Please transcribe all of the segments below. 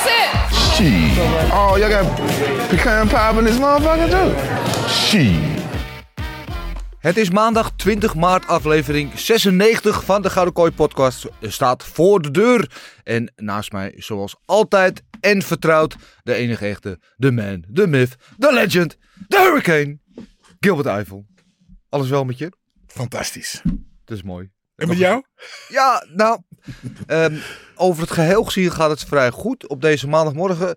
That's it. Shit. Oh, y'all got pecan pie in this motherfucker too? Shit. Het is maandag 20 maart, aflevering 96 van de Gouden Kooi podcast staat voor de deur. En naast mij, zoals altijd en vertrouwd, de enige echte, de man, de myth, de legend, de hurricane, Gilbert Eiffel. Alles wel met je? Fantastisch. Dat is mooi. En met jou? Ja, nou, ehm, over het geheel gezien gaat het vrij goed op deze maandagmorgen.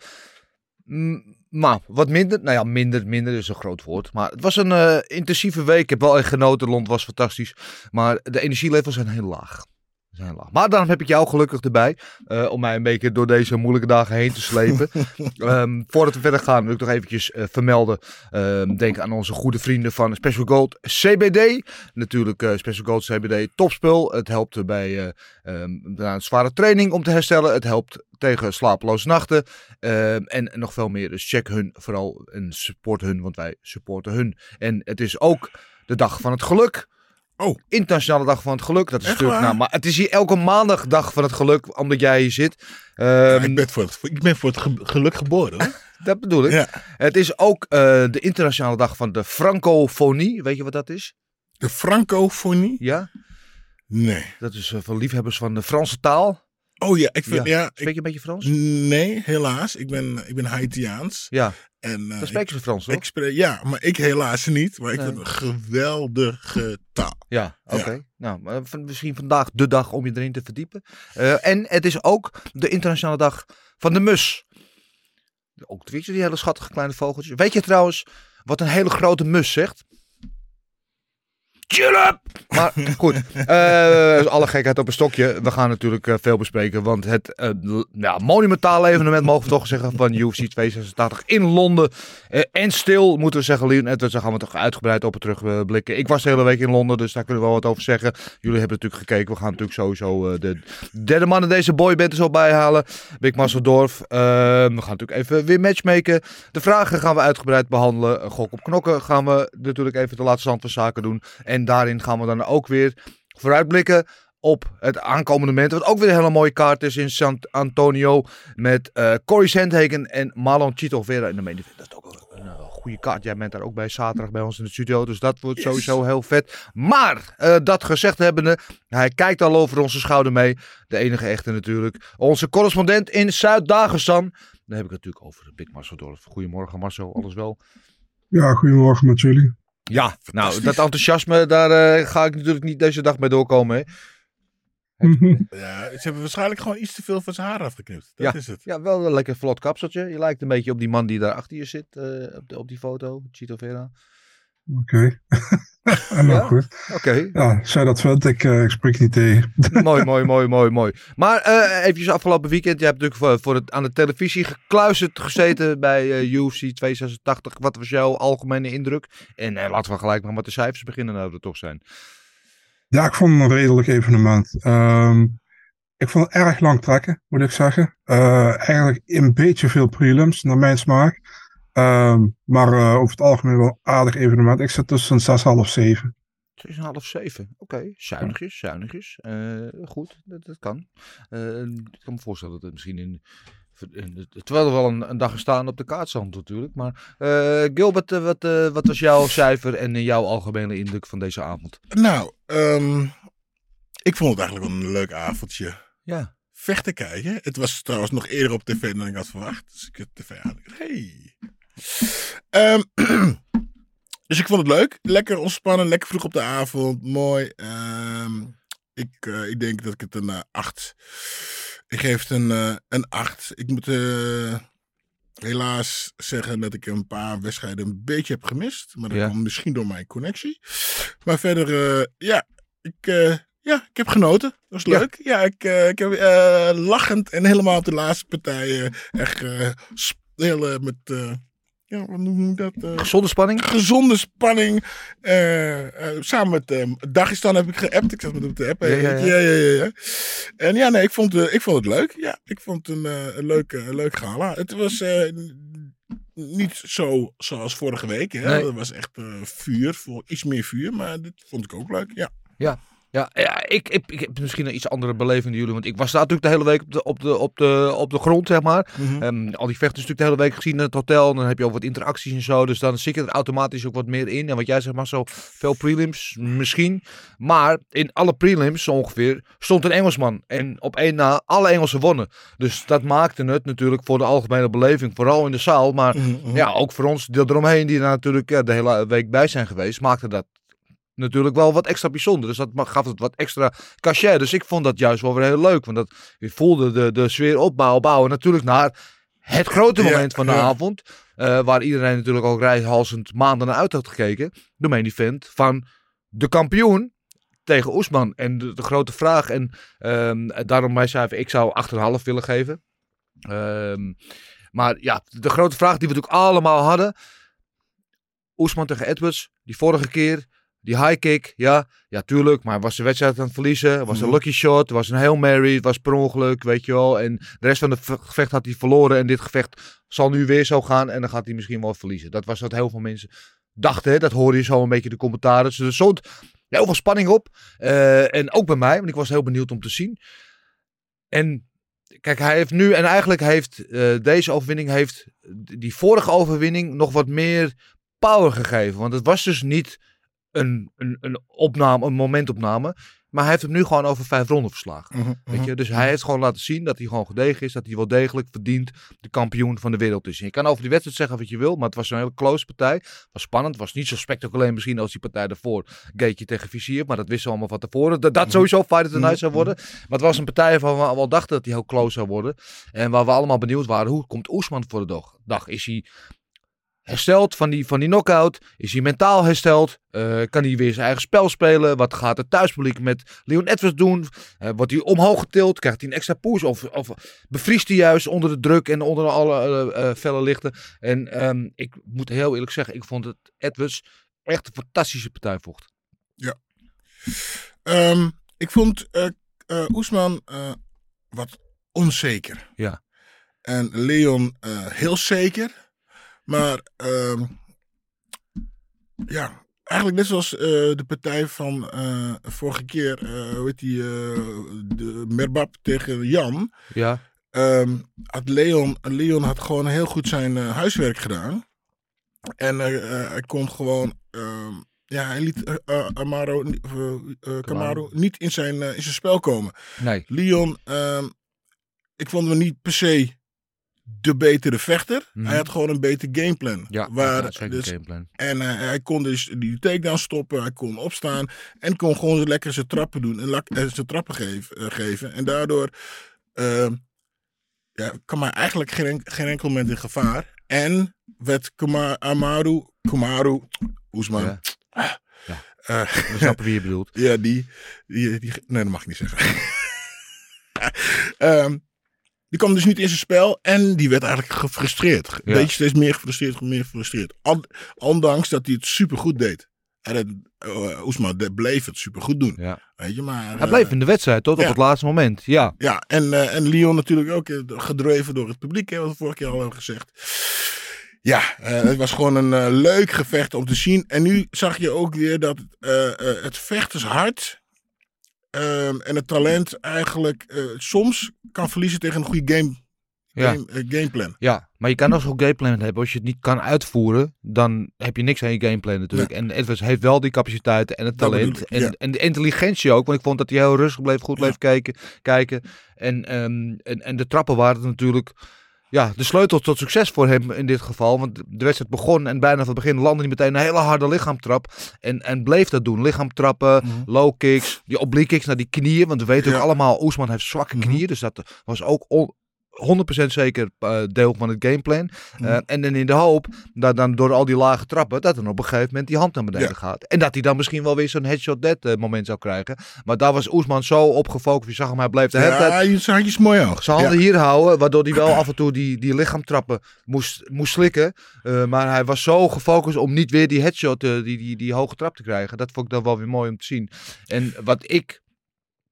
Maar wat minder, nou ja, minder, minder is een groot woord. Maar het was een eh, intensieve week. Ik heb wel echt genoten. Lond was fantastisch. Maar de energielevels zijn heel laag. Zijn laag. Maar daarom heb ik jou gelukkig erbij. eh, om mij een beetje door deze moeilijke dagen heen te slepen. Ehm, voordat we verder gaan wil ik nog eventjes eh, vermelden. ehm, denk aan onze goede vrienden van Special Gold CBD. Natuurlijk eh, Special Gold CBD topspul. Het helpt bij eh, ehm, na een zware training om te herstellen. Het helpt tegen slapeloze nachten. En nog veel meer. Dus check hun vooral en support hun, want wij supporten hun. En het is ook de dag van het geluk. Oh. Internationale dag van het geluk. Dat is Echt natuurlijk, waar? nou, maar het is hier elke maandag dag van het geluk, omdat jij hier zit. Ja, Ehm, ik, ben voor het, ik ben voor het ge- geluk geboren. hoor. dat bedoel ik. Ja. Het is ook eh, de internationale dag van de francofonie. Weet je wat dat is? De francofonie? Ja, Nee. dat is eh, voor liefhebbers van de Franse taal. Oh ja, ik vind, Ja. ja, Spreek je een beetje Frans? nee, helaas. Ik ben, ik ben Haitiaans. Ja, En, eh, dan spreken ze Frans, toch? ik, spreek, ja, maar ik helaas niet. Maar ik Nee. vind het een geweldige taal. Ja, oké. Ja. Nou, van- misschien vandaag de dag om je erin te verdiepen. Eh, en het is ook de internationale dag van de mus. Ook weet je, die hele schattige kleine vogeltjes. Weet je trouwens wat een hele grote mus zegt? Maar goed, eh, alle gekheid op een stokje. We gaan natuurlijk eh, veel bespreken. Want het eh, ja, monumentaal evenement, mogen we toch zeggen, van UFC 286 in Londen. En stil, moeten we zeggen, Leon Edwards. Daar gaan we toch uitgebreid op terugblikken. Ik was de hele week in Londen, dus daar kunnen we wel wat over zeggen. Jullie hebben natuurlijk gekeken. We gaan natuurlijk sowieso de derde man in deze boyband er zo bijhalen. Big Dorf. Eh, we gaan natuurlijk even weer matchmaken. De vragen gaan we uitgebreid behandelen. Gok op knokken gaan we natuurlijk even de laatste stand van zaken doen. En daarin gaan we dan ook weer vooruitblikken op het aankomende moment. Wat ook weer een hele mooie kaart is in Sant Antonio. Met eh Corey Sandhagen en Marlon Chito Vera in de main event. Dat is ook een, een, een goede kaart. Jij bent daar ook bij zaterdag bij ons in de studio. Dus dat wordt sowieso heel vet. Maar eh, dat gezegd hebbende. Hij kijkt al over onze schouder mee. De enige echte natuurlijk. Onze correspondent in Zuid-Dagestan. Dan heb ik het natuurlijk over Big Marcel Dorf. Goedemorgen Marcel, alles wel? Ja, goedemorgen met jullie. Ja, nou dat enthousiasme, daar eh, ga ik natuurlijk niet deze dag mee doorkomen. Hè? Ja, ze hebben waarschijnlijk gewoon iets te veel van zijn haar afgeknipt. Dat Ja. is het. Ja, wel een lekker vlot kapseltje. Je lijkt een beetje op die man die daar achter je zit, eh, op, de- op die foto, Chito Vera. Oké. en nou Ja? goed. Oké, Ja, zij dat vindt, ik, eh, ik spreek niet tegen. mooi, mooi, mooi, mooi, mooi. Maar eh eventjes afgelopen weekend, je hebt natuurlijk voor, voor het, aan de televisie gekluisterd gezeten bij eh, UFC 286. Wat was jouw algemene indruk? En eh, laten we gelijk maar met de cijfers beginnen, nou er toch zijn. Ja, ik vond het een redelijk evenement. Ehm, ik vond het erg lang trekken, moet ik zeggen. Eigenlijk een beetje veel prelims, naar mijn smaak. Ehm, maar eh, over het algemeen wel aardig evenement. Ik zit tussen 6,5 half 7. 6,5, 7. Oké, zuinigjes, zuinigjes. Eh, goed, dat, dat kan. Eh, ik kan me voorstellen dat het misschien in... in- Terwijl er wel een, een dag gestaan op de kaart stond natuurlijk. Maar eh, Gilbert, wat, eh, wat was jouw cijfer en jouw algemene indruk van deze avond? Nou, ehm, ik vond het eigenlijk wel een leuk avondje. Ja, Vechten kijken. Het was trouwens nog eerder op tv dan ik had verwacht. Dus ik heb tv aan. Hey. Ehm, dus ik vond het leuk. Lekker ontspannen. Lekker vroeg op de avond. Mooi. Ehm, ik, eh, ik denk dat ik het een eh, 8. Ik geef het een, eh, een 8. Ik moet eh, helaas zeggen dat ik een paar wedstrijden een beetje heb gemist. Maar dat Ja. kwam misschien door mijn connectie. Maar verder, eh, ja, ik, eh, Ja, ik heb genoten. Dat was leuk. Ja, ik, eh, ik heb eh, lachend en helemaal op de laatste partij eh, echt eh, heel eh, met, eh, ja, wat noem je dat? eh, Gezonde spanning? gezonde spanning. eh, eh, samen met Dagestan heb ik geappt. Ik zat met hem te appen. Ja, ja, ja. ja, ja, ja, ja. En ja, nee, ik vond, ik vond het leuk. Ja, ik vond het een, een leuk, een leuk gala. Het was niet zo zoals vorige week. Hè. Nee. Het was echt vuur, voor iets meer vuur. Maar dit vond ik ook leuk, ja. Ja, ja, ja ik, ik, ik heb misschien een iets andere beleving dan jullie. Want ik was daar natuurlijk de hele week op de, op de, op de, op de grond, zeg maar. Mhm. Ehm, al die vechten natuurlijk de hele week gezien in het hotel. En dan heb je ook wat interacties en zo. Dus dan zit je er automatisch ook wat meer in. En wat jij zegt maar zo, veel prelims misschien. Maar in alle prelims ongeveer stond een Engelsman. En op één na alle Engelsen wonnen. Dus dat maakte het natuurlijk voor de algemene beleving. Vooral in de zaal. Maar Mhm, mhm. ja, ook voor ons die eromheen die er natuurlijk ja, de hele week bij zijn geweest. Maakte dat natuurlijk wel wat extra bijzonder. Dus dat gaf het wat extra cachet. Dus ik vond dat juist wel weer heel leuk. Want dat, je voelde de, de sfeer opbouwen, bouwen. Natuurlijk naar het grote Ja, moment van de ja. avond. eh, waar iedereen natuurlijk ook rijhalsend maanden naar uit had gekeken. De main event van de kampioen tegen Oesman. En de, de grote vraag. En ehm, daarom wij zeiden, ik zou 8,5 willen geven. Ehm, maar ja, de grote vraag die we natuurlijk allemaal hadden. Oesman tegen Edwards, die vorige keer, die high kick, ja, ja tuurlijk, maar was de wedstrijd aan het verliezen, Het was een Mhm. lucky shot, het was een Hail Mary, het was per ongeluk, weet je wel. En de rest van het ve- gevecht had hij verloren en dit gevecht zal nu weer zo gaan en dan gaat hij misschien wel verliezen. Dat was wat heel veel mensen dachten, hè? dat hoorde je zo een beetje de commentaren. Dus er stond heel veel spanning op Eh, en ook bij mij, want ik was heel benieuwd om te zien. En kijk, hij heeft nu, en eigenlijk heeft eh, deze overwinning, heeft die vorige overwinning nog wat meer power gegeven. Want het was dus niet een, een, een opname, een momentopname. Maar hij heeft hem nu gewoon over vijf ronden verslagen. Mhm, Weet mhm. je? Dus hij heeft gewoon laten zien dat hij gewoon gedegen is. Dat hij wel degelijk verdient de kampioen van de wereld is. En je kan over die wedstrijd zeggen wat je wil. Maar het was een hele close partij. Was spannend. Het was niet zo spectaculair misschien als die partij daarvoor. Gateje tegen Vizier. Maar dat wisten we allemaal van tevoren. Dat, dat sowieso Fight of the Night zou worden. Maar het was een partij waarvan we wel dachten dat hij heel close zou worden. En waar we allemaal benieuwd waren. Hoe komt Oesman voor de dag? dag? Is hij hersteld van die, van die knockout? Is hij mentaal hersteld? Eh, kan hij weer zijn eigen spel spelen? Wat gaat het thuispubliek met Leon Edwards doen? Eh, wordt hij omhoog getild? Krijgt hij een extra push? Of, of bevriest hij juist onder de druk en onder alle eh, felle lichten? En ehm, ik moet heel eerlijk zeggen, ik vond het Edwards echt een fantastische partij vocht. Ehm, ik vond Oesman wat onzeker. Ja. En Leon heel zeker. Maar ehm, ja, eigenlijk net zoals eh, de partij van eh, vorige keer, eh hoe heet die, de Merbab tegen Jan. Ja, Ehm, had Leon, Leon had gewoon heel goed zijn huiswerk gedaan. En hij kon gewoon. ehm, ja, hij liet Amaro, Camaro niet in zijn, in zijn spel komen. nee. Leon, ik vond hem niet per se de betere vechter. Mhm. Hij had gewoon een beter gameplan. Ja, waar, ja, dus, gameplan. en eh, hij kon dus die takedown stoppen, hij kon opstaan en kon gewoon lekker zijn trappen doen en lak- eh, zijn trappen geef- eh, geven. En daardoor ehm, ja, kwam hij eigenlijk geen, geen enkel moment in gevaar. En werd Kuma, Amaru, Kumaru, Oesman, Ja. Ja. eh, We snappen wie je bedoelt. ja, die, die, die. Nee, dat mag ik niet zeggen. Ehm, die kwam dus niet in zijn spel en die werd eigenlijk gefrustreerd. Een Ja. beetje steeds meer gefrustreerd, meer gefrustreerd. Ondanks dat hij het supergoed deed. En het, eh, Oesman de- bleef het supergoed doen. Ja. Weet je, maar... Hij eh, bleef in de wedstrijd tot op het laatste moment. Ja, ja, en, eh, en Leon natuurlijk ook eh, gedreven door het publiek, hè, wat we vorige keer al hebben gezegd. Ja, eh, het was gewoon een eh, leuk gevecht om te zien. En nu zag je ook weer dat eh, eh, het vechtershart ehm, en het talent eigenlijk eh, soms kan verliezen tegen een goede game, ja. game, eh, gameplan. Ja, maar je kan ook zo'n gameplan hebben. Als je het niet kan uitvoeren, dan heb je niks aan je gameplan natuurlijk. En Edwards heeft wel die capaciteiten en het talent. ik, en, ja. en de intelligentie ook. Want ik vond dat hij heel rustig bleef, goed Ja. bleef kijken. kijken. En, ehm, en, en de trappen waren natuurlijk ja, de sleutel tot succes voor hem in dit geval. Want de wedstrijd begon en bijna van het begin landde hij meteen een hele harde lichaamtrap. En, en bleef dat doen. Lichaamtrappen, Mhm. low kicks, die oblique kicks naar die knieën. Want we weten Ja. ook allemaal, Oesman heeft zwakke Mhm. knieën. Dus dat was ook on- 100% zeker eh, deel van het gameplan. Eh, en dan in de hoop dat dan door al die lage trappen, dat dan op een gegeven moment die hand naar beneden Ja. gaat. En dat hij dan misschien wel weer zo'n headshot dead eh, moment zou krijgen. Maar daar was Oesman zo op gefocust. Je zag hem, hij bleef de hele tijd Ja, je zag mooi oog. zijn handen Ja. hier houden, waardoor hij wel af en toe die, die lichaamtrappen moest, moest slikken. Maar hij was zo gefocust om niet weer die headshot, die, die, die hoge trap te krijgen. Dat vond ik dan wel weer mooi om te zien. En wat ik...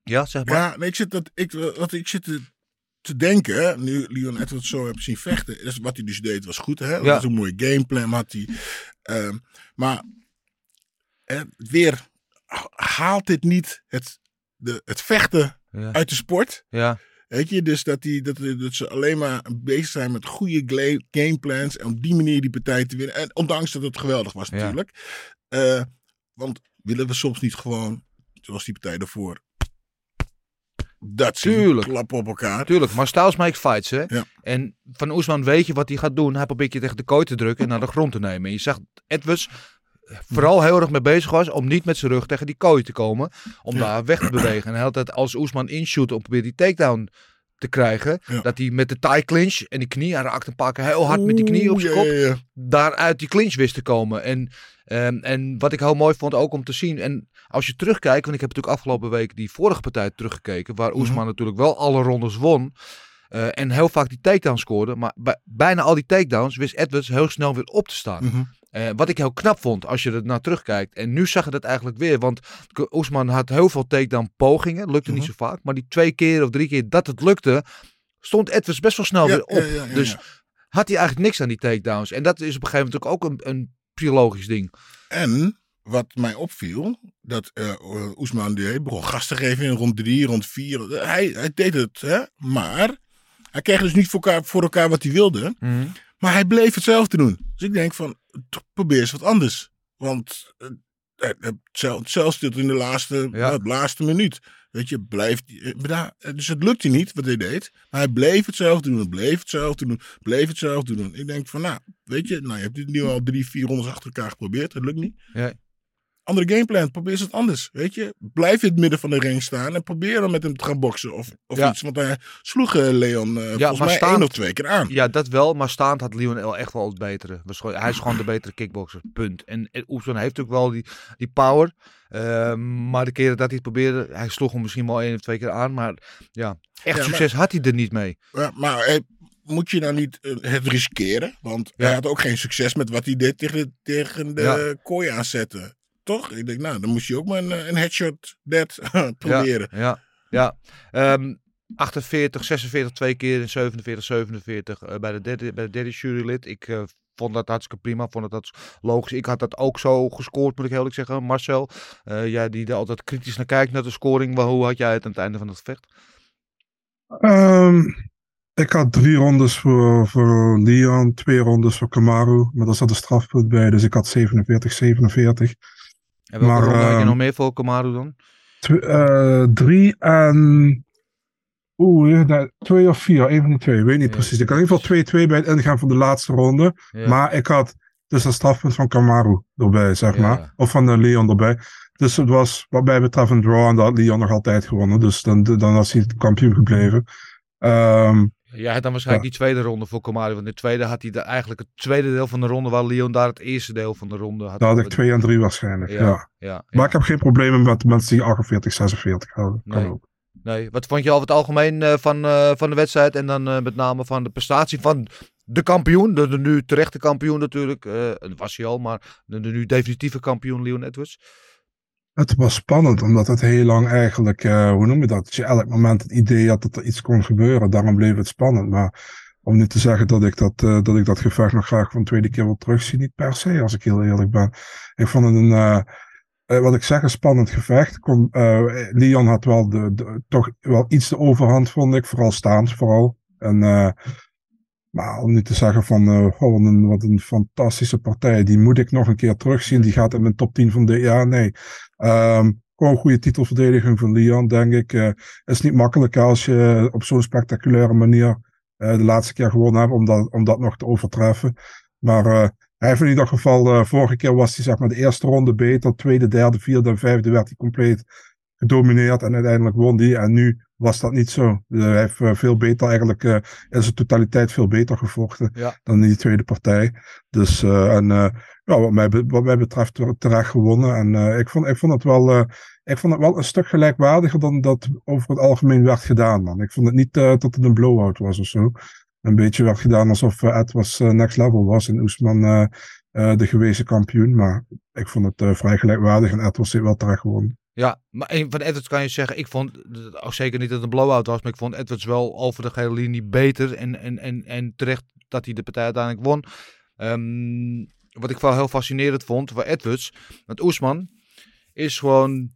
Ja, zeg maar. Ja, nee, ik zit, dat, ik, wat ik zit te, te denken, nu Leon Edwards zo heb zien vechten, is wat hij dus deed was goed. Hè? Dat Ja. was een mooie gameplan had hij. Ehm, maar hè, weer haalt dit niet het, de, het vechten Ja. uit de sport. Ja. Weet je, dus dat, die, dat, dat ze alleen maar bezig zijn met goede gameplans. En op die manier die partij te winnen. En ondanks dat het geweldig was Ja. natuurlijk. Eh, want willen we soms niet gewoon, zoals die partij daarvoor. Dat Tuurlijk. klappen op elkaar. Tuurlijk, maar styles make fights, hè. Ja. En van Oesman weet je wat hij gaat doen. Hij probeert je tegen de kooi te drukken en naar de grond te nemen. En je zag Edwards vooral heel erg mee bezig was om niet met zijn rug tegen die kooi te komen. Om Ja. daar weg te bewegen. En hij had als Oesman inshoot om probeert die takedown te krijgen. Ja. Dat hij met de tie clinch en die knie, hij raakte een paar keer heel hard met die knie op zijn kop. ja, ja, ja. daar uit die clinch wist te komen. En, ehm, en wat ik heel mooi vond ook om te zien. En als je terugkijkt, want ik heb natuurlijk afgelopen week die vorige partij teruggekeken. Waar Oesman Mhm. natuurlijk wel alle rondes won. eh, en heel vaak die takedown scoorde. Maar bij, bijna al die takedowns wist Edwards heel snel weer op te staan. Mhm. Eh, wat ik heel knap vond als je er naar terugkijkt. En nu zag je dat eigenlijk weer. Want Oesman had heel veel takedown pogingen. Lukte niet Mhm. zo vaak. Maar die twee keer of drie keer dat het lukte. Stond Edwards best wel snel Ja, weer op. ja, ja, ja, dus had hij eigenlijk niks aan die takedowns. En dat is op een gegeven moment ook een, een psychologisch ding. En wat mij opviel, dat eh, Oesman die begon gas te geven in rond drie, rond vier. Hij, hij deed het, hè? maar hij kreeg dus niet voor elkaar, voor elkaar wat hij wilde. Maar hij bleef hetzelfde doen. Dus ik denk van, probeer eens wat anders. Want eh, eh, eh, hetzelfde zit in de laatste, Ja. eh, laatste minuut. Weet je, blijft, eh, eh, dus het lukte niet wat hij deed. Maar hij bleef hetzelfde doen, bleef hetzelfde doen, bleef hetzelfde doen. Ik denk van, nou, weet je, nou, je hebt dit nu al drie, vier rondes achter elkaar geprobeerd. Het lukt niet. Ja. Andere gameplan, probeer eens wat anders. Weet je, blijf in het midden van de ring staan en probeer dan met hem te gaan boksen of, of Ja. iets. Want hij sloeg eh, Leon eh, volgens maar mij staand- één of twee keer aan. Ja, dat wel. Maar staand had Lionel echt wel het betere. Hij is gewoon de betere kickboxer. Punt. En en heeft natuurlijk wel die, die power. Eh, maar de keren dat hij het probeerde, hij sloeg hem misschien wel één of twee keer aan. Maar ja, echt Ja, maar- succes had hij er niet mee. Ja, maar moet je nou niet het riskeren? Want Ja. hij had ook geen succes met wat hij deed tegen de, tegen de Ja. kooi aanzetten. Toch? Ik denk, nou, dan moest je ook maar een, een headshot dead proberen. Ja, ja. Ehm, 48, 46 twee keer en 47, 47 eh, bij, de derde, bij de derde jurylid. Ik eh, vond dat hartstikke prima, vond dat, dat logisch. Ik had dat ook zo gescoord, moet ik heel eerlijk zeggen. Marcel, eh, jij die er altijd kritisch naar kijkt naar de scoring. Maar hoe had jij het aan het einde van het gevecht? Ehm, ik had drie rondes voor, voor Leon, twee rondes voor Kamaru. Maar daar zat een strafpunt bij, dus ik had 47, 47. En welke Maar, ronde had je ehm, nog meer voor Kamaru dan? Eh, drie en... Oeh, ja, nee, twee of vier, een van die twee, weet niet Ja, precies. Ik had in ieder geval 2-2 bij het ingaan van de laatste ronde. Ja. Maar ik had dus een strafpunt van Kamaru erbij, zeg Ja. maar. Of van de Leon erbij. Dus het was wat mij betreft een draw en dat had Leon nog altijd gewonnen. Dus dan, dan was hij kampioen gebleven. Ehm, Jij had dan waarschijnlijk die tweede ronde voor Kamaru. Want in de tweede had hij de, eigenlijk het tweede deel van de ronde, waar Leon daar het eerste deel van de ronde had. daar had ik 2 en 3 waarschijnlijk, ja. Ja, ja, Maar ik heb geen problemen met mensen die 48, 46 houden. Kan Nee. ook. Nee, wat vond je over het algemeen eh, van, eh, van de wedstrijd en dan eh, met name van de prestatie van de kampioen, de, de nu terechte kampioen natuurlijk, dat was hij al, maar de, de nu definitieve kampioen Leon Edwards. Het was spannend, omdat het heel lang eigenlijk, eh, hoe noem je dat? Dat je elk moment het idee had dat er iets kon gebeuren. Daarom bleef het spannend. Maar om nu te zeggen dat ik dat, eh, dat, ik dat gevecht nog graag voor een tweede keer wil terugzien, niet per se, als ik heel eerlijk ben. Ik vond het een, eh, wat ik zeg, een spannend gevecht. Kon, Leon had wel, de, de- toch wel iets de overhand, vond ik. Vooral staand, vooral. En, maar om nu te zeggen van, oh, wat, een, wat een fantastische partij. Die moet ik nog een keer terugzien. Die gaat in mijn top 10 van de jaar. Nee. Ehm, gewoon goede titelverdediging van Leon, denk ik. Eh is niet makkelijk als je op zo'n spectaculaire manier eh, de laatste keer gewonnen hebt om dat, om dat nog te overtreffen. Maar eh, hij heeft in ieder geval, vorige keer was hij zeg maar de eerste ronde beter, tweede, derde, vierde en vijfde werd hij compleet gedomineerd en uiteindelijk won die. En nu was dat niet zo. Eh, hij heeft eh, veel beter eigenlijk, eh, in zijn totaliteit veel beter gevochten Ja. dan in die tweede partij. Dus, eh, en ja, wat, mij, wat mij betreft ter- terecht gewonnen. En ik, vond, ik, vond het wel, ik vond het wel een stuk gelijkwaardiger dan dat over het algemeen werd gedaan, man. Ik vond het niet dat het een blowout was of zo. Een beetje werd gedaan alsof Ed was next level was en Oesman de gewezen kampioen. Maar ik vond het vrij gelijkwaardig en Ed was wel terecht gewonnen. Ja, maar van Edwards kan je zeggen, ik vond, ook zeker niet dat het een blowout was, maar ik vond Edwards wel over de gele linie beter en, en, en, en terecht dat hij de partij uiteindelijk won. Ehm, wat ik wel heel fascinerend vond voor Edwards, want Oesman is gewoon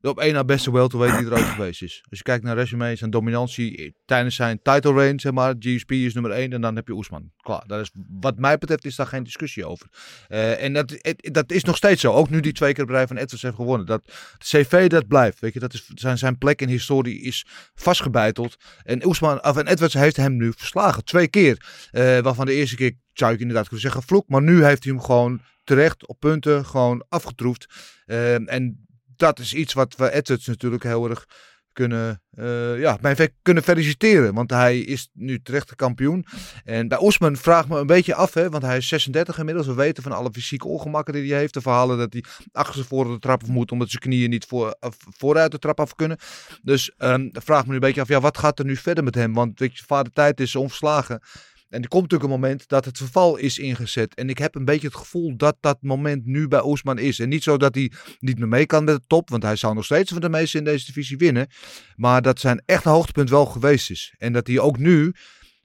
de op één na beste welterweight die er ooit geweest is. Als je kijkt naar resume, zijn dominantie tijdens zijn title reign, zeg maar, GSP is nummer één en dan heb je Oesman. Klaar, daar is, wat mij betreft is daar geen discussie over. Eh, en dat, dat is nog steeds zo, ook nu die twee keer rij van Edwards heeft gewonnen. Dat, CV dat blijft, weet je, dat is, zijn, zijn plek in historie is vastgebeiteld. En, Oesman, of, en Edwards heeft hem nu verslagen, twee keer. Eh, waarvan de eerste keer zou ik inderdaad kunnen zeggen vloek, maar nu heeft hij hem gewoon terecht op punten gewoon afgetroefd. Eh, en dat is iets wat we Edwards natuurlijk heel erg kunnen, eh, ja, mij kunnen feliciteren. Want hij is nu terecht de kampioen. En bij Oesman vraagt me een beetje af, hè, want hij is 36 inmiddels. We weten van alle fysieke ongemakken die hij heeft. De verhalen dat hij achter de trap af moet, omdat zijn knieën niet voor, vooruit de trap af kunnen. Dus ehm vraag me nu een beetje af, ja, wat gaat er nu verder met hem? Want weet je, vader tijd is onverslagen. En er komt natuurlijk een moment dat het verval is ingezet. En ik heb een beetje het gevoel dat dat moment nu bij Oesman is. En niet zo dat hij niet meer mee kan met de top, want hij zou nog steeds van de meeste in deze divisie winnen. Maar dat zijn echte hoogtepunt wel geweest is. En dat hij ook nu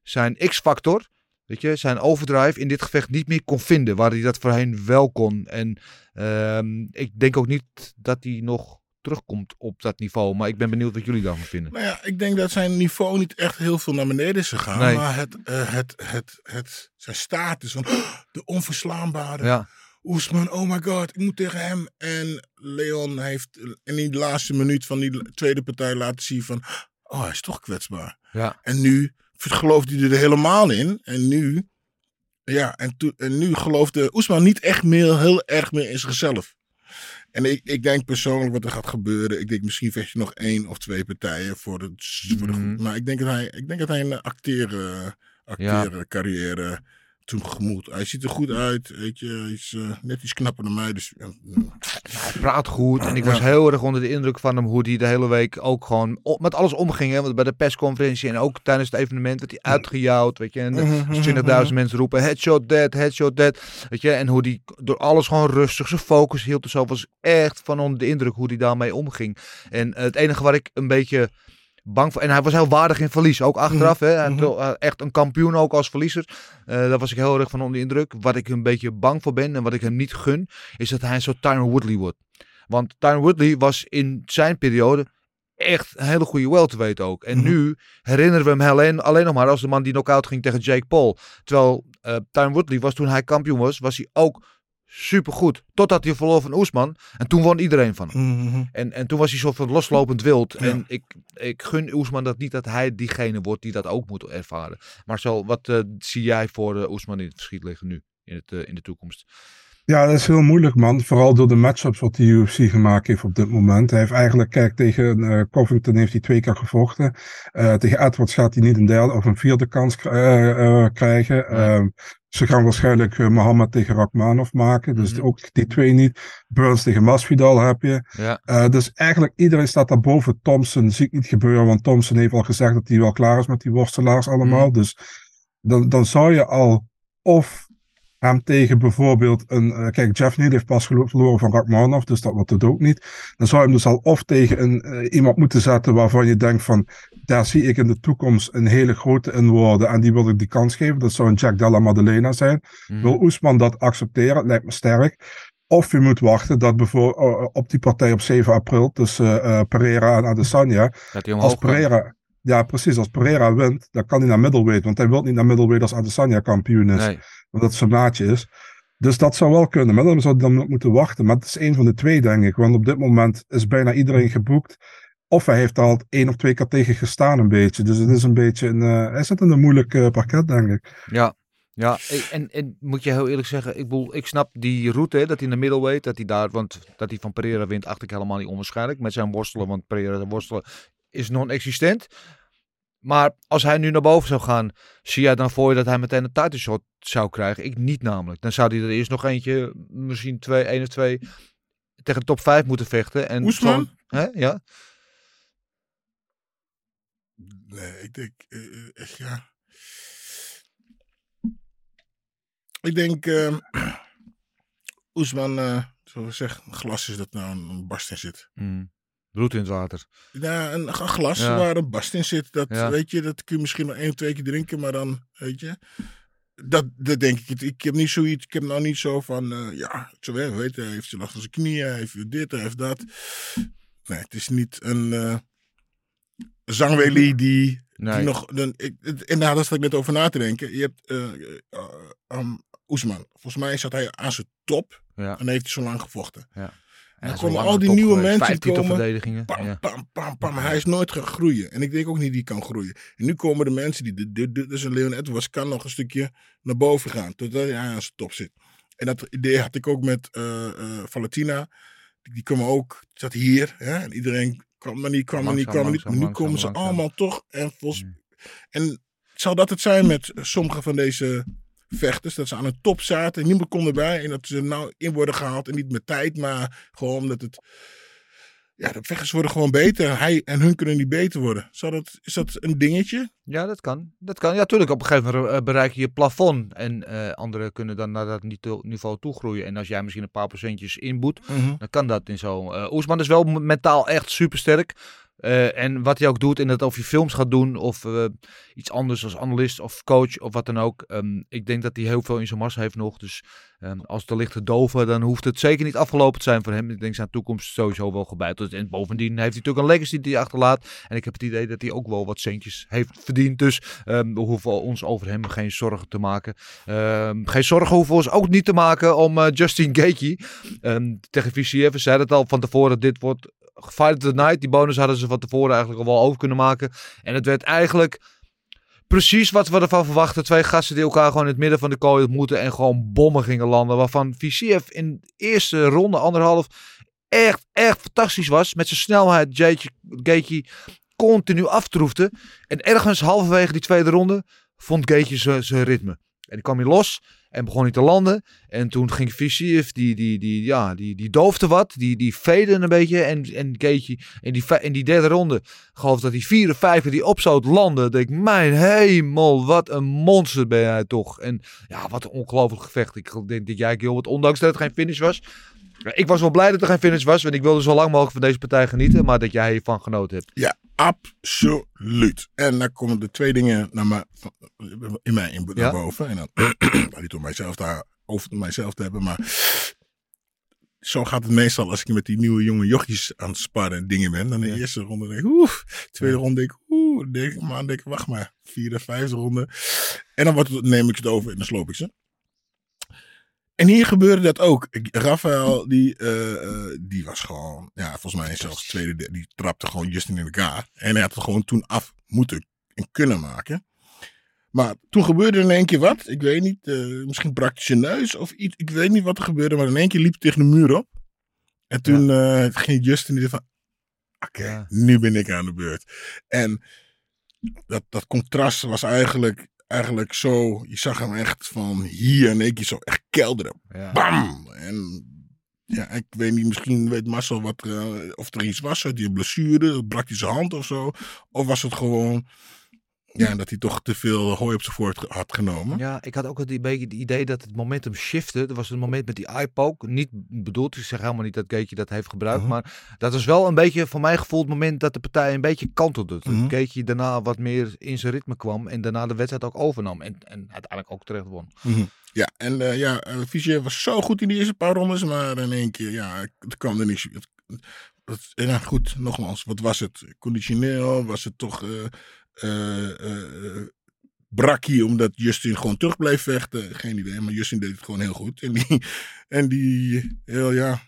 zijn X-factor, weet je, zijn overdrive in dit gevecht niet meer kon vinden. Waar hij dat voorheen wel kon. En ehm, ik denk ook niet dat hij nog terugkomt op dat niveau. Maar ik ben benieuwd wat jullie daarvan vinden. Nou ja, ik denk dat zijn niveau niet echt heel veel naar beneden is gegaan. Nee. Maar het, eh, het, het, het, zijn status van de onverslaanbare Ja, Oesman, oh my god, ik moet tegen hem. En Leon heeft in die laatste minuut van die tweede partij laten zien van, oh hij is toch kwetsbaar. ja, En nu gelooft hij er helemaal in. En nu, ja, en, en nu geloofde Oesman niet echt meer, heel erg meer in zichzelf. En ik, ik denk persoonlijk wat er gaat gebeuren. Ik denk misschien vecht je nog één of twee partijen voor de Mhm. Maar ik denk dat hij, ik denk dat hij een acteren, acteren carrière tegemoet. Hij ziet er goed uit, weet je. Hij is eh, net iets knapper dan mij. Dus, hij praat goed. En ik was Ja. heel erg onder de indruk van hem hoe hij de hele week ook gewoon met alles omging. Hè? Want bij de persconferentie en ook tijdens het evenement werd hij uitgejouwd. Weet je, en de- als 20.000 mensen roepen headshot dead, headshot dead. Weet je, en hoe die door alles gewoon rustig zijn focus hield. en zo was echt van onder de indruk hoe hij daarmee omging. En het enige waar ik een beetje bang voor. En hij was heel waardig in verlies. Ook achteraf. Hè? Hij had wel, eh, echt een kampioen ook als verliezer. Eh, daar was ik heel erg van onder de indruk. Wat ik een beetje bang voor ben en wat ik hem niet gun. Is dat hij zo Tyron Woodley wordt. Want Tyron Woodley was in zijn periode echt een hele goede welterweight ook. En Mhm. nu herinneren we hem alleen, alleen nog maar als de man die knock-out ging tegen Jake Paul. Terwijl Tyron Woodley was toen hij kampioen was, was hij ook supergoed. Totdat hij verloor van Oesman. En toen won iedereen van hem. Mhm. En, en toen was hij soort van loslopend wild. Ja. En ik, ik gun Oesman dat niet dat hij diegene wordt die dat ook moet ervaren. Marcel, wat eh, zie jij voor eh, Oesman in het verschiet liggen nu? In, het, eh, in de toekomst? Ja, dat is heel moeilijk, man. Vooral door de matchups wat de UFC gemaakt heeft op dit moment. Hij heeft eigenlijk, kijk, tegen eh, Covington heeft hij twee keer gevochten. Eh, tegen Edwards gaat hij niet een derde of een vierde kans eh, krijgen. Ehm, ze gaan waarschijnlijk Mohammed tegen Rachmanov maken. Dus Mhm. ook die twee niet. Burns tegen Masvidal heb je. Ja, dus eigenlijk iedereen staat daar boven. Thompson zie ik niet gebeuren, want Thompson heeft al gezegd dat hij wel klaar is met die worstelaars allemaal. Mhm. Dus dan, dan zou je al of hem tegen bijvoorbeeld een... eh, kijk, Jeff Neal heeft pas verloren van Rachmanov, dus dat wordt het ook niet. Dan zou je hem dus al of tegen een, eh, iemand moeten zetten waarvan je denkt van... Daar zie ik in de toekomst een hele grote in worden en die wil ik die kans geven. Dat zou een Jack Della Maddalena zijn. Mhm. Wil Oesman dat accepteren? Het lijkt me sterk. Of je moet wachten dat bijvoorbeeld op die partij op 7 april tussen eh, Pereira en Adesanya. omhoog Als? Pereira, ja precies, als Pereira wint, dan kan hij naar middleweight. Want hij wil niet naar middleweight als Adesanya kampioen is. Nee. Want dat zijn maatje is. Dus dat zou wel kunnen. Maar dan zou hij dan moeten wachten. Maar het is één van de twee, denk ik. Want op dit moment is bijna iedereen geboekt. Of hij heeft al één of twee keer tegen gestaan een beetje. Dus het is een beetje een... eh, hij zit in een moeilijk eh, parket, denk ik. Ja, Ja, en, en moet je heel eerlijk zeggen, ik, bedoel, ik snap die route, hè, dat hij in de middleweight, dat hij daar, want dat hij van Pereira wint, acht ik helemaal niet onwaarschijnlijk. Met zijn worstelen, want Pereira worstelen is non-existent. Maar als hij nu naar boven zou gaan, zie jij dan voor je dat hij meteen een title shot zou krijgen? Ik niet namelijk. Dan zou hij er eerst nog eentje, misschien twee, één of twee, tegen de top 5 moeten vechten. En Oesman? Hè? Ja. Nee, ik denk, eh, eh, echt, ja. Ik denk, ehm Oesman, eh zoals ik zeg, glas is dat nou een, een barst in zit. Mm. Bloed in het water. Ja, een, een glas Ja. waar een barst in zit, dat Ja. weet je, dat kun je misschien nog één of twee keer drinken, maar dan, weet je. Dat, dat denk ik. Ik heb niet zoiets, ik heb nou niet zo van, eh, ja, zo weet hij heeft last van zijn knieën, hij heeft dit, hij heeft dat. Nee, het is niet een zangwelie die Nee. die nog, dan, ik, en daar zat ik net over na te denken. Je hebt um, Oesman. Volgens mij zat hij aan zijn top. Ja. En heeft hij zo lang gevochten. Ja. En dan komen al die top nieuwe geweest, mensen komen. Pam, pam, pam, pam. Hij is nooit gaan groeien. En ik denk ook niet die kan groeien. En nu komen de mensen die... Dit, is een Leon Edwards. Kan nog een stukje naar boven gaan. Totdat hij aan zijn top zit. En dat idee had ik ook met eh eh Valentina. Die, die kwam ook... Zat hier. Hè? En iedereen kwam maar niet, kwam maar niet, kwam maar niet. Maar nu langzaam, komen ze langzaam. allemaal toch. En, volgens, en zal dat het zijn met sommige van deze vechters? Dat ze aan de top zaten en niemand kon erbij. En dat ze nou in worden gehaald. En niet met tijd, maar gewoon omdat het... Ja, de vechters worden gewoon beter. Hij en hun kunnen niet beter worden. Zal dat, is dat een dingetje? Ja, dat kan. Dat kan. Ja, tuurlijk. Op een gegeven moment eh, bereik je je plafond. En eh, anderen kunnen dan naar dat niveau toe groeien. En als jij misschien een paar procentjes inboet, dan kan dat in zo. eh Oesman is wel mentaal echt super sterk. en wat hij ook doet, in dat of je films gaat doen of eh, iets anders als analist of coach of wat dan ook. ehm, ik denk dat hij heel veel in zijn mars heeft nog. Dus ehm, als het ligt te doven, dan hoeft het zeker niet afgelopen te zijn voor hem. Ik denk zijn toekomst sowieso wel gebeiteld. En bovendien heeft hij natuurlijk een legacy die hij achterlaat. En ik heb het idee dat hij ook wel wat centjes heeft verdiend. Dus ehm, we hoeven ons over hem geen zorgen te maken. Geen zorgen hoeven we ons ook niet te maken om eh, Justin Gaethje. Tegen VCF, zeiden het al van tevoren, dit wordt Fight of the Night. Die bonus hadden ze van tevoren eigenlijk al wel over kunnen maken. En het werd eigenlijk precies wat we ervan verwachten. Twee gasten die elkaar gewoon in het midden van de kooi ontmoeten en gewoon bommen gingen landen. Waarvan VCF in de eerste ronde, anderhalf, echt, echt fantastisch was. Met zijn snelheid, Gaethje, continu aftroefde. En ergens halverwege die tweede ronde vond Gaethje zijn- zijn ritme. En die kwam hij los en begon hij te landen. En toen ging VCF, die, die, die, ja, die, die doofde wat. Die, die veden een beetje. En, en Gaethje in die, in die derde ronde, geloof dat die vierde, vijfde die op zou landen. denk ik, mijn hemel, wat een monster ben jij toch. En ja, wat een ongelooflijk gevecht. Ik denk dat jij, Gilbert, ondanks dat het geen finish was... Ja, Ik was wel blij dat er geen finish was, want ik wilde zo lang mogelijk van deze partij genieten. Maar dat jij hiervan genoten hebt. Ja, absoluut. En dan komen de twee dingen naar me, in mij in, naar Ja? boven. En dan, nou, niet om mijzelf te, over mijzelf te hebben, maar zo gaat het meestal als ik met die nieuwe jonge jochies aan het sparren en dingen ben. Dan in de eerste ronde denk ik, oeh. Tweede ronde denk ik, oeh. Denk ik, maar denk ik, wacht maar. Vierde, vijfde ronde. En dan wordt het, neem ik het over en dan sloop ik ze. En hier gebeurde dat ook. Rafael, die, eh, eh, die was gewoon, ja, volgens mij zelfs tweede, de- die trapte gewoon Justin in elkaar. En hij had het gewoon toen af moeten en kunnen maken. Maar toen gebeurde er in één keer wat. Ik weet niet, eh, misschien brak zijn neus of iets. Ik weet niet wat er gebeurde, maar in één keer liep hij tegen de muur op. En toen eh, ging Justin die van, oké, Ja. nu ben ik aan de beurt. En dat, dat contrast was eigenlijk, eigenlijk zo, je zag hem echt van hier in één keer zo echt kelderen. Ja. Bam! En ja, ik weet niet, misschien weet Marcel wat eh, of er iets was. Had hij een blessure, brak hij zijn hand of zo. Of was het gewoon, ja, dat hij toch te veel hooi op zijn voort had genomen. Ja, ik had ook het een beetje het idee dat het momentum shifte. Er was een moment met die eye-poke. Niet bedoeld, ik zeg helemaal niet dat Gaethje dat heeft gebruikt. Mhm. Maar dat was wel een beetje, voor mijn gevoel, het moment dat de partij een beetje kantelde. Dat Mhm. Gaethje daarna wat meer in zijn ritme kwam. En daarna de wedstrijd ook overnam. En, en uiteindelijk ook terecht won. Mhm. Ja, en eh ja, eh, Fischer was zo goed in die eerste paar rondes, maar in één keer, ja, het kwam er niet. Het, nou goed, nogmaals, wat was het? Conditioneel was het toch eh eh, eh, eh, brakkie, omdat Justin gewoon terug bleef vechten. Geen idee, maar Justin deed het gewoon heel goed. En die, en die heel, ja,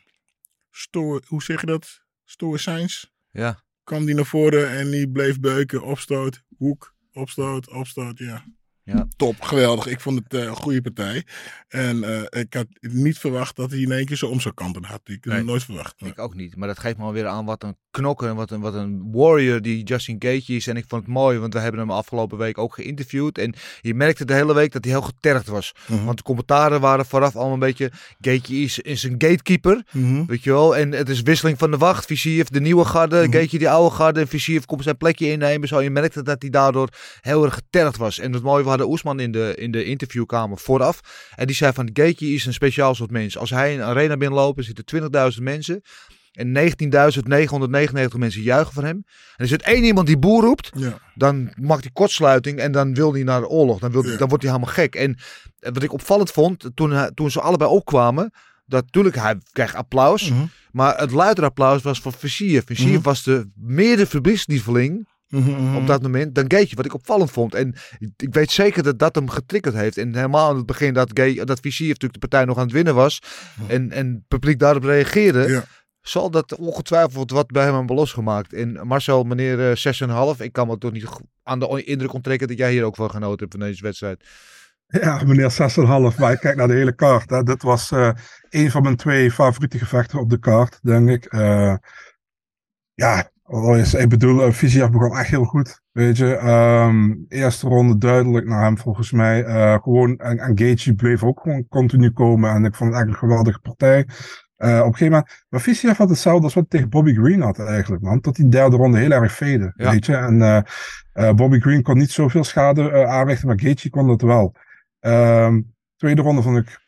stoor, hoe zeg je dat? Stoïcijns? Ja, Kwam die naar voren en die bleef beuken, opstoot, hoek, opstoot, opstoot, ja. Ja. Top, geweldig. Ik vond het eh, een goede partij. En eh, ik had niet verwacht dat hij in één keer zo om zou kanten had. Ik Nee. het nooit verwacht. Ik ook niet. Maar dat geeft me alweer aan wat een knokker en wat een, wat een warrior die Justin Gaethje is. En ik vond het mooi, want we hebben hem afgelopen week ook geïnterviewd. En je merkte de hele week dat hij heel getergd was. Mhm. Want de commentaren waren vooraf allemaal een beetje... Gaethje is, is een gatekeeper, Mhm. weet je wel. En het is wisseling van de wacht. Visiev de nieuwe garde. Gaethje die oude garde. En Visiev komt zijn plekje innemen. Zo, je merkte dat hij daardoor heel erg getergd was. En het mooie, we hadden Oesman in de, in de interviewkamer vooraf. En die zei van, Gaethje is een speciaal soort mens. Als hij een arena binnenloopt, er zitten 20.000 mensen... En 19.999 mensen juichen voor hem. En er zit één iemand die boer roept, Ja. dan maakt hij kortsluiting en dan wil hij naar de oorlog. Dan, wil, Ja. dan wordt hij helemaal gek. En wat ik opvallend vond, toen, toen ze allebei opkwamen, dat natuurlijk hij kreeg applaus. Mhm. Maar het luidere applaus was voor Versier. Versier Mhm. was de meer de Mhm, mhm. op dat moment dan Gaetje, wat ik opvallend vond. En ik- ik weet zeker dat dat hem getriggerd heeft. En helemaal aan het begin dat, Gae, dat Versier natuurlijk de partij nog aan het winnen was. En, en het publiek daarop reageerde. Ja. Zal dat ongetwijfeld wat bij hem hebben losgemaakt. En Marcel, meneer eh, 6,5. Ik kan me toch niet aan de indruk onttrekken dat jij hier ook van genoten hebt van deze wedstrijd. Ja, meneer 6,5. Maar ik kijk naar de hele kaart. Hè. Dit was eh een van mijn twee favoriete gevechten op de kaart, denk ik. Eh, ja, wat is- ik bedoel, uh, Fiziev begon echt heel goed. Weet je, Ehm, eerste ronde duidelijk naar hem volgens mij. Eh, gewoon, en, en Gaethje bleef ook gewoon continu komen. En ik vond het eigenlijk een geweldige partij. Eh, op een gegeven moment, maar Fiziev had hetzelfde als wat hij tegen Bobby Green had eigenlijk, man. Tot die derde ronde heel erg veden, Ja. weet je. En eh, eh, Bobby Green kon niet zoveel schade eh, aanrichten, maar Gaethje kon dat wel. Ehm, tweede ronde vond ik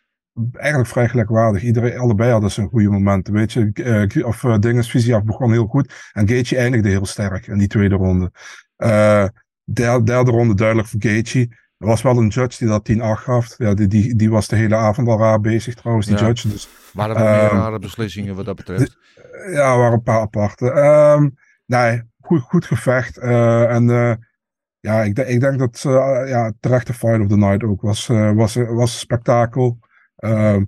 eigenlijk vrij gelijkwaardig. Iedereen, allebei hadden zijn goede momenten. Weet je, eh, of uh, Dinges Fiziev begon heel goed. En Gaethje eindigde heel sterk in die tweede ronde. Eh derde, derde ronde duidelijk voor Gaethje. Er was wel een judge die dat 10-8 gaf. Ja, die, die, die was de hele avond al raar bezig trouwens, die Ja. judge. Dus Waren er meer Ehm, rare beslissingen wat dat betreft? ja, er waren een paar aparte. Ehm, nee, goed, goed gevecht. Eh, en eh, ja, ik, denk- ik denk dat eh ja, terechte fight of the night ook was. eh, was, was een spektakel. Ehm,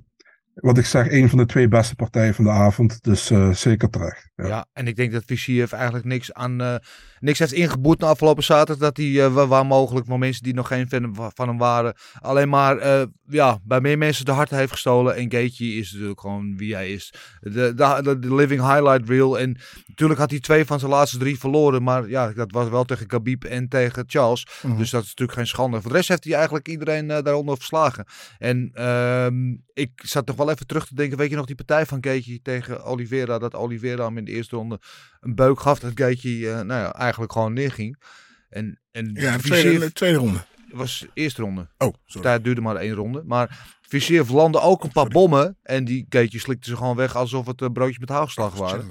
wat ik zeg, een van de twee beste partijen van de avond. Dus eh, zeker terecht. Ja. En ik denk dat Visiev eigenlijk niks aan eh, niks heeft ingeboet na afgelopen zaterdag. Dat hij, eh, wa- waar mogelijk voor mensen die nog geen fan van hem waren, alleen maar eh, ja, bij meer mensen de hart heeft gestolen. En Gaethje is natuurlijk gewoon wie hij is. De, de, de, living highlight reel. En natuurlijk had hij twee van zijn laatste drie verloren. Maar ja, dat was wel tegen Khabib en tegen Charles. Mhm. Dus dat is natuurlijk geen schande. Voor de rest heeft hij eigenlijk iedereen eh, daaronder verslagen. En ehm, ik zat nog wel even terug te denken. Weet je nog die partij van Gaethje tegen Oliveira? Dat Oliveira hem in de eerste ronde een beuk gaf. Dat Gaethje nou ja, eigenlijk gewoon neerging. En, en Ja, tweede, de tweede ronde. was de eerste ronde. Oh, sorry. tijd duurde maar één ronde. Maar Visiev landde ook een paar bommen. En die Gaethje slikte ze gewoon weg alsof het eh, broodjes met haagslag waren.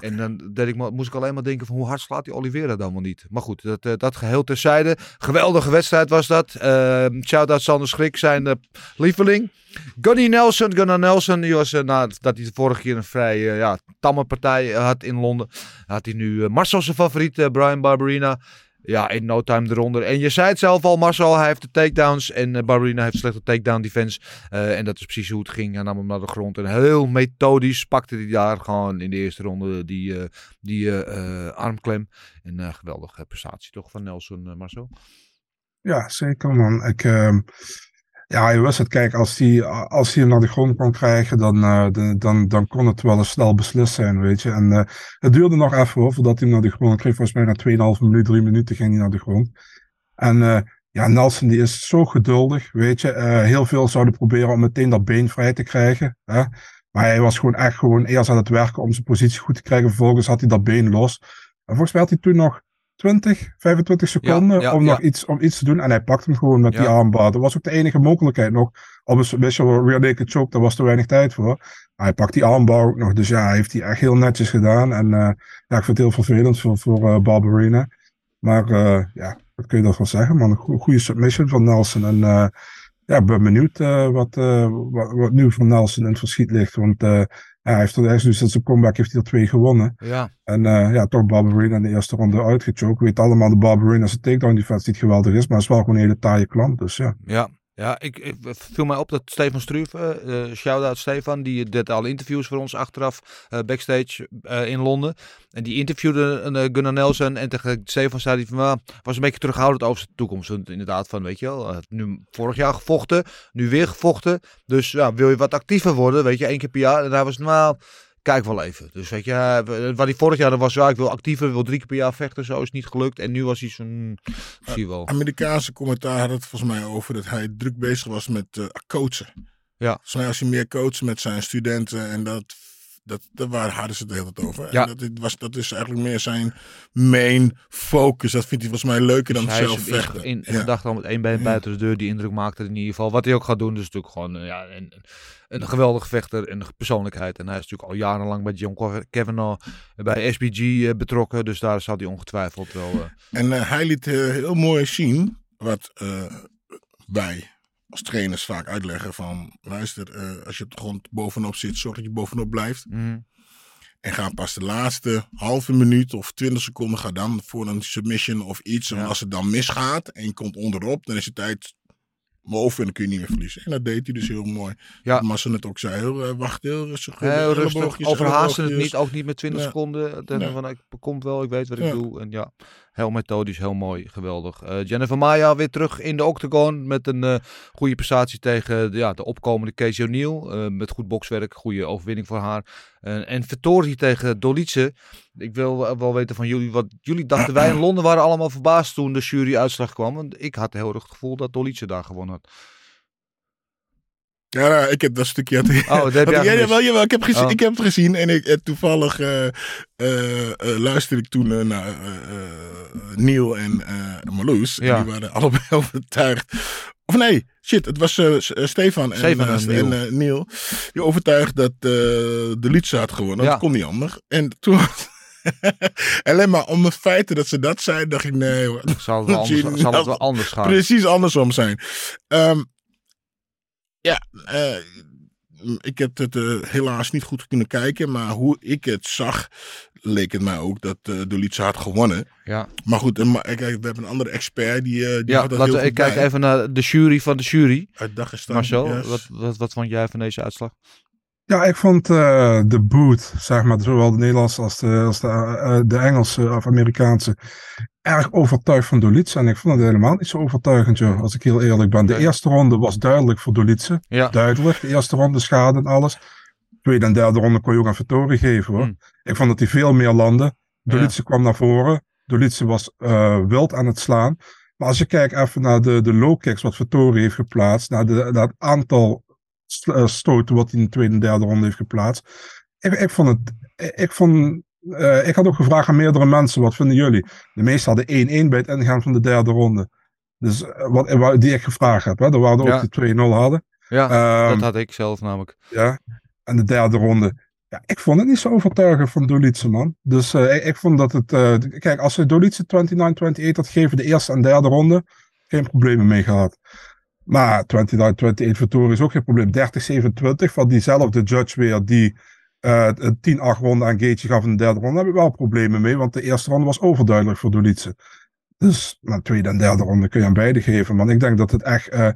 En dan deed ik, moest ik alleen maar denken van hoe hard slaat die Oliveira dan wel niet. Maar goed, dat, eh, dat geheel terzijde. Geweldige wedstrijd was dat. Uh, Shout-out Sander Schrik, zijn eh, lieveling. Gunny Nelson, Gunnar Nelson, die was, eh, nadat hij de vorige keer een vrij ja, tamme partij had in Londen, had hij nu Marcel zijn favoriet, Brian Barberina. Ja, in no time eronder. En je zei het zelf al, Marcel, hij heeft de takedowns. En eh, Barberina heeft slechte takedown defense. Eh, en dat is precies hoe het ging. Hij nam hem naar de grond. En heel methodisch pakte hij daar gewoon in de eerste ronde die, eh, die armklem. En geweldige prestatie toch van Nelson, Marcel? Ja, zeker man. Ik, ehm, ja, je wist het. Kijk, als hij als die hem naar de grond kon krijgen, dan, eh, dan, dan kon het wel eens snel beslist zijn, weet je. En eh, het duurde nog even hoor, voordat hij hem naar de grond kreeg. Volgens mij na 2,5 minuut, 3 minuten ging hij naar de grond. En eh, ja, Nelson die is zo geduldig, weet je. Heel veel zouden proberen om meteen dat been vrij te krijgen. Hè? Maar hij was gewoon echt gewoon eerst aan het werken om zijn positie goed te krijgen. Vervolgens had hij dat been los. En volgens mij had hij toen nog 20, 25 seconden ja, om nog iets, om iets te doen. En hij pakt hem gewoon met die armbar. Dat was ook de enige mogelijkheid nog. Op een special rear naked choke, daar was te weinig tijd voor. Maar hij pakt die armbar ook nog. Dus ja, hij heeft die echt heel netjes gedaan. En eh, ja, ik vind het heel vervelend voor, voor eh, Barberina. Maar eh, ja, wat kun je daarvan zeggen, man? Een go- goede submission van Nelson. En ja, ik ben benieuwd wat, wat, wat nu voor Nelson in het verschiet ligt. Want eh, ja, hij heeft er hij is nu sinds zijn comeback heeft hij er twee gewonnen. Ja, En eh, ja, toch Barberina in de eerste ronde uitgechoked. We weten allemaal de Barberina zijn takedown defense niet geweldig is, maar hij is wel gewoon een hele taaie klant. Dus ja. ja. Ja, ik, ik viel mij op dat Stefan Struve, eh shout-out Stefan, die deed al interviews voor ons achteraf eh, backstage in Londen. En die interviewde Gunnar Nelson en tegen Stefan zei hij van, "Ah, was een beetje terughoudend over zijn toekomst. Inderdaad van, weet je wel, nu vorig jaar gevochten, nu weer gevochten. Dus ja, wil je wat actiever worden, weet je, één keer per jaar. En hij was, nou, kijk wel even. Dus weet je, eh, wat hij vorig jaar was, ja, ik wil actiever, wil drie keer per jaar vechten, zo is niet gelukt. En nu was hij zo'n, zie je wel. Amerikaanse commentaar had het volgens mij over dat hij druk bezig was met eh, coachen. Ja. Volgens mij was hij meer coach met zijn studenten en dat, dat, daar waren, hadden ze het de hele tijd over. Ja. En dat, was, dat is eigenlijk meer zijn main focus. Dat vindt hij volgens mij leuker dan Dus hij zelf vechten. in, in Ja. gedachten al met één been buiten de deur. Die indruk maakte in ieder geval. Wat hij ook gaat doen, is natuurlijk gewoon eh, ja, een, een geweldige vechter en een persoonlijkheid. En hij is natuurlijk al jarenlang bij John Kavanaugh bij SBG eh, betrokken. Dus daar zal hij ongetwijfeld wel... eh, En eh, hij liet eh, heel mooi zien wat eh, wij als trainers vaak uitleggen van luister, eh, als je op de grond bovenop zit, zorg dat je bovenop blijft. mhm. En ga pas de laatste halve minuut of twintig seconden ga dan voor een submission of iets. En als het dan misgaat en je komt onderop, dan is het tijd boven en dan kun je niet meer verliezen. En dat deed hij dus heel mooi. Ja. Wat Massa net ook zei, heel, eh, wacht heel rustig. Heel rustig, elleboogjes, overhaasten het niet, ook niet met 20 Ja. seconden. Dan van, ik komt wel, ik weet wat ik Ja. doe. En ja, heel methodisch, heel mooi, geweldig. Eh, Jennifer Maya weer terug in de octagon met een eh, goede prestatie tegen de, ja, de opkomende Casey O'Neill. Eh, met goed bokswerk, goede overwinning voor haar. En Vettori tegen Dolice. Ik wil wel- weten van jullie, wat jullie dachten. Wij in Londen waren allemaal verbaasd toen de jury-uitslag kwam. Want ik had heel erg gevoel dat Dolice daar gewonnen had. Ja, nou, ik heb dat stukje. Had, Oh, dat heb jij ja, jawel, jawel, ik heb, gezien, Oh. ik heb het gezien en ik, eh, toevallig eh, luisterde ik toen naar Neil en Marloes. Ja. En die waren allebei overtuigd. Of nee, shit, het was Stefan en, Stefan en Neil. en, Neil. Die overtuigd dat de Lietse had gewonnen. Ja. Dat kon niet anders. En toen... Alleen maar om het feit dat ze dat zei, dacht ik nee hoor. Zal het wel anders, zal het wel anders gaan? Precies andersom zijn. Ehm, ja, eh, ik heb het eh, helaas niet goed kunnen kijken. Maar hoe ik het zag, leek het mij ook dat uh, Dolice had gewonnen. Ja. Maar goed, en, maar, kijk, we hebben een andere expert die, eh, die Ja, had dat laten heel we goed kijken bij. even naar de jury van de jury. Uit Dagestan. Marcel, yes. wat, wat, wat vond jij van deze uitslag? Ja, ik vond eh, de boot, zeg maar, zowel de Nederlandse als de, als de, eh, de Engelse of Amerikaanse, erg overtuigd van Dolice. En ik vond het helemaal niet zo overtuigend, joh, als ik heel eerlijk ben. De eerste ronde was duidelijk voor Dolice. Ja, Duidelijk. De eerste ronde schade en alles. Tweede en derde ronde kon je ook aan Vittori geven, hoor. Hmm. Ik vond dat hij veel meer landde. Dolice kwam naar voren. Dolice was eh, wild aan het slaan. Maar als je kijkt even naar de, de low kicks wat Vittori heeft geplaatst, naar, de, naar het aantal eh, stoten wat hij in de tweede en derde ronde heeft geplaatst. Ik, ik vond het, ik, vond, eh, ik had ook gevraagd aan meerdere mensen, wat vinden jullie? De meesten hadden 1-1 bij het ingaan van de derde ronde. Dus eh, wat, wat- die ik gevraagd heb, hè. er waren Ja. ook die 2-0 hadden. ja Ehm, dat had ik zelf namelijk. ja. En de derde ronde. Ja, ik vond het niet zo overtuigend van Dolice, man. Dus eh, ik, ik vond dat het... eh, kijk, als ze Dolice 29-28 had gegeven, de eerste en derde ronde, geen problemen mee gehad. Maar 29-28 Vittori is ook geen probleem. 30-27 van diezelfde judge weer, die een 10-8 ronde aan Gaethje gaf in de derde ronde, daar heb ik wel problemen mee, want de eerste ronde was overduidelijk voor Dolice. Dus, maar tweede en derde ronde kun je aan beide geven. Maar ik denk dat het echt. eh,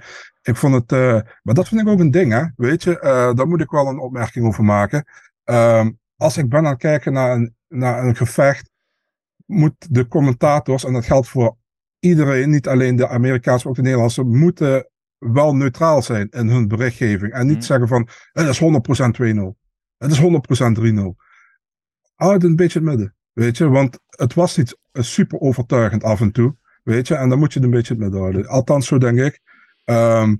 ik vond het. eh, maar dat vind ik ook een ding, hè? Weet je, eh, daar moet ik wel een opmerking over maken. Ehm, als ik ben aan het kijken naar een, naar een gevecht, moet de commentators, en dat geldt voor iedereen, niet alleen de Amerikaanse, maar ook de Nederlandse, moeten wel neutraal zijn in hun berichtgeving. En niet Mhm. zeggen van, het is 100% 2-0. Het is 100% 3-0. Houd een beetje het midden. Weet je, want het was niet super overtuigend af en toe. Weet je, en dan moet je het een beetje het midden houden. Althans, zo denk ik. Ehm,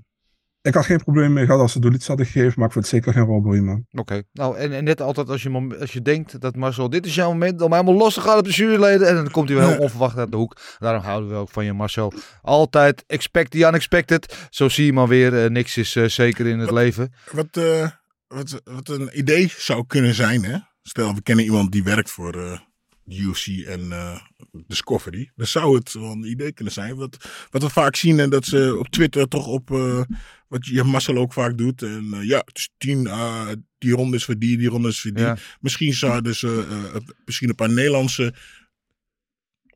ik had geen probleem mee gehad als ze Dolice hadden gegeven, maar ik vind het zeker geen robbery, man. Oké. Nou, en, en net altijd als je, als je denkt dat Marcel, dit is jouw moment om helemaal los te gaan op de juryleden. En dan komt hij wel heel onverwacht uit de hoek. Daarom houden we ook van je, Marcel. Altijd expect the unexpected. Zo zie je maar weer, eh, niks is eh, zeker in het leven. Wat, eh, wat, wat een idee zou kunnen zijn, hè? Stel, we kennen iemand die werkt voor eh, de UFC en eh Discovery. Dan zou het wel een idee kunnen zijn. Wat, wat we vaak zien en dat ze op Twitter toch op, eh, wat je Marcel ook vaak doet. En eh, ja, het is tien, ah, die ronde is voor die, die ronde is voor die. Ja. Misschien zouden ze misschien een paar Nederlandse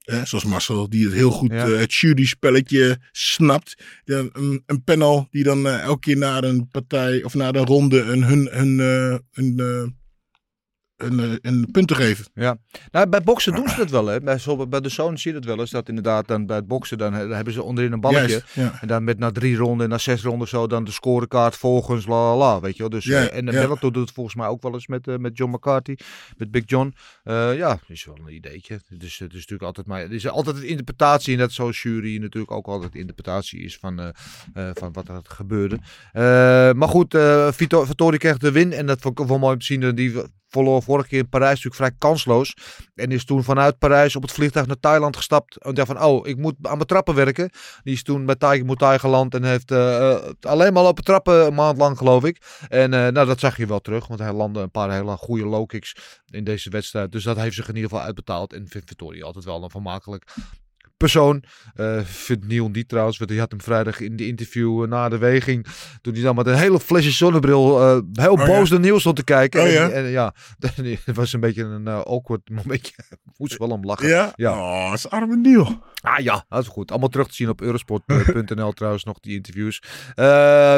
Hè, zoals Marcel, die het heel goed Ja. het jury-spelletje snapt. Een, een panel die dan elke keer naar een partij of naar een ronde een, hun, hun, hun, eh, hun, eh, een punten geven. Ja, nou, bij boksen doen ze dat wel. Hè. Bij, bij de zoon zie je dat wel eens. Dat inderdaad dan bij het boksen, dan, dan hebben ze onderin een balletje. Juist, ja. En dan met na drie ronden en na zes ronden zo, dan de scorekaart volgens la la la, weet je wel. Dus, Ja, eh, en de ja. Bellator doet het volgens mij ook wel eens met, eh, met John McCarthy, met Big John. Eh, ja, is wel een ideetje. Dus het is natuurlijk altijd maar, het is altijd een interpretatie en dat zo'n jury natuurlijk ook altijd interpretatie is van, eh, eh, van wat er gebeurde. Eh, maar goed, eh Vito- Vittori kreeg de win en dat vond ik wel mooi om te zien. Die verloor vorige keer in Parijs natuurlijk vrij kansloos. En is toen vanuit Parijs op het vliegtuig naar Thailand gestapt. En dacht van, oh, ik moet aan mijn trappen werken. Die is toen bij Tiger Muay Thai geland en heeft eh, eh, alleen maar lopen trappen een maand lang, geloof ik. En eh, nou, dat zag je wel terug, want hij landde een paar hele goede low kicks in deze wedstrijd. Dus dat heeft zich in ieder geval uitbetaald. En vindt Vittori altijd wel een vermakelijk persoon. Eh vindt Neil niet trouwens, want hij had hem vrijdag in de interview eh, na de weging. Toen hij dan met een hele flesje zonnebril eh, heel Oh, ja. boos naar Niels stond te kijken. Oh, en, ja. en ja, het was een beetje een awkward momentje. Moest wel om lachen. Ja? Ja. Oh, dat is arme Neil. Ah ja, dat is goed. Allemaal terug te zien op eurosport.nl trouwens nog, die interviews.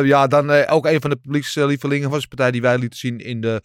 Ja, dan ook een van de publiekslievelingen was de partij die wij lieten zien in de,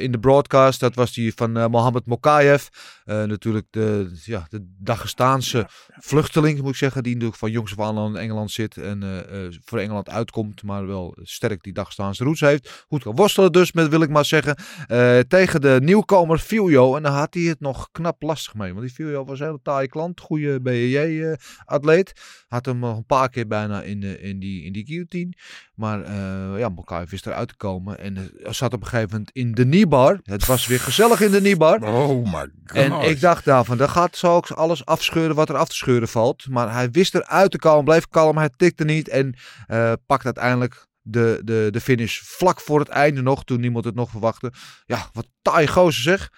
in de broadcast. Dat was die van Mohammed Mokayev. Natuurlijk de, ja, de Dagestaanse vluchteling, moet ik zeggen. Die natuurlijk van jongs af aan in Engeland zit. En eh, eh, voor Engeland uitkomt, maar wel sterk die Dagestaanse roots heeft. Goed kan worstelen dus, met, wil ik maar zeggen. Eh, tegen de nieuwkomer Filio. En daar had hij het nog knap lastig mee. Want die Filio was een hele taaie klant. Goede BJJ-atleet. Had hem nog een paar keer bijna in, de, in, die, in die guillotine. Maar eh ja, Mokayev is eruit te komen. En zat op een gegeven moment in de kniebar. Het was weer gezellig in de kniebar. Oh my god. En ik dacht daarvan, dan gaat zo alles afscheuren wat er af te scheuren valt. Maar hij wist eruit te komen, bleef kalm, hij tikte niet. En eh pakt uiteindelijk de, de, de finish vlak voor het einde nog, toen niemand het nog verwachtte. Ja, wat taai gozer zeg.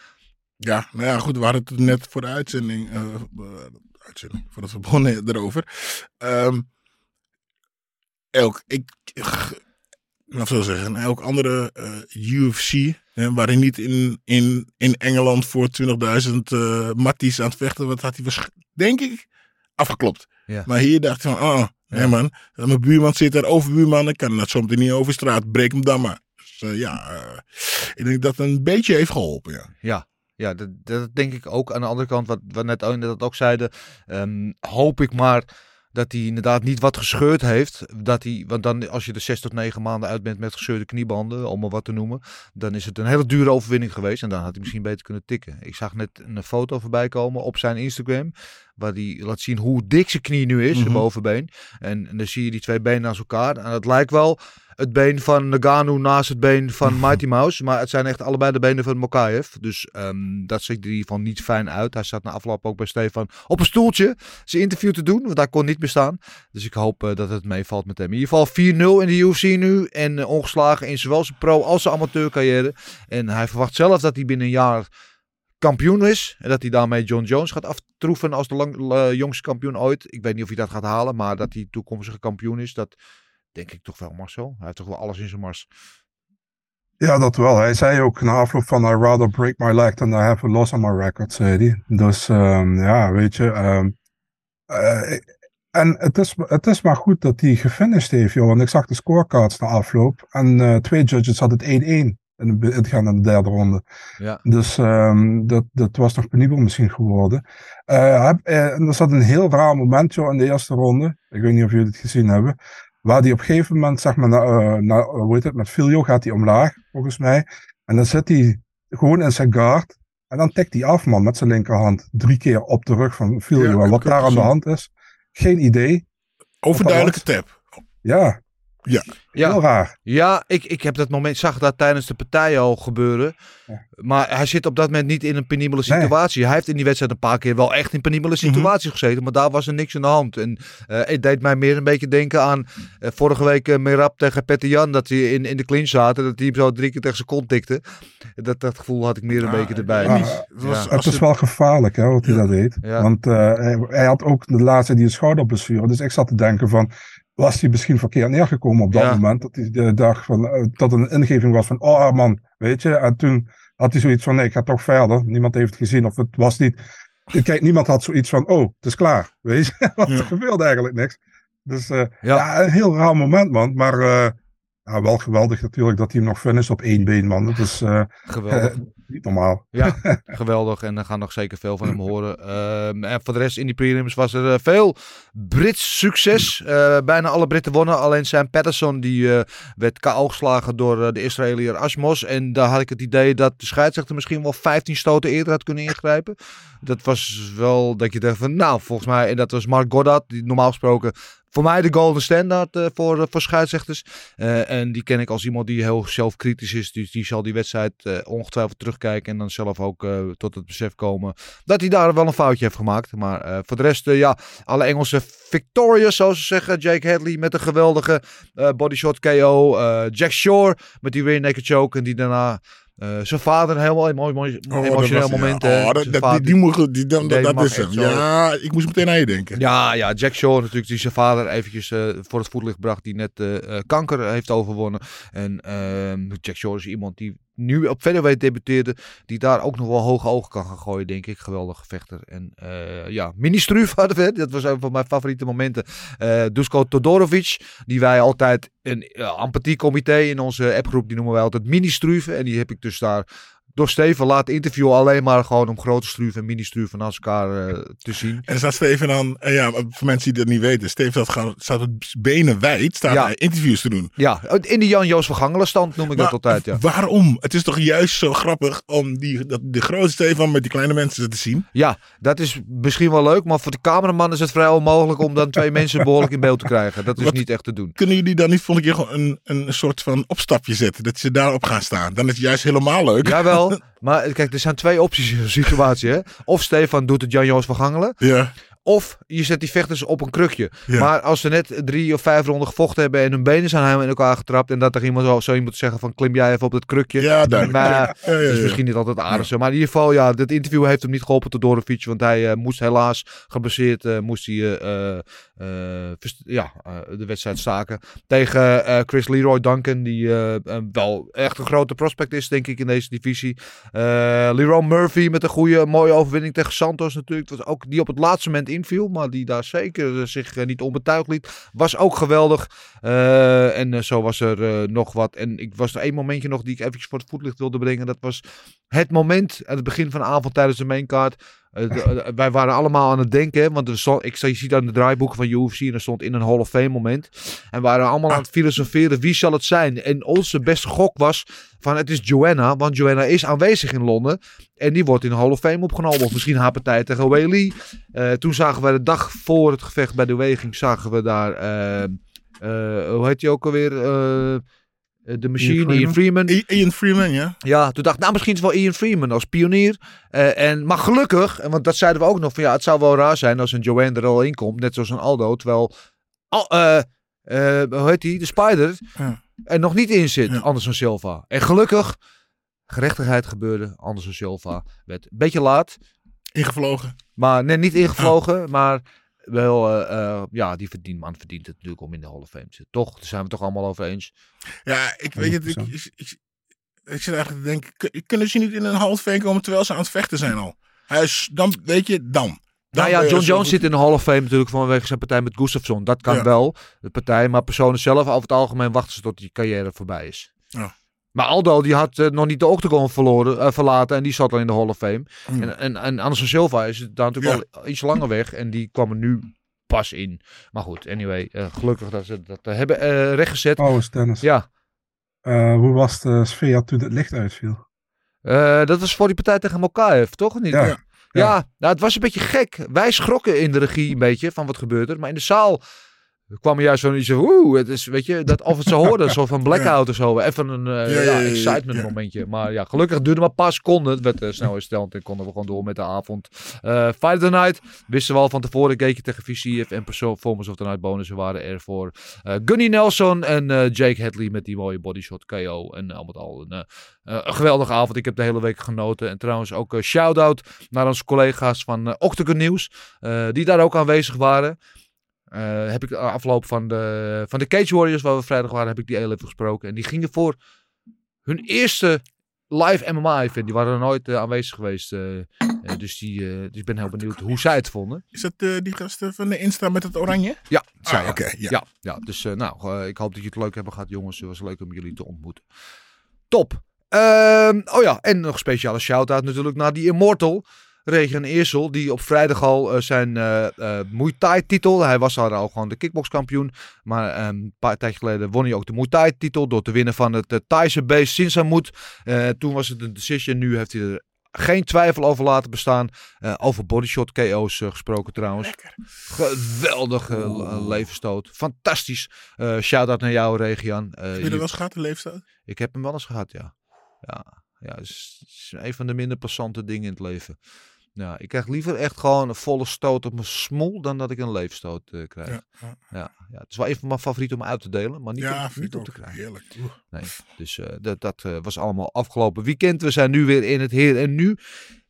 Ja, nou ja, goed, we hadden het net voor de uitzending, eh, uitzending voordat we begonnen erover. Ehm, elk, ik, laat zo zeggen, elk andere eh, UFC, hè, waarin niet in, in, in Engeland voor 20.000 eh matties aan het vechten, wat had hij waarschijnlijk, denk ik, afgeklopt. Ja. Maar hier dacht ik van, oh, Ja. hè man, mijn buurman zit daar, overbuurman, ik kan dat meteen niet over straat, breek hem dan maar. Dus eh, ja, eh, ik denk dat het een beetje heeft geholpen, ja. Ja, ja dat, dat denk ik ook. Aan de andere kant, wat we net ook, net ook zeiden, ehm, hoop ik maar dat hij inderdaad niet wat gescheurd heeft. Dat hij, want dan, als je er zes tot negen maanden uit bent met gescheurde kniebanden, om maar wat te noemen, dan is het een hele dure overwinning geweest. En dan had hij misschien beter kunnen tikken. Ik zag net een foto voorbij komen op zijn Instagram, waar hij laat zien hoe dik zijn knie nu is, zijn Mhm. bovenbeen. En, en dan zie je die twee benen naast elkaar. En het lijkt wel het been van Nagano naast het been van Mighty Mouse. Maar het zijn echt allebei de benen van Mokaev. Dus ehm, dat ziet er in ieder geval niet fijn uit. Hij zat na afloop ook bij Stefan op een stoeltje zijn interview te doen. Want daar kon niet bestaan. Dus ik hoop eh, dat het meevalt met hem. In ieder geval 4-0 in de UFC nu. En eh, ongeslagen in zowel zijn pro als zijn amateurcarrière. En hij verwacht zelf dat hij binnen een jaar kampioen is. En dat hij daarmee John Jones gaat aftroeven als de lang, eh, jongste kampioen ooit. Ik weet niet of hij dat gaat halen. Maar dat hij toekomstige kampioen is. Dat denk ik toch wel Marcel. Hij heeft toch wel alles in zijn mars. Ja, dat wel. Hij zei ook na afloop van I rather break my leg than I have a loss on my record, zei hij. Dus ehm, ja, weet je. ehm, eh, en het is, het is maar goed dat hij gefinished heeft, joh. Want ik zag de scorecards na afloop. En eh, twee judges hadden het 1-1 in het gaan naar de derde ronde. Ja. Dus ehm, dat, dat was nog penibel misschien geworden. Eh, heb- en er zat een heel raar moment joh, in de eerste ronde. Ik weet niet of jullie het gezien hebben. Waar die op een gegeven moment, zeg maar, na, eh, na, eh, hoe heet het, met Filio gaat hij omlaag, volgens mij. En dan zit hij gewoon in zijn guard. En dan tikt hij af, man, met zijn linkerhand. Drie keer op de rug van Filio. Ja, en wat daar aan de hand is, geen idee. Overduidelijke tap. Ja, Ja. Ja. heel raar. Ja, ik, ik heb dat moment, zag dat tijdens de partij al gebeuren. Ja. Maar hij zit op dat moment niet in een penibele Nee. situatie. Hij heeft in die wedstrijd een paar keer wel echt in penibele situaties gezeten. Maar daar was er niks aan de hand. En eh, het deed mij meer een beetje denken aan eh, vorige week Merab tegen Petter Jan. Dat die in, in de clinch zaten. Dat hij hem zo drie keer tegen zijn kont tikte. Dat, dat gevoel had ik meer een Ah, beetje erbij. Het was- Ja. Het is wel gevaarlijk, hè, wat hij Ja. dat deed. Ja. Want eh, hij, hij had ook de laatste die een schouderblessure. Dus ik zat te denken van, was hij misschien verkeerd neergekomen op dat Ja. moment? Dat hij de dag van, eh, dat een ingeving was van, oh man, weet je. En toen had hij zoiets van, nee, ik ga toch verder. Niemand heeft het gezien of het was niet Kijk, niemand had zoiets van, oh, het is klaar. Weet je, want Ja. er gebeurde eigenlijk niks. Dus eh, Ja. ja. een heel raar moment, man. Maar eh, ja, wel geweldig natuurlijk dat hij hem nog finisht op één been, man. Dat is Geweldig. Niet normaal. Ja, geweldig. En er gaan nog zeker veel van hem horen. Ehm, en voor de rest in die prelims was er eh, veel Brits succes. Eh, bijna alle Britten wonnen. Alleen Sam Patterson die eh, werd KO geslagen door de Israëliër Asmos. En daar had ik het idee dat de scheidsrechter misschien wel 15 stoten eerder had kunnen ingrijpen. Dat was wel dat je dacht van nou volgens mij. En dat was Mark Goddard. Die normaal gesproken voor mij de golden standaard voor, voor scheidsrechters. En die ken ik als iemand die heel zelfkritisch is. Dus die zal die wedstrijd ongetwijfeld terugkijken. En dan zelf ook eh, tot het besef komen dat hij daar wel een foutje heeft gemaakt. Maar eh, voor de rest, eh, ja, alle Engelse victorious, zoals ze zeggen. Jake Hadley met een geweldige bodyshot KO. Jack Shore met die rear naked choke. En die daarna zijn vader, een heel mooi, Oh, emotioneel ja. moment. Oh, dat, zijn dat- vader- die, die, dan, dat, is hem. Ja, ik moest meteen aan je denken. ja, ja, Jack Shaw natuurlijk, die zijn vader eventjes voor het voetlicht bracht, die net kanker heeft overwonnen. En ehm, Jack Shaw is iemand die nu op featherweight debuteerde, die daar ook nog wel hoge ogen kan gaan gooien, denk ik. Geweldige vechter. En eh, ja, mini-struuf hadden we, dat was een van mijn favoriete momenten. Eh Dusko Todorovic, die wij altijd een uh, empathiecomité in onze appgroep, die noemen wij altijd mini-struven. En die heb ik dus daar door Steven laten interviewen, alleen maar gewoon om grote struven en mini-struven naast elkaar eh, te zien. En staat Steven dan, eh, ja, voor mensen die dat niet weten, Steven staat, gewoon, staat met benen wijd, staat Ja. interviews te doen. Ja, in de Jan-Joos van Gangelen stand noem ik dat Maar altijd, ja. Waarom? Het is toch juist zo grappig om die, dat, de grote Stefan met die kleine mensen te zien? Ja, dat is misschien wel leuk, maar voor de cameraman is het vrij onmogelijk om dan twee mensen behoorlijk in beeld te krijgen. Dat is Wat- niet echt te doen. Kunnen jullie dan niet volgende keer gewoon een, een soort van opstapje zetten? Dat ze daarop gaan staan. Dan is het juist helemaal leuk. Jawel, maar kijk, er zijn twee opties in zo'n situatie. Hè? Of Stefan doet het Jan-Joos van Gangelen, Ja. Of je zet die vechters op een krukje. Ja. Maar als ze net drie of vijf ronden gevochten hebben en hun benen zijn helemaal in elkaar getrapt en dat er iemand zo, zo iemand zeggen van klim jij even op dat krukje. Ja, duidelijk. Maar Ja, ja, ja, dat is misschien niet altijd aardig zo. Maar in ieder geval, ja, dit interview heeft hem niet geholpen tot Dorovic. Want hij eh, moest helaas, geblesseerd, eh, moest hij eh, eh, eh, ja, eh, de wedstrijd staken. Tegen eh, Chris Leroy Duncan, die eh, eh, wel echt een grote prospect is, denk ik, in deze divisie. Eh Leroy Murphy met een goede, mooie overwinning tegen Santos natuurlijk. Het was ook die op het laatste moment inviel, maar die daar zeker eh, zich eh, niet onbetuigd liet. Was ook geweldig. Eh, en zo was er nog wat. En ik was er één momentje nog die ik eventjes voor het voetlicht wilde brengen. Dat was het moment aan het begin van de avond tijdens de maincard. Eh, eh, wij waren allemaal aan het denken, want er stond, ik je ziet aan de draaiboeken van UFC en er stond in een Hall of Fame moment. En we waren allemaal aan het filosoferen, wie zal het zijn? En onze beste gok was van het is Joanna, want Joanna is aanwezig in Londen. En die wordt in de Hall of Fame opgenomen. Of misschien haar partij tegen Weili. Eh toen zagen we de dag voor het gevecht bij de weging, zagen we daar, hoe heet die ook alweer? Eh, de machine, Freeman? Ian Freeman. I- Ian Freeman, ja. Ja, toen dacht ik, nou misschien is het wel Ian Freeman als pionier. Eh, en, maar gelukkig, en want dat zeiden we ook nog, van ja, het zou wel raar zijn als een Joanne er al in komt, net zoals een Aldo, terwijl, al, eh, eh, hoe heet die, de Spider, Ja. er nog niet in zit, Ja. Anderson Silva. En gelukkig, gerechtigheid gebeurde, Anderson Silva werd een beetje laat, Ingevlogen. maar net niet ingevlogen, maar wel, eh, eh, ja, die verdient, man verdient het natuurlijk om in de Hall of Fame te zitten. Toch, daar zijn we het toch allemaal over eens. Ja, ik weet het. Ik, 100%. ik, ik, ik zit eigenlijk te denken, kun- kunnen ze niet in een half Fame komen terwijl ze aan het vechten zijn al? Hij is, dan weet je, dan. Dan Nou ja, John Jones zit in de Hall of Fame natuurlijk vanwege zijn partij met Gustafsson. Dat kan Ja. wel, de partij. Maar personen zelf, over het algemeen wachten ze tot die carrière voorbij is. Ja. Maar Aldo, die had eh, nog niet de octagon verloren, eh, verlaten en die zat al in de Hall of Fame. Hmm. En, en, en Anderson Silva is daar natuurlijk al iets langer weg en die kwam er nu pas in. Maar goed, anyway, eh, gelukkig dat ze dat hebben rechtgezet. Trouwens, Dennis. Ja, hoe was de sfeer toen het licht uitviel? dat was voor die partij tegen Mokaev, toch? Of Niet? Ja. Ja, nou, het was een beetje gek. Wij schrokken in de regie een beetje van wat gebeurt er. Maar in de zaal kwam er juist zo'n iets oeh, het is, weet je, dat of het ze hoorden, zo van blackout of zo. Even een eh, Ja, excitement momentje. Maar ja, gelukkig duurde maar een paar seconden. Het werd eh, snel hersteld en konden we gewoon door met de avond. Eh Fight the Night wisten we al van tevoren. Keek je tegen VCF en Performance of the Night bonussen waren er voor Gunny Nelson en Jake Hadley met die mooie bodyshot KO. En al met al een, een geweldige avond. Ik heb de hele week genoten. En trouwens ook een shout-out naar onze collega's van Octagon Nieuws. die daar ook aanwezig waren. Eh, heb ik de afloop van de, van de Cage Warriors, waar we vrijdag waren, heb ik die heel even gesproken. En die gingen voor hun eerste live MMA-event. Die waren er nooit eh, aanwezig geweest. eh. Dus, die, dus ik ben heel benieuwd hoe zij het vonden. Is dat die gasten van de Insta met het oranje? Ja, zij, Ah, ja. oké, ja. ja. Ja, dus nou, ik hoop dat je het leuk hebben gehad, jongens. Het was leuk om jullie te ontmoeten. Top. Ehm, oh ja, en nog een speciale shout-out natuurlijk naar die Immortal. Regen Eersel, die op vrijdag al eh, zijn eh eh Muay Thai titel. Hij was al, al gewoon de kickboxkampioen. Maar ehm, een paar tijd geleden won hij ook de Muay Thai titel. Door te winnen van het uh, Thaise beest Sinsamut. Eh toen was het een decision. Nu heeft hij er geen twijfel over laten bestaan. Eh, over bodyshot KO's gesproken trouwens. Geweldige uh, levensstoot. Fantastisch. Uh, Shout-out naar jou, Regian. Uh, Heb je er wel eens gehad, een leeftijd? Ik heb hem wel eens gehad, ja. Ja, ja het is, is een van de minder passante dingen in het leven. Ja, ik krijg liever echt gewoon een volle stoot op mijn smoel dan dat ik een leefstoot uh, krijg. Ja, ja. Ja, ja, het is wel een van mijn favorieten om uit te delen, maar niet, ja, op, niet op te krijgen. Heerlijk. Nee, dus uh, dat, dat uh, was allemaal afgelopen weekend. We zijn nu weer in het heer en nu.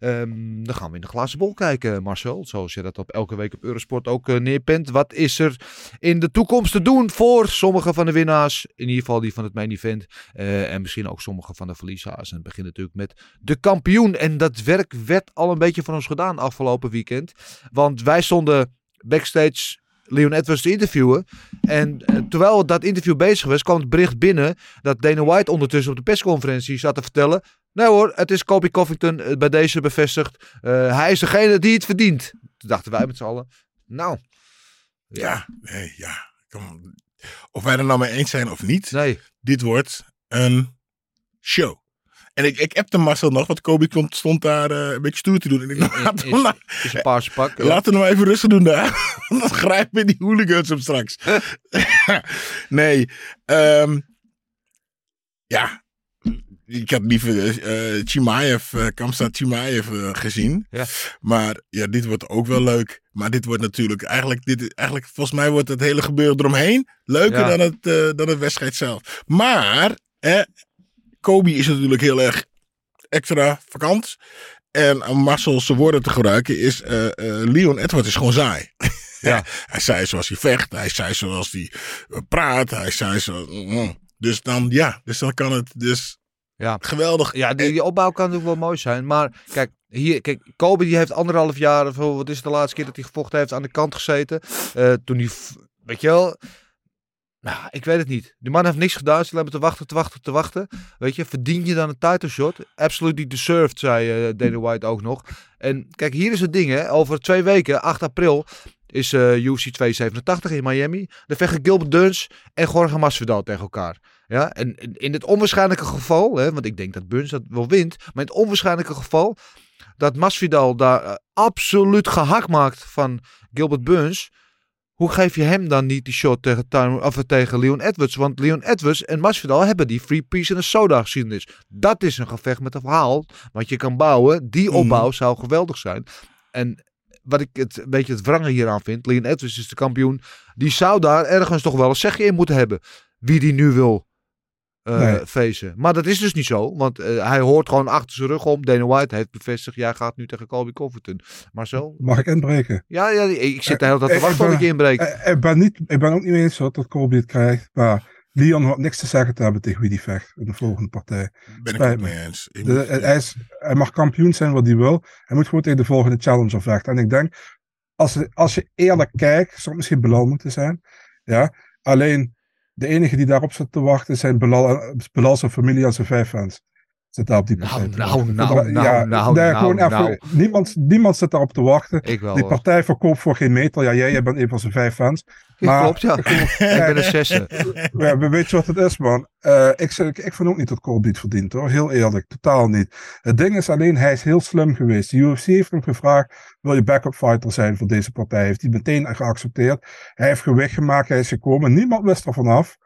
Um, dan gaan we in de glazen bol kijken, Marcel. Zoals je dat op elke week op Eurosport ook uh, neerpent. Wat is er in de toekomst te doen voor sommige van de winnaars? In ieder geval die van het main event. Uh, en misschien ook sommige van de verliezers. En het begint natuurlijk met de kampioen. En dat werk werd al een beetje van ons gedaan afgelopen weekend. Want wij stonden backstage Leon Edwards te interviewen. En uh, terwijl dat interview bezig was, kwam het bericht binnen dat Dana White ondertussen op de persconferentie zat te vertellen. Nee hoor, het is Kobe Covington uh, bij deze bevestigd. Uh, hij is degene die het verdient. Toen dachten wij met z'n allen, nou. Ja, nee, ja. Kom, of wij er nou mee eens zijn of niet. Nee. Dit wordt een show. En ik, ik appte Marcel nog, want Kobe stond, stond daar uh, een beetje stoer te doen. En ik dacht, nou, is een paarse pak. Laten we nou even rustig doen daar. Dan grijpen die hooligans hem straks. nee. Um, ja. Ik had liever uh, Chimaev, uh, Kamsa Chimaev uh, gezien. Ja. Maar ja, dit wordt ook wel leuk. Maar dit wordt natuurlijk, eigenlijk, dit, eigenlijk volgens mij wordt het hele gebeuren eromheen leuker ja. dan, het, uh, dan de wedstrijd zelf. Maar, eh, Kobe is natuurlijk heel erg extra vakant. En om Marcel zijn woorden te gebruiken is, Leon Edwards is gewoon saai. Ja. hij zei zoals hij vecht, hij zei zoals hij praat, hij zei zo. Mm. Dus dan, ja, dus dan kan het dus ja. geweldig. Ja, die, die opbouw kan natuurlijk wel mooi zijn. Maar kijk, hier, kijk, Kobe die heeft anderhalf jaar, of wat is het de laatste keer dat hij gevochten heeft, aan de kant gezeten. Uh, toen hij, weet je wel, nou, ik weet het niet. Die man heeft niks gedaan. Ze hebben te wachten, te wachten, te wachten. Weet je, verdien je dan een title shot? Absolutely deserved, zei uh, Dana White ook nog. En kijk, hier is het ding, hè. Over twee weken, 8 april, is uh, UFC 287 in Miami. Dan vechten Gilbert Duns en Jorge Masvidal tegen elkaar. Ja, en in het onwaarschijnlijke geval, hè, want ik denk dat Burns dat wel wint, maar in het onwaarschijnlijke geval dat Masvidal daar uh, absoluut gehakt maakt van Gilbert Burns, hoe geef je hem dan niet die shot tegen, Time, of tegen Leon Edwards? Want Leon Edwards en Masvidal hebben die free piece en een soda geschiedenis. Dat is een gevecht met een verhaal wat je kan bouwen. Die opbouw mm. zou geweldig zijn. En wat ik het een beetje het wrange hieraan vind, Leon Edwards is de kampioen, die zou daar ergens toch wel een zegje in moeten hebben. Wie die nu wil uh, nee. feesten. Maar dat is dus niet zo, want uh, hij hoort gewoon achter zijn rug om. Dana White heeft bevestigd, jij gaat nu tegen Colby Covington. Marcel? Mag ik inbreken? Ja, ja ik zit de hele tijd te wachten tot ik inbreek. Ik, ik, ben niet, ik ben ook niet eens zo dat Colby het krijgt, maar Leon had niks te zeggen te hebben tegen wie die vecht in de volgende partij. Ben ik het mee eens. De, hij, is, hij mag kampioen zijn wat hij wil. Hij moet gewoon tegen de volgende challenger vechten. En ik denk, als, als je eerlijk kijkt, zou het misschien Belal moeten zijn. Ja, alleen de enige die daarop zit te wachten zijn Belal, zijn familie en zijn vijf fans. Zit daar op die partij. Nou, nou, nou, ja, nou, nou, gewoon nou, even, nou. Niemand, niemand zit daarop te wachten. Ik wel. Die hoor. partij verkoopt voor geen meter. Ja, jij, jij bent een van zijn vijf fans. Maar, Klopt, ja. ik ben een zesde. Ja, weet je wat het is, man? Uh, ik, ik, ik vind ook niet dat Colby het verdient, hoor. Heel eerlijk, totaal niet. Het ding is alleen, hij is heel slim geweest. De UFC heeft hem gevraagd, wil je backup fighter zijn voor deze partij? Heeft hij meteen geaccepteerd. Hij heeft gewicht gemaakt, hij is gekomen. Niemand wist er vanaf.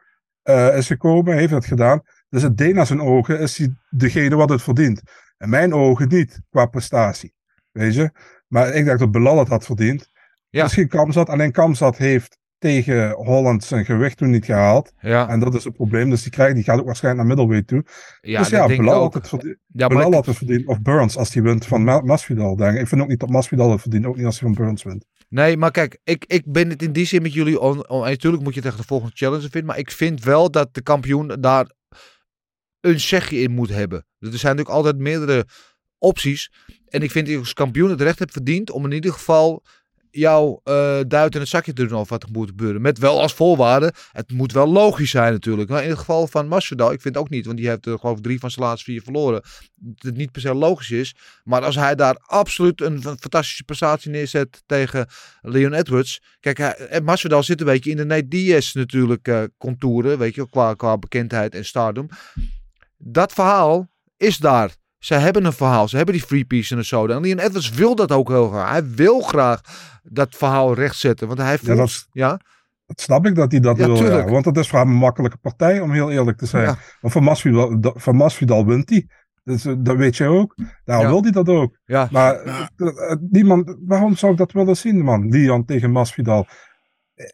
Uh, is gekomen, heeft het gedaan. Dus het deed naar zijn ogen, is hij degene wat het verdient. In mijn ogen niet, qua prestatie. Weet je? Maar ik denk dat Belal het had verdiend. Ja. Misschien Kamzat, alleen Kamzat heeft tegen Holland zijn gewicht toen niet gehaald. Ja. En dat is het probleem. Dus die, krijgt, die gaat ook waarschijnlijk naar middleweight toe. Ja, dus ja, Belal ook. had het verdiend. Ja, Belal had het verdiend. Of Burns als hij wint van Ma Masvidal. Denk ik. ik vind ook niet dat Masvidal het verdient. Ook niet als hij van Burns wint. Nee, maar kijk, ik, ik ben het in die zin met jullie on, on- Natuurlijk moet je tegen de volgende challenge vinden. Maar ik vind wel dat de kampioen daar een zegje in moet hebben. Er zijn natuurlijk altijd meerdere opties. En ik vind dat je als kampioen het recht hebt verdiend om in ieder geval jouw eh duit in het zakje te doen of wat er moet gebeuren. Met wel als voorwaarde, het moet wel logisch zijn natuurlijk. Maar in het geval van Masvidal, ik vind het ook niet, want die heeft er geloof drie van zijn laatste vier verloren. Dat het niet per se logisch is. Maar als hij daar absoluut een fantastische prestatie neerzet tegen Leon Edwards. Kijk, hij, eh, Masvidal zit een beetje in de Nate Diaz natuurlijk eh, contouren, weet je, qua, qua bekendheid en stardom. Dat verhaal is daar. Ze hebben een verhaal. Ze hebben die free piece en zo. En Leon Edwards wil dat ook heel graag. Hij wil graag dat verhaal rechtzetten. Want hij voelt... dat is- Ja, Dat snap ik dat hij dat Ja, wil. Ja. Want dat is voor hem een makkelijke partij, om heel eerlijk te zijn. Ja. Maar van Masvidal, dat- van Masvidal wint hij. Dus, eh, dat weet je ook. Daarom Ja. wil hij dat ook. ja. Maar Ja. eh, eh, niemand, waarom zou ik dat willen zien, man? Lian tegen Masvidal.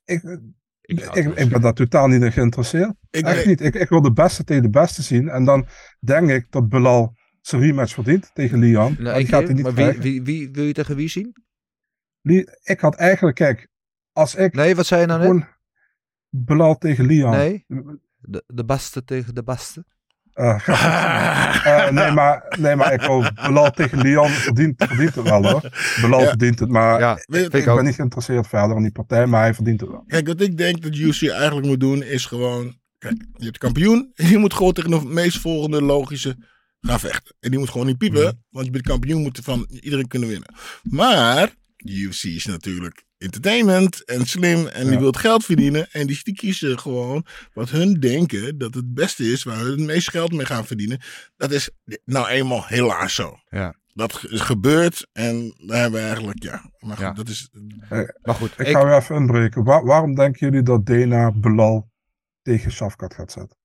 Ik, ik, ik, ik ben daar totaal niet in geïnteresseerd. Ik, Echt niet. Ik, ik wil de beste tegen de beste zien. En dan denk ik dat Belal zijn rematch verdient tegen Lian. Nou, die gaat hij niet maar wie, wie, wie wil je tegen wie zien? Ik had eigenlijk, kijk, als ik Nee, wat zei je nou net? Belal tegen Lian. Nee, de, de beste tegen de beste. Eh, eh, nee, maar, nee, maar ik wil Belal tegen Lian verdient, verdient het wel hoor. Belal Ja. verdient het, maar Ja, weet je- vind ik ben niet geïnteresseerd verder in die partij, maar hij verdient het wel. Kijk, wat ik denk dat UC eigenlijk moet doen is gewoon... Kijk, je hebt kampioen. En die moet gewoon tegen de meest volgende logische gaan vechten. En die moet gewoon niet piepen. Mhm. Want je bent kampioen, moet van iedereen kunnen winnen. Maar de UFC is natuurlijk entertainment en slim. En die Ja. wil het geld verdienen. En die, die kiezen gewoon wat hun denken dat het beste is. Waar hun het meest geld mee gaan verdienen. Dat is nou eenmaal helaas zo. Ja. Dat is gebeurd. En daar hebben we eigenlijk, ja. Maar goed, Ja. dat is... Maar goed, Ik, ik, ga weer even inbreken. Waar- waarom denken jullie dat Dana Belal tegen Shafkat gaat zetten?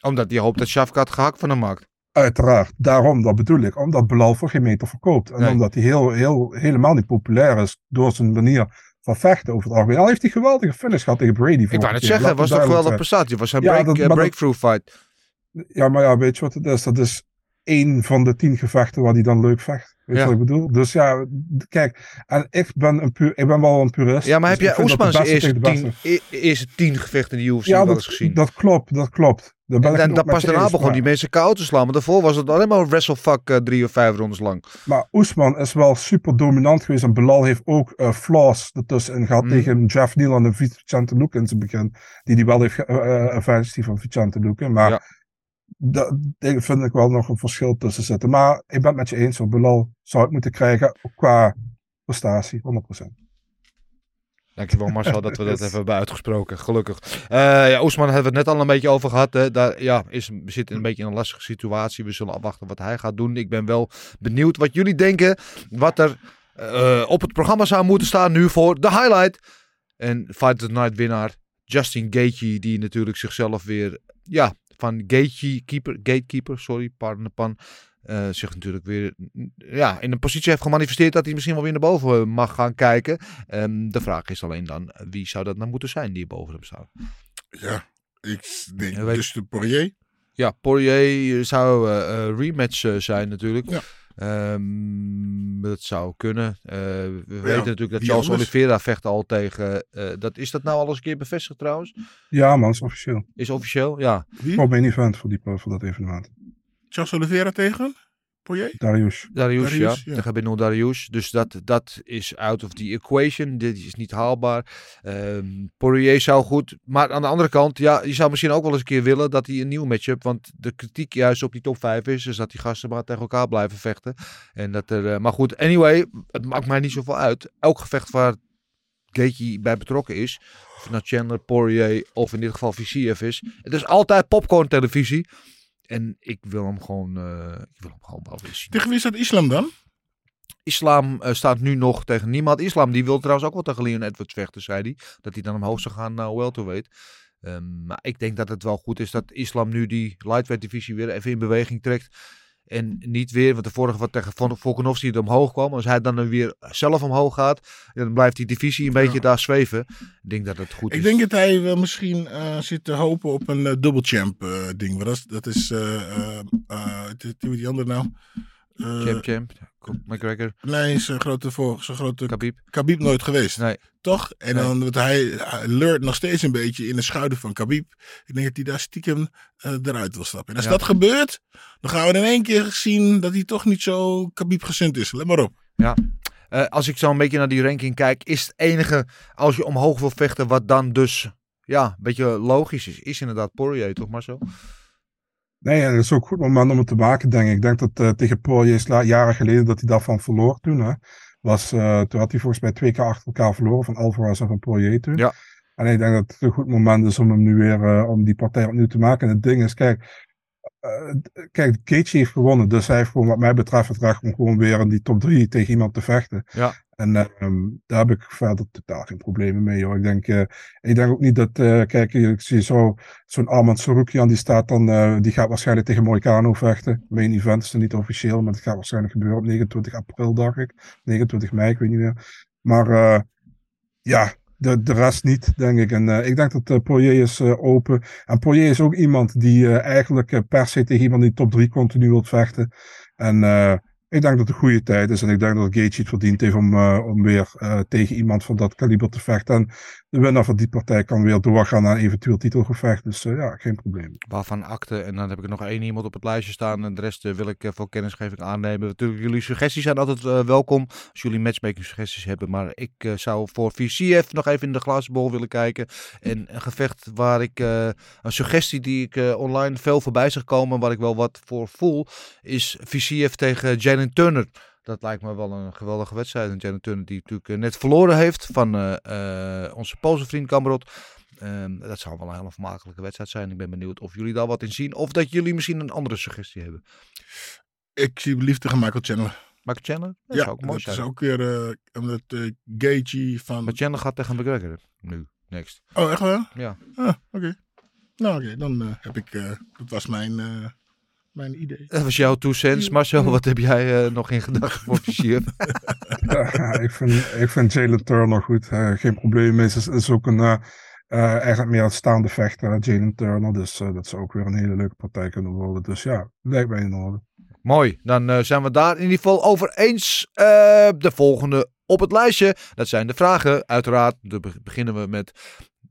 omdat die hoopt dat Shafkat gehakt van hem maakt. Uiteraard, daarom, dat bedoel ik. Omdat Belal voor geen meter verkoopt. En Nee. omdat hij heel, heel, helemaal niet populair is door zijn manier van vechten over het algemeen. Al heeft hij geweldige finish gehad tegen Brady. Ik wou net zeggen, Laat was het toch wel een prestatie. Was zijn Ja, break, dat- eh, dat- breakthrough fight. Ja, maar ja, weet je wat het is? Dat is één van de tien gevechten waar hij dan leuk vecht. Weet Ja. je wat ik bedoel? Dus ja, kijk. En ik ben, een puur, ik ben wel een purist. Ja, maar dus heb jij vind dat de Oesman zijn beste eerste tegen de tien, beste- e- eerste tien gevechten in de UFC Ja, dat, gezien? dat klopt, dat klopt. En ook met pas daarna begon die mensen koud te slaan. Maar daarvoor was het alleen maar wrestlefuck eh, drie of vijf rondes lang. Maar Oesman is wel super dominant geweest. En Belal heeft ook eh flaws ertussenin gehad Mm. tegen Jeff Neal en Vicente Luque in zijn begin. Die hij wel heeft ge- eh, die van Vicente Luque. Maar Ja. da- daar vind ik wel nog een verschil tussen zitten. Maar ik ben het met je eens. Belal zou het moeten krijgen qua prestatie, 100%. Dankjewel Marcel dat we dat even hebben uitgesproken. Gelukkig. Eh ja, Oesman hebben we het net al een beetje over gehad. Hè. Daar, ja, is, we zitten een beetje in een lastige situatie. We zullen afwachten wat hij gaat doen. Ik ben wel benieuwd wat jullie denken. Wat er eh, op het programma zou moeten staan nu voor de highlight. En Fight of the Night winnaar Justin Gaethje. Die natuurlijk zichzelf weer ja, van Gatekeeper, gatekeeper sorry, pardon de pan. Eh, zich natuurlijk weer mm, ja, in een positie heeft gemanifesteerd dat hij misschien wel weer naar boven eh, mag gaan kijken. Ehm, de vraag is alleen dan, wie zou dat nou moeten zijn die boven hem staat? Ja, ik denk Ja, weet- dus de Poirier. Ja, Poirier zou eh, eh, rematch eh, zijn natuurlijk. Ja. Ehm, dat zou kunnen. Eh, we weten natuurlijk dat Charles anders? Oliveira vecht al tegen... eh, dat, is dat nou al eens een keer bevestigd trouwens? Ja, man, is officieel. Is officieel? Ja. Wie? Voor main event voor, die, voor dat evenement. Charles Oliveira tegen Poirier? Darius. Darius, Darius, ja. ja. Tegen Benil Darius. Dus dat, dat is out of the equation. Dit is niet haalbaar. Ehm Poirier zou goed. Maar aan de andere kant, ja, je zou misschien ook wel eens een keer willen dat hij een nieuw matchup. Want de kritiek juist op die top 5 is, is dat die gasten maar tegen elkaar blijven vechten. En dat er, eh, maar goed, anyway, het maakt mij niet zoveel uit. Elk gevecht waar Gaethje bij betrokken is, of het nou Chandler, Poirier of in dit geval VCF is. Het is altijd popcorn televisie. En ik wil hem gewoon, eh, ik wil hem gewoon wel weer zien. Tegen wie staat Islam dan? Islam eh, staat nu nog tegen niemand. Islam die wil trouwens ook wel tegen Leon Edwards vechten, zei hij. Dat hij dan omhoog zou gaan naar welterweight. Ehm maar ik denk dat het wel goed is dat Islam nu die lightweight divisie weer even in beweging trekt. En niet weer, want de vorige wat tegen Vol- Volkanovski het omhoog kwam. Als hij dan weer zelf omhoog gaat, dan blijft die divisie een beetje daar zweven. Ik denk dat het goed Ik is. denk dat hij wel misschien eh, zit te hopen op een eh, double champ eh, ding. Dat is, dat is eh, eh, eh, die- die die andere nou? Eh, Champ, champ. McGregor, Nee, zijn grote, voor, zijn grote Khabib. Khabib nooit geweest. Nee. Toch? En Nee. dan, want hij, hij leurt nog steeds een beetje in de schouder van Khabib. Ik denk dat hij daar stiekem eh, eruit wil stappen. En als Ja. dat gebeurt, dan gaan we in één keer zien dat hij toch niet zo Khabib gezind is. Let maar op. Eh, als ik zo een beetje naar die ranking kijk, is het enige als je omhoog wil vechten, wat dan dus ja, een beetje logisch is, is inderdaad Poirier, toch Marcel? Nee, het is ook een goed moment om het te maken, denk ik. Ik denk dat eh, tegen Poirier jaren geleden dat hij daarvan verloor toen. Hè. Was, eh, toen had hij volgens mij twee keer achter elkaar verloren van Alvarez en van Poirier toen. Ja. En ik denk dat het een goed moment is om hem nu weer, eh, om die partij opnieuw te maken. En het ding is, kijk, kijk, Gaethje heeft gewonnen. Dus hij heeft gewoon wat mij betreft het recht om gewoon weer in die top 3 tegen iemand te vechten. Ja. En ehm, daar heb ik verder totaal geen problemen mee. Hoor. Ik, denk, eh, ik denk ook niet dat, eh, kijk, ik zie zo, zo'n Armand Sarukian, die staat dan, eh, die gaat waarschijnlijk tegen Moicano vechten. Main event is er niet officieel, maar het gaat waarschijnlijk gebeuren op 29 april, dacht ik. 29 mei, ik weet niet meer. Maar ja, de, de rest niet, denk ik. En ik denk dat eh, Poirier is open. En Poirier is ook iemand die eigenlijk per se tegen iemand die top 3 continu wilt vechten. En ik denk dat het een goede tijd is. En ik denk dat Gaethje het verdiend heeft om, eh, om weer eh, tegen iemand van dat kaliber te vechten. En de winnaar van die partij kan weer doorgaan naar eventueel titelgevecht. Dus eh, ja, geen probleem. Waarvan akte. En dan heb ik nog één iemand op het lijstje staan. En de rest eh, wil ik eh, voor kennisgeving aannemen. Natuurlijk, jullie suggesties zijn altijd welkom. Als jullie matchmaking suggesties hebben. Maar ik zou voor VCF nog even in de glazen bol willen kijken. En een gevecht waar ik... een suggestie die ik online veel voorbij zag komen. Waar ik wel wat voor voel. Is VCF tegen Jalen Turner. Dat lijkt me wel een geweldige wedstrijd. En Jalen Turner die natuurlijk eh, net verloren heeft. Van eh, eh, onze Poolse vriend Kamrot. Ehm, dat zou wel een hele vermakelijke wedstrijd zijn. Ik ben benieuwd of jullie daar wat in zien. Of dat jullie misschien een andere suggestie hebben. Ik zie liefde tegen Michael Chandler. Michael Chandler? Dat ja, zou ook mooi dat zijn. is ook weer eh omdat uh, Gaethje van... Maar Chandler gaat tegen McGregor nu, next. Oh, echt wel? Ja. Ah, oké. Nou, oké, dan heb ik... dat was mijn, mijn idee. Dat was jouw two cents. Marcel, wat heb jij eh, nog in gedachten voor? Ja, ik vind, ik vind Jalen Turner goed. Eh, geen probleem. Is, is, is ook een, eh, eh, eigenlijk meer staande vechter, Jalen Turner. Dus dat zou ook weer een hele leuke partij kunnen worden. Dus ja, lijkt mij in orde. Mooi, dan uh, zijn we daar in ieder geval over eens. Uh, de volgende op het lijstje, dat zijn de vragen. Uiteraard beginnen we met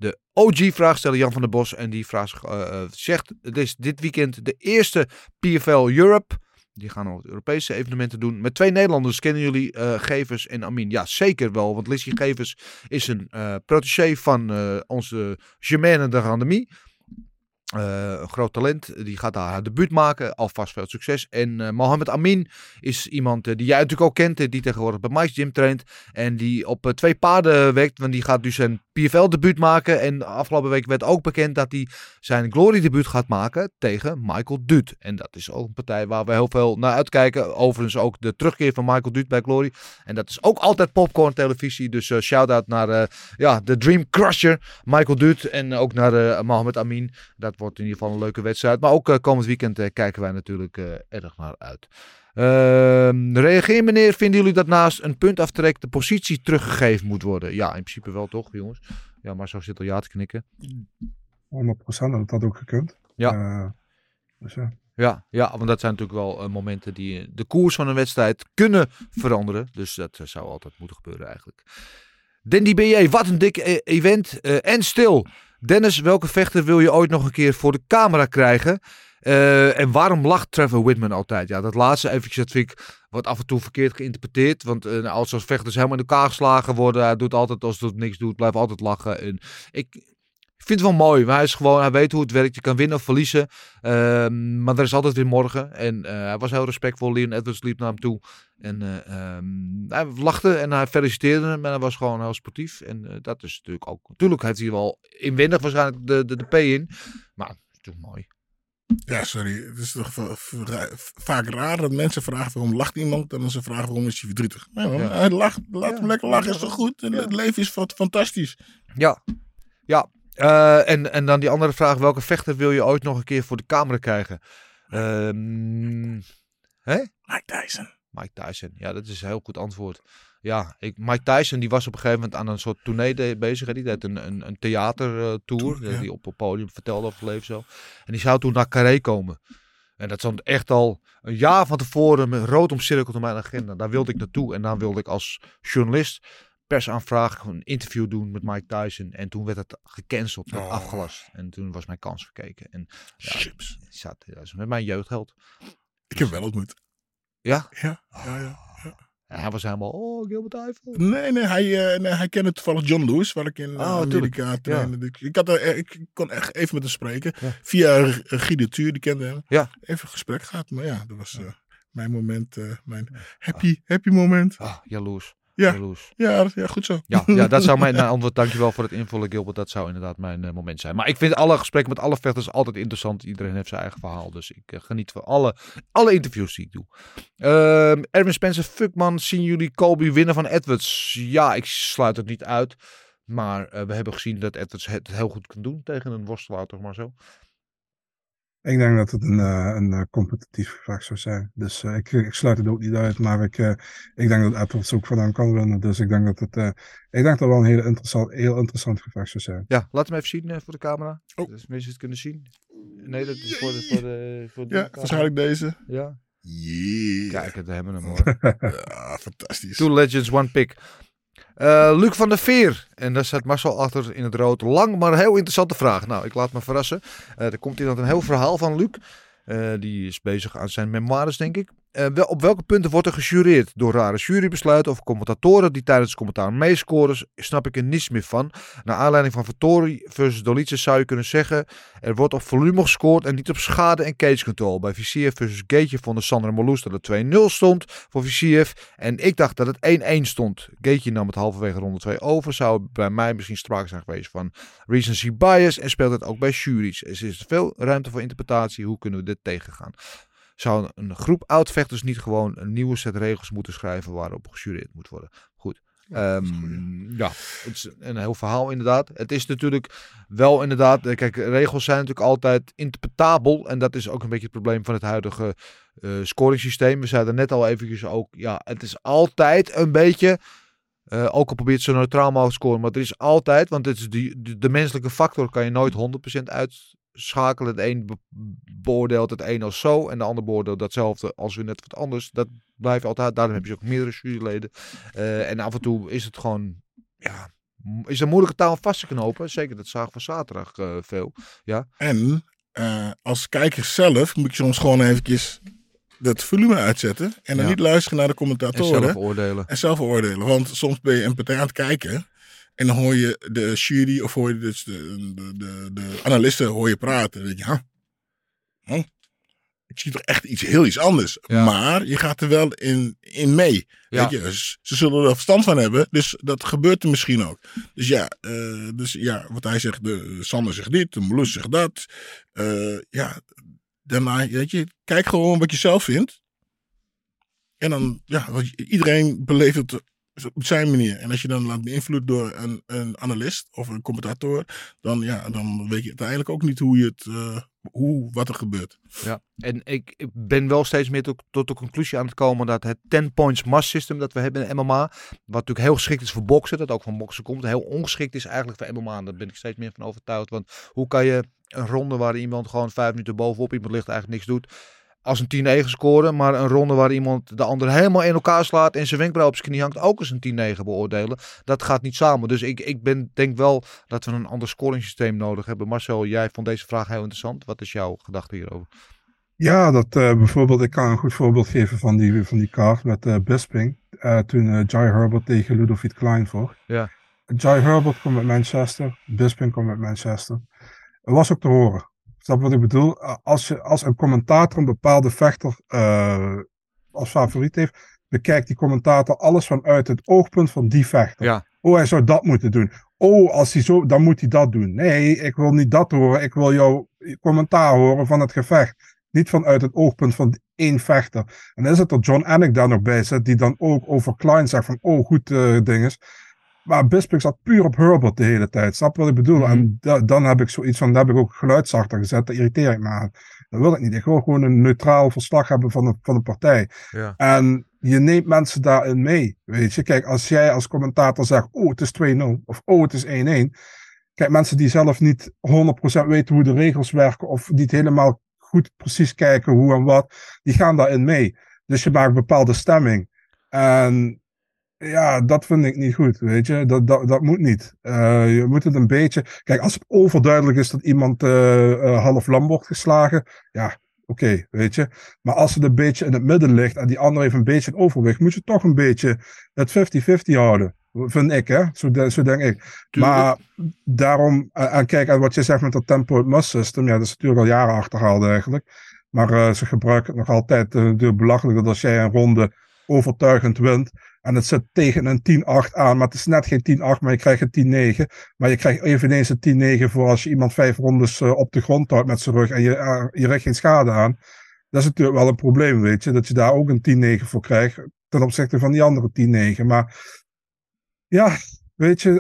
de OG-vraagsteller Jan van der Bos. En die vraag uh, zegt, het is dit weekend de eerste PFL Europe. Die gaan al Europese evenementen doen. Met twee Nederlanders kennen jullie uh, Gevers en Amin. Ja, zeker wel. Want Lissy Gevers is een uh, protégé van onze Germaine de Randemie. Uh, een groot talent. Die gaat daar haar debuut maken. Alvast veel succes. En uh, Mohamed Amin is iemand die jij natuurlijk ook kent. Die tegenwoordig bij Mike's Gym traint. En die op twee paarden werkt. Want die gaat dus zijn PFL debuut maken. En afgelopen week werd ook bekend dat hij zijn Glory debuut gaat maken tegen Michael Duut. En dat is ook een partij waar we heel veel naar uitkijken. Overigens ook de terugkeer van Michael Duut bij Glory. En dat is ook altijd popcorn televisie. Dus shout-out naar ja, de Dream Crusher Michael Duut. En ook naar Mohamed Amin. Dat wordt in ieder geval een leuke wedstrijd. Maar ook uh, komend weekend uh, kijken wij natuurlijk uh, erg naar uit. Uh, reageer meneer, vinden jullie dat naast een puntaftrek de positie teruggegeven moet worden? Ja, in principe wel toch jongens? Ja, maar zo zit al ja te knikken. 100% dat had ook gekund. Ja. dus ja. Ja, ja, want dat zijn natuurlijk wel uh, momenten die de koers van een wedstrijd kunnen veranderen. Dus dat uh, zou altijd moeten gebeuren eigenlijk. Dandy BJ, wat een dik e event. Uh, en stil. Dennis, welke vechter wil je ooit nog een keer voor de camera krijgen? Uh, en waarom lacht Trevor Whitman altijd? Ja, dat laatste eventjes, dat vind ik, wordt af en toe verkeerd geïnterpreteerd. Want uh, als als vechters helemaal in elkaar geslagen worden, hij doet altijd als het niks doet, blijft altijd lachen. En ik vind het wel mooi, maar hij is gewoon, hij weet hoe het werkt. Je kan winnen of verliezen, uh, maar er is altijd weer morgen. En eh, hij was heel respectvol, Leon Edwards liep naar hem toe. En um, hij lachte en hij feliciteerde hem en hij was gewoon heel sportief. En uh, dat is natuurlijk ook, natuurlijk heeft hij wel inwendig waarschijnlijk de, de, de P in. Maar het is toch mooi. Ja, sorry. Het is toch vaak raar dat mensen vragen waarom lacht iemand dan ze vragen waarom is hij verdrietig. Nee, man, ja. hij lacht, laat ja. hem lekker lachen, is toch goed? En het leven is fantastisch. Ja, ja. Uh, en, en dan die andere vraag, welke vechter wil je ooit nog een keer voor de camera krijgen? Um, hè? Mike Tyson. Mike Tyson, ja, dat is een heel goed antwoord. Ja, ik, Mike Tyson die was op een gegeven moment aan een soort tournee bezig. Hè. Die deed een, een, een theatertour. Uh, ja. Die op het podium vertelde over het leven zo. En die zou toen naar Carré komen. En dat stond echt al een jaar van tevoren met rood omcirkeld op mijn agenda. Daar wilde ik naartoe. En dan wilde ik als journalist persaanvraag, een interview doen met Mike Tyson. En toen werd het gecanceld, werd Oh. afgelast. En toen was mijn kans verkeken. En ja, Chips. zat, met mijn jeugdheld. Ik heb wel ontmoet. Ja? Ja, ja, ja. En hij was helemaal, oh, Gilbert Eiffel. Nee, nee, hij, eh, nee, hij kende toevallig John Lewis, waar ik in eh, Oh, tuurlijk. Amerika trainde. Ik, ik, had er, eh, ik kon echt even met hem spreken. Ja. Via uh, Guy de Tuur, die kende hem. Ja. Even gesprek gehad. Maar ja, dat was eh, mijn moment, eh, mijn happy, happy moment. Ah, jaloers. Ja. Jaloers. Ja, ja, goed zo. Ja, ja, dat zou mijn nou, antwoord. Dankjewel voor het invullen, Gilbert. Dat zou inderdaad mijn eh, moment zijn. Maar ik vind alle gesprekken met alle vechters altijd interessant. Iedereen heeft zijn eigen verhaal. Dus ik eh, geniet van alle, alle interviews die ik doe. Ehm, Erwin Spencer, fuck man. Zien jullie Colby winnen van Edwards? Ja, ik sluit het niet uit. Maar eh, we hebben gezien dat Edwards het heel goed kan doen tegen een worstelaar, toch maar zo. Ik denk dat het een, eh, een eh, competitief gevecht zou zijn. Dus eh, ik, ik sluit het ook niet uit. Maar ik, eh, ik denk dat Edwards ook van hem kan winnen. Dus ik denk dat het, eh, ik denk dat het wel een heel interessant, heel interessant gevecht zou zijn. Ja, laat hem even zien voor de camera. Oh. Dus mensen het kunnen zien. Nee, dat is voor de, voor de, voor de Ja, camera. waarschijnlijk deze. Ja, Yeah. kijk, het hebben we hem hoor. Ja, fantastisch. Two Legends, One Pick. Eh, Luc van der Veer. En daar staat Marcel achter in het rood. Lang, maar heel interessante vraag. Nou, ik laat me verrassen. Eh, er komt dan een heel verhaal van Luc. Eh, die is bezig aan zijn memoires, denk ik. Eh, op welke punten wordt er gejureerd? Door rare jurybesluiten of commentatoren die tijdens het commentaar meescoren? Snap ik er niets meer van. Naar aanleiding van Vittori versus Dolice zou je kunnen zeggen... er wordt op volume gescoord en niet op schade en cage control. Bij Viciev versus Gaetje vonden Sander en dat het 2-0 stond voor Viciev. En ik dacht dat het 1-1 stond. Gaetje nam het halverwege ronde 2 over. Zou bij mij misschien sprake zijn geweest van recency bias. En speelt het ook bij juries. Er is veel ruimte voor interpretatie. Hoe kunnen we dit tegengaan? Zou een groep oud-vechters niet gewoon een nieuwe set regels moeten schrijven waarop gejureerd moet worden? Goed. Ehm, ja, het is een heel verhaal inderdaad. Het is natuurlijk wel inderdaad, eh, kijk, regels zijn natuurlijk altijd interpretabel. En dat is ook een beetje het probleem van het huidige eh scoringssysteem. We zeiden net al eventjes ook, ja, het is altijd een beetje, eh, ook al probeert zo neutraal mogelijk scoren, maar er is altijd, want het is die, de, de menselijke factor kan je nooit 100% uitschakelen. De een be- beoordeelt het een als zo en de ander beoordeelt datzelfde als weer net wat anders. Dat blijft altijd, daarom heb je ook meerdere juryleden. Eh, en af en toe is het gewoon, ja, is een moeilijke taal vast te knopen. Zeker dat zagen we zaterdag eh, veel. En eh, als kijker zelf moet je soms gewoon eventjes het volume uitzetten. En dan Ja. niet luisteren naar de En commentatoren. zelf oordelen. En zelf oordelen. Want soms ben je een partij aan het kijken. En dan hoor je de jury of hoor je dus de, de, de, de analisten hoor je praten. Dan denk je, huh? Huh? ik zie toch echt iets heel iets anders. Ja. Maar je gaat er wel in, in mee. Ja. Weet je? Ze zullen er verstand van hebben. Dus dat gebeurt er misschien ook. Dus ja, eh, dus ja wat hij zegt, de, Sander zegt dit, de Meloes zegt dat. Eh, ja, daarna, weet je, kijk gewoon wat je zelf vindt. En dan, ja, iedereen beleeft het op zijn manier. En als je dan laat beïnvloeden door een, een analist of een commentator, dan, ja, dan weet je uiteindelijk ook niet hoe je het, eh, hoe, wat er gebeurt. Ja, en ik, ik ben wel steeds meer tot, tot de conclusie aan het komen dat het 10 points mass system dat we hebben in MMA, wat natuurlijk heel geschikt is voor boksen, dat ook van boksen komt, heel ongeschikt is eigenlijk voor MMA. Daar ben ik steeds meer van overtuigd. Want hoe kan je een ronde waar iemand gewoon vijf minuten bovenop iemand ligt eigenlijk niks doet, als een 10-9 scoren, maar een ronde waar iemand de ander helemaal in elkaar slaat en zijn wenkbrauw op zijn knie hangt, ook eens een 10-9 beoordelen. Dat gaat niet samen. Dus ik, ik ben, denk wel dat we een ander scoringssysteem nodig hebben. Marcel, jij vond deze vraag heel interessant. Wat is jouw gedachte hierover? Ja, dat eh, bijvoorbeeld, ik kan een goed voorbeeld geven van die, van die kaart met eh Bisping. Eh, toen Jai Herbert tegen Ludovic Klein vocht. Ja. Jai Herbert komt met Manchester, Bisping komt met Manchester. Het was ook te horen. Snap wat ik bedoel? Als, je, als een commentator een bepaalde vechter eh, als favoriet heeft, bekijkt die commentator alles vanuit het oogpunt van die vechter. Ja. Oh, hij zou dat moeten doen. Oh, als hij zo, dan moet hij dat doen. Nee, ik wil niet dat horen. Ik wil jouw commentaar horen van het gevecht. Niet vanuit het oogpunt van één vechter. En dan is het er John Anik daar nog bij zit, die dan ook over Klein zegt van, oh, goed dinges. Maar Bisping zat puur op Herbert de hele tijd. Snap wat ik bedoel? Mhm. En da- dan heb ik zoiets van, dan heb ik ook geluidszachter gezet. Daar irriteer ik me aan. Dat wil ik niet. Ik wil gewoon een neutraal verslag hebben van de, van de partij. Ja. En je neemt mensen daarin mee. Weet je, kijk, als jij als commentator zegt, oh, het is 2-0 of oh, het is 1-1. Kijk, mensen die zelf niet 100% weten hoe de regels werken of niet helemaal goed precies kijken hoe en wat. Die gaan daarin mee. Dus je maakt een bepaalde stemming. En ja, dat vind ik niet goed, weet je. Dat, dat, dat moet niet. Eh, je moet het een beetje... Kijk, als het overduidelijk is dat iemand eh, eh, half lam wordt geslagen, ja, oké, weet je. Maar als het een beetje in het midden ligt en die ander heeft een beetje een overwicht, moet je toch een beetje het 50-50 houden. Vind ik, hè? Zo, de- zo denk ik. Maar daarom, en kijk, en wat je zegt met dat tempo must system, ja, dat is natuurlijk al jaren achterhaald eigenlijk. Maar ze gebruiken het nog altijd. eh, natuurlijk belachelijk dat als jij een ronde overtuigend wint. En het zit tegen een 10-8 aan. Maar het is net geen 10-8, maar je krijgt een 10-9. Maar je krijgt eveneens een 10-9 voor als je iemand vijf rondes eh, op de grond houdt met zijn rug. En je, eh, je richt geen schade aan. Dat is natuurlijk wel een probleem, weet je. Dat je daar ook een 10-9 voor krijgt. Ten opzichte van die andere 10-9. Maar ja, weet je.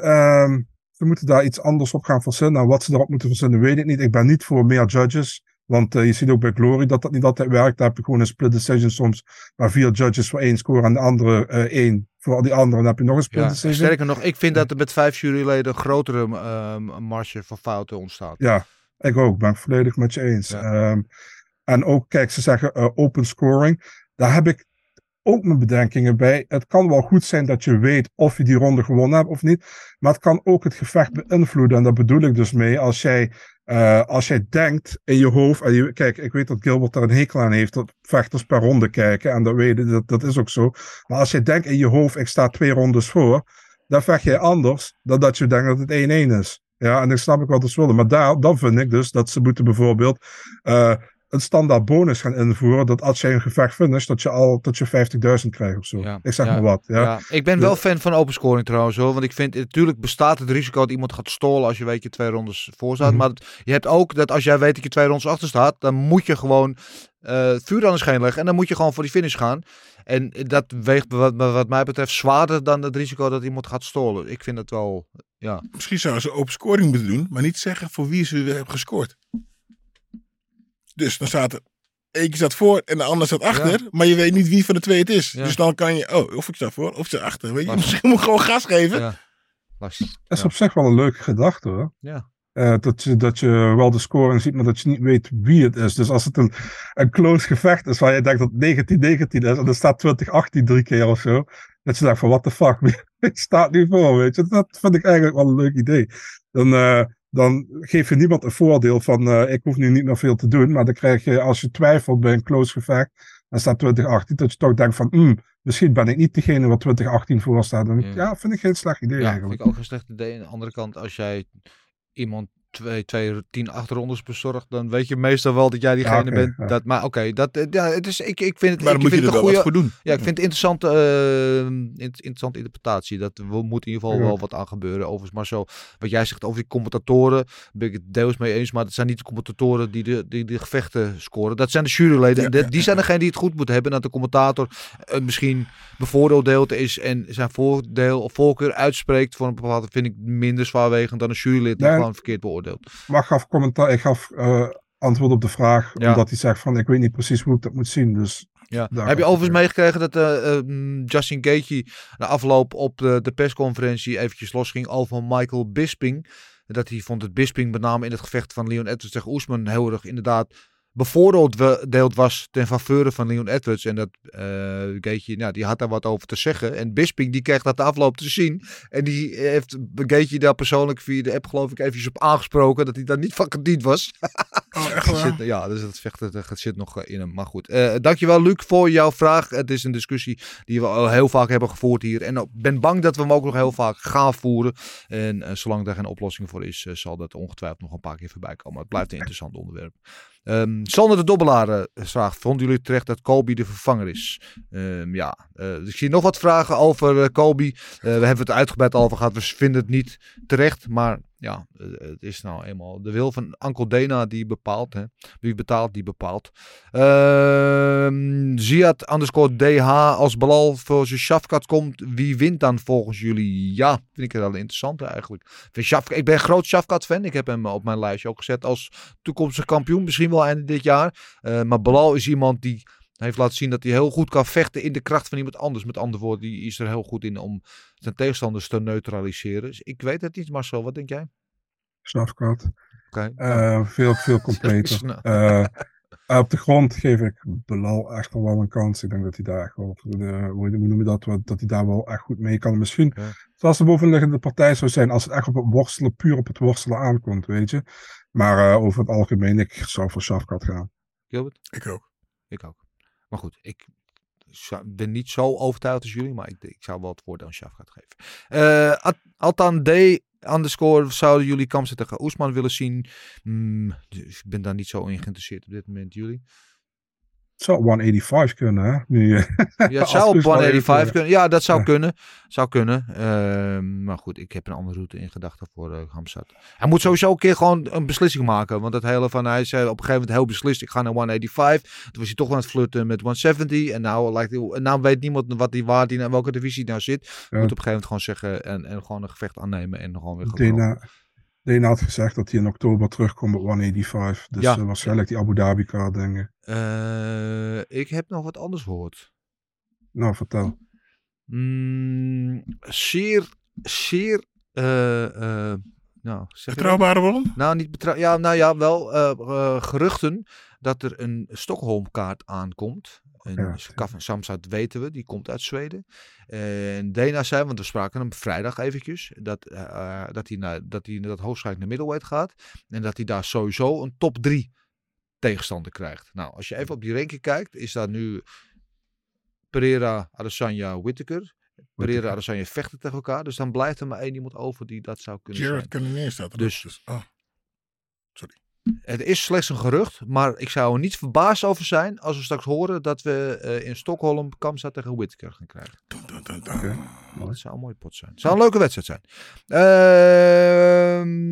ze moeten daar iets anders op gaan verzinnen. En wat ze erop moeten verzinnen, weet ik niet. Ik ben niet voor meer judges. Want eh, je ziet ook bij Glory dat dat niet altijd werkt. Daar heb je gewoon een split decision soms. Waar vier judges voor één scoren en de andere eh, één voor al die anderen. Dan heb je nog een split Ja, decision. sterker nog, ik vind dat er met vijf juryleden een grotere ehm, marge van fouten ontstaat. Ja, ik ook. Ben ik volledig met je eens. Ehm, en ook, kijk, ze zeggen eh, open scoring. Daar heb ik ook mijn bedenkingen bij. Het kan wel goed zijn dat je weet of je die ronde gewonnen hebt of niet. Maar het kan ook het gevecht beïnvloeden. En daar bedoel ik dus mee. Als jij, eh, als jij denkt in je hoofd. Kijk, ik weet dat Gilbert daar een hekel aan heeft. Dat vechters per ronde kijken. En dat, weet, je, dat, dat is ook zo. Maar als je denkt in je hoofd. Ik sta twee rondes voor. Dan vecht jij anders dan dat je denkt dat het 1-1 is. Ja, en dan snap ik wat ze willen. Maar daar, dan vind ik dus dat ze moeten bijvoorbeeld eh, een standaard bonus gaan invoeren. Dat als jij een gevecht finisht, dat je al tot je 50.000 krijgt of zo. ik zeg ja, maar wat. Ja. ja. Ik ben wel fan van open scoring trouwens hoor. Want ik vind, natuurlijk bestaat het risico dat iemand gaat stolen als je weet je twee rondes voor staat. Mhm. Maar het- je hebt ook dat als jij weet dat je twee rondes achter staat, dan moet je gewoon eh vuur aan de schijn leggen. En dan moet je gewoon voor die finish gaan. En dat weegt wat, wat mij betreft zwaarder dan het risico dat iemand gaat stolen. Ik vind het wel, ja. Misschien zouden ze open scoring moeten doen, maar niet zeggen voor wie ze hebben gescoord. Dus dan staat er eentje staat voor en de ander staat achter, maar je weet niet wie van de twee het is. Ja. Dus dan kan je, oh, of ik sta voor, of ik sta achter. Weet je, misschien moet gewoon gas geven. Ja. Dat is op zich wel een leuke gedachte hoor. Ja. Eh, dat, je, dat je wel de scoring ziet, maar dat je niet weet wie het is. Dus als het een, een close gevecht is waar je denkt dat 19-19 is en er staat 20-18 drie keer of zo. Dat je denkt van what the fuck, wie staat nu voor, weet je. Dat vind ik eigenlijk wel een leuk idee. Dan, eh, dan geef je niemand een voordeel van eh, ik hoef nu niet meer veel te doen. Maar dan krijg je als je twijfelt bij een close gevecht, dan staat 2018, dat je toch denkt van hmm, misschien ben ik niet degene wat 2018 voor staat. Dan, ja. vind ik geen slecht idee Ja, vind eigenlijk. ik ook een slecht idee. Aan de andere kant, als jij iemand twee, twee tien achterrondes bezorgt, dan weet je meestal wel dat jij diegene Ja, bent. ja. Dat, maar oké, dat, eh, ja, het is, ik, ik vind het. Maar dan ik moet je vind er het wel wat goeie- voor doen. Ja, ik vind het interessante, eh, in- interessante interpretatie. Dat er moet in ieder geval Ja. wel wat aan gebeuren. Overigens, maar zo, wat jij zegt over die commentatoren, ben ik het deels mee eens. Maar het zijn niet de commentatoren die de, die de gevechten scoren. Dat zijn de juryleden. En de- die zijn degene die het goed moeten hebben. Dat de commentator eh, misschien bevoordeeld is en zijn voordeel of voorkeur uitspreekt voor een bepaalde, vind ik minder zwaarwegend dan een jurylid die gewoon verkeerd beoordeelt. Maar gaf commentaar, ik gaf eh, antwoord op de vraag, Ja. omdat hij zegt van ik weet niet precies hoe ik dat moet zien. Dus Ja. Heb je overigens meegekregen dat eh, eh, mm, Justin Gaethje na afloop op de, de persconferentie eventjes losging over Michael Bisping. Dat hij vond dat Bisping met name in het gevecht van Leon Edwards tegen Oesman heel erg inderdaad bevoordeeld was ten faveur van Leon Edwards. En dat eh Gaethje, nou, die had daar wat over te zeggen. En Bisping die kreeg dat de afloop te zien. En die heeft Gaethje daar persoonlijk via de app geloof ik eventjes op aangesproken dat hij daar niet van gediend was. Oh, echt waar? Zit, ja, dus dat vechten dat zit nog eh, in hem. Maar goed, Eh dankjewel Luc voor jouw vraag. Het is een discussie die we al heel vaak hebben gevoerd hier. En ik ben bang dat we hem ook nog heel vaak gaan voeren. En zolang daar geen oplossing voor is, zal dat ongetwijfeld nog een paar keer voorbij komen. Het blijft een interessant onderwerp. Ehm Sander de Dobbelaar eh, vraagt, vonden jullie terecht dat Kobe de vervanger is? Ehm, ja, Eh, ik zie nog wat vragen over Kobe. Eh, we hebben het uitgebreid over gehad. We vinden het niet terecht, maar ja, eh, het is nou eenmaal de wil van Uncle Dana die bepaalt. Hè. Wie betaalt, die bepaalt. Ehm Ziad underscore DH als Balal voor zijn Shafkat komt. Wie wint dan volgens jullie? Ja, vind ik wel interessant eigenlijk. Ik ben groot Shafkat fan. Ik heb hem op mijn lijstje ook gezet als toekomstig kampioen. Misschien wel einde dit jaar. Eh, maar Balal is iemand die heeft laten zien dat hij heel goed kan vechten in de kracht van iemand anders. Met andere woorden, die is er heel goed in om zijn tegenstanders te neutraliseren. Dus ik weet het niet, Marcel. Wat denk jij? Snapkat. Oké. Eh, veel, veel completer. Eh, op de grond geef ik Belal echt wel een kans. Ik denk dat hij daar echt wel, eh, hoe noem je dat, dat hij daar wel echt goed mee kan. Misschien, Ja. zoals de bovenliggende partij zou zijn, als het echt op het worstelen, puur op het worstelen aankomt, weet je. Maar eh, over het algemeen, ik zou voor Shafkat gaan. Gilbert? Ik ook. Ik ook. Maar goed, ik ben niet zo overtuigd als jullie, maar ik, ik zou wel het woord aan Shaf gaat geven. At- Altan D. Underscore, zouden jullie Kamsa tegen Oesman willen zien? Hmm, dus ik ben daar niet zo in geïnteresseerd op dit moment, jullie. Het zou 185 kunnen, hè? Nu, eh, Ja, het zou op Oesman 185 even- kunnen. Ja, dat zou Ja. kunnen. Zou kunnen. Ehm, maar goed, ik heb een andere route in gedachten voor uh, Hamzat. Hij moet sowieso een keer gewoon een beslissing maken. Want dat hele van, hij zei op een gegeven moment heel beslist, ik ga naar 185. Toen was hij toch aan het flirten met 170. En nou, lijkt, en nou weet niemand wat die waar die in welke divisie nou zit. Ja. Moet op een gegeven moment gewoon zeggen en, en gewoon een gevecht aannemen en gewoon weer. Dana, Dana had gezegd dat hij in oktober terugkomt op 185. Dus Ja. eh, waarschijnlijk die Abu Dhabi kaart dingen. Eh, ik heb nog wat anders gehoord. Nou, vertel. Mm, zeer, zeer, eh, eh, nou, zeg? Betrouwbare bron? Nou, niet betrouw... Ja, nou ja, wel geruchten dat er een Stockholm-kaart aankomt. En Ja, Kaf- Samsat weten we, die komt uit Zweden. En Dena zei, want we spraken hem vrijdag eventjes, dat, dat, hij naar, dat hij dat hoogstwaarschijnlijk naar middleweight gaat. En dat hij daar sowieso een top 3 tegenstander krijgt. Nou, als je even op die ranking kijkt, is daar nu Pereira, Adesanya, Whittaker. Pereira, Adesanya vechten tegen elkaar. Dus dan blijft er maar één iemand over die dat zou kunnen zijn. Jared Cannonier staat er Dus- dus. Oh. Sorry. Het is slechts een gerucht, maar ik zou er niet verbaasd over zijn als we straks horen dat we eh, in Stockholm Kamsa tegen Whittaker gaan krijgen. Dun, dun, dun, dun. Oké. Dat zou een mooie pot zijn. Het zou een leuke wedstrijd zijn. Ehm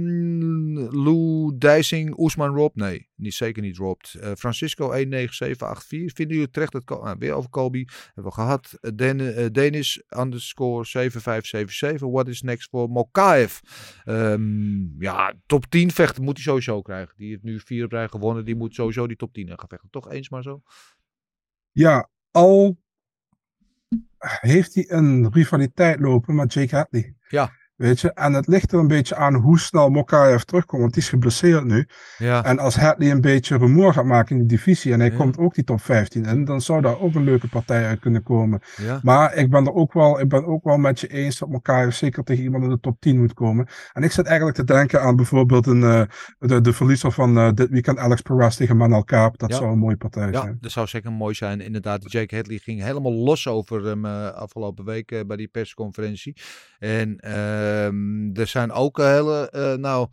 Lou Dijsing, Oesman Rob. Nee, niet, zeker niet Rob. Eh, Francisco 19784. Vinden jullie terecht dat ah, weer over Kobe hebben we gehad. Eh, Den, eh, Denis underscore 7577. What is next for Mokaev? Ehm, ja, top 10 vechten moet hij sowieso krijgen. Die heeft nu vier op rij gewonnen. Die moet sowieso die top 10 gaan vechten. Toch eens maar zo? Ja, al heeft hij een rivaliteit lopen met Jake Hadley. Ja. Weet je, en het ligt er een beetje aan hoe snel Mokaev terugkomt, want die is geblesseerd nu. Ja. En als Hadley een beetje rumoer gaat maken in de divisie en hij Ja. komt ook die top 15 in, dan zou daar ook een leuke partij uit kunnen komen. ja. Maar ik ben er ook wel, ik ben ook wel met je eens dat Mokaev zeker tegen iemand in de top 10 moet komen. En ik zit eigenlijk te denken aan bijvoorbeeld een, eh, de, de verliezer van eh, dit weekend, Alex Perez tegen Manal Kaap. Dat Ja. zou een mooie partij Ja, zijn. dat zou zeker mooi zijn. Inderdaad, Jake Hadley ging helemaal los over hem eh, afgelopen week bij die persconferentie. En ehm, er zijn ook hele, eh, nou,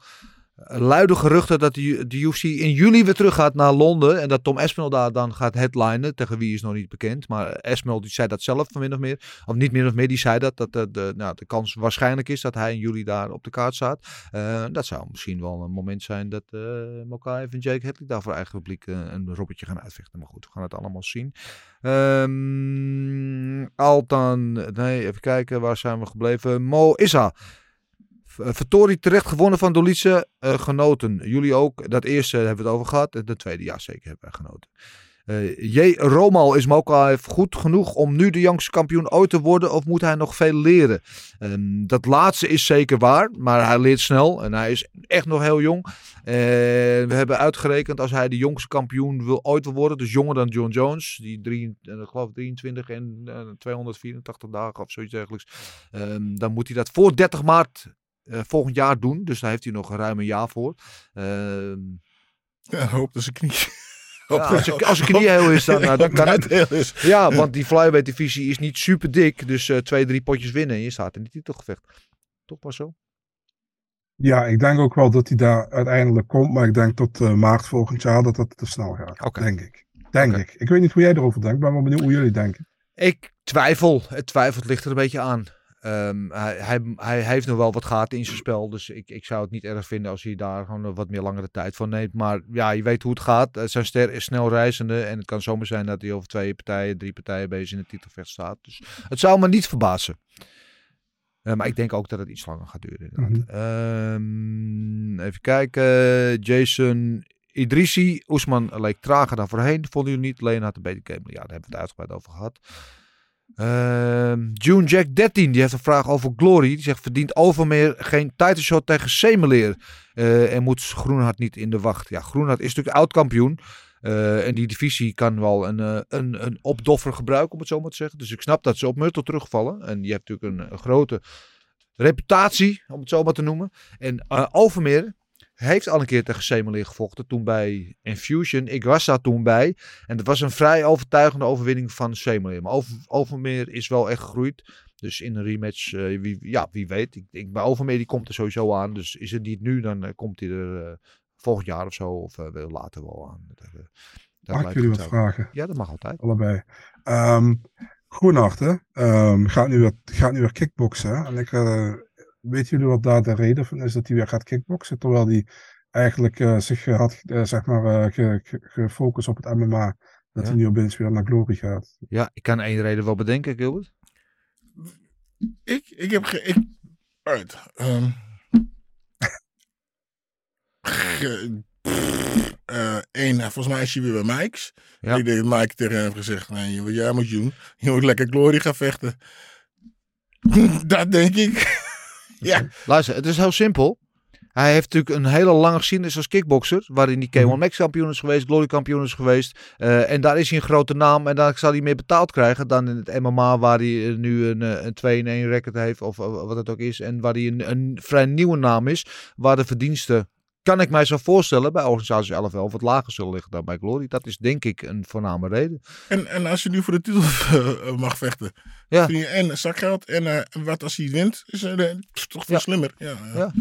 luide geruchten dat de, UFC in juli weer terug gaat naar Londen. En dat Tom Espinel daar dan gaat headlinen. Tegen wie is nog niet bekend. Maar Espinel die zei dat zelf van min of meer. Of niet min of meer, die zei dat. Dat de, de, nou, de kans waarschijnlijk is dat hij in juli daar op de kaart staat. Eh, dat zou misschien wel een moment zijn dat uh, Mokaev en Jake Hadley daar voor eigen publiek uh, een robbertje gaan uitvechten. Maar goed, we gaan het allemaal zien. Um, Altan, nee, even kijken, waar zijn we gebleven? Mo Issa. Vertori terecht gewonnen van Dolice, uh, genoten. Jullie ook. Dat eerste hebben we het over gehad. De tweede, ja zeker, hebben wij genoten. Uh, J. Romal is Mokaev goed genoeg om nu de jongste kampioen ooit te worden of moet hij nog veel leren? Um, dat laatste is zeker waar, maar hij leert snel en hij is echt nog heel jong. We hebben uitgerekend als hij de jongste kampioen wil ooit wil worden, dus jonger dan John Jones, die drie, uh, geloof 23 en 284 dagen of zoiets dergelijks, um, dan moet hij dat voor 30 maart uh, volgend jaar doen. Dus daar heeft hij nog ruim een jaar voor. Uh, ja, hoop dat zijn knie. Ja, als, je, als je knie heel is, dan, uh, dan kan het. Ja, want die flyweight divisie is niet super dik. Dus uh, twee, drie potjes winnen en je staat in die titelgevecht. Toch maar zo? Ja, ik denk ook wel dat hij daar uiteindelijk komt. Maar ik denk tot uh, maart volgend jaar dat dat te snel gaat. Okay. Denk ik. Denk okay. ik. Ik weet niet hoe jij erover denkt. Ik ben wel benieuwd hoe jullie denken. Ik twijfel. Het twijfelt ligt er een beetje aan. Um, hij, hij, hij, heeft nog wel wat gaten in zijn spel. Dus ik, ik zou het niet erg vinden als hij daar gewoon wat meer langere tijd van neemt. Maar ja, je weet hoe het gaat. Zijn ster is snel reizende. En het kan zomaar zijn dat hij over twee partijen, drie partijen bezig in het titelvecht staat. Dus het zou me niet verbazen. Uh, maar ik denk ook dat het iets langer gaat duren. Mhm. Mm -hmm. um, even kijken. Jason Idrissi. Oesman leek trager dan voorheen. Vonden jullie niet? Leen had een beter game. Ja, daar hebben we het uitgebreid over gehad. Uh, June Jack 13, die heeft een vraag over Glory. Die zegt, verdient Overmeer geen title shot tegen Semeleer? Uh, en moet Groenhart niet in de wacht? Ja, Groenhart is natuurlijk oud-kampioen. Eh, en die divisie kan wel een, eh, een, een opdoffer gebruiken, om het zo maar te zeggen. Dus ik snap dat ze op Myrtle terugvallen. En die heeft natuurlijk een, een grote reputatie, om het zo maar te noemen. En eh, Overmeer heeft al een keer tegen Semelier gevochten. Toen bij Infusion. Ik was daar toen bij. En het was een vrij overtuigende overwinning van Semelier. Maar Over, Overmeer is wel echt gegroeid. Dus in een rematch, eh, wie, ja, wie weet. Ik, ik, bij Overmeer die komt er sowieso aan. Dus is het niet nu, dan eh, komt hij er eh, volgend jaar of zo. Of later wel aan. Dat, dat Mag ik jullie wat vragen? Ja, dat mag altijd. Allebei. Groenhart, hè? Ehm, gaat, nu weer, gaat nu weer kickboksen. hè? En ik, eh, weet jullie wat daar de reden van is dat hij weer gaat kickboksen? Terwijl hij eigenlijk eh, zich eh, had eh, zeg maar, eh, ge- ge- gefocust op het MMA. Dat Ja. hij nu opeens weer naar Glory gaat. Ja, ik kan één reden wel bedenken, Gilbert. Ik, ik heb ge... Ik, uit. ehm, ge- pff, eh, één, volgens mij is hij weer bij Mike's. Ja. Ik denk dat Mike tegen hem heeft gezegd, nee, wat jij moet doen, je moet lekker Glory gaan vechten. dat denk ik. Ja, Luister, het is heel simpel. Hij heeft natuurlijk een hele lange geschiedenis als kickbokser. Waarin hij K1 Mhm. Max kampioen is geweest, Glory kampioen is geweest. Eh, en daar is hij een grote naam. En daar zal hij meer betaald krijgen dan in het MMA. Waar hij eh, nu een, eh, een 2-in-1 record heeft. Of eh, wat het ook is. En waar hij een, een vrij nieuwe naam is. Waar de verdiensten, kan ik mij zo voorstellen, bij organisatie 11 wel wat lager zullen liggen dan bij Glory. Dat is denk ik een voorname reden. en, en als je nu voor de titel eh, mag vechten, Ja. je en zakgeld en eh, wat als hij wint, is eh, toch veel Ja. slimmer. Ja, ja. Ja.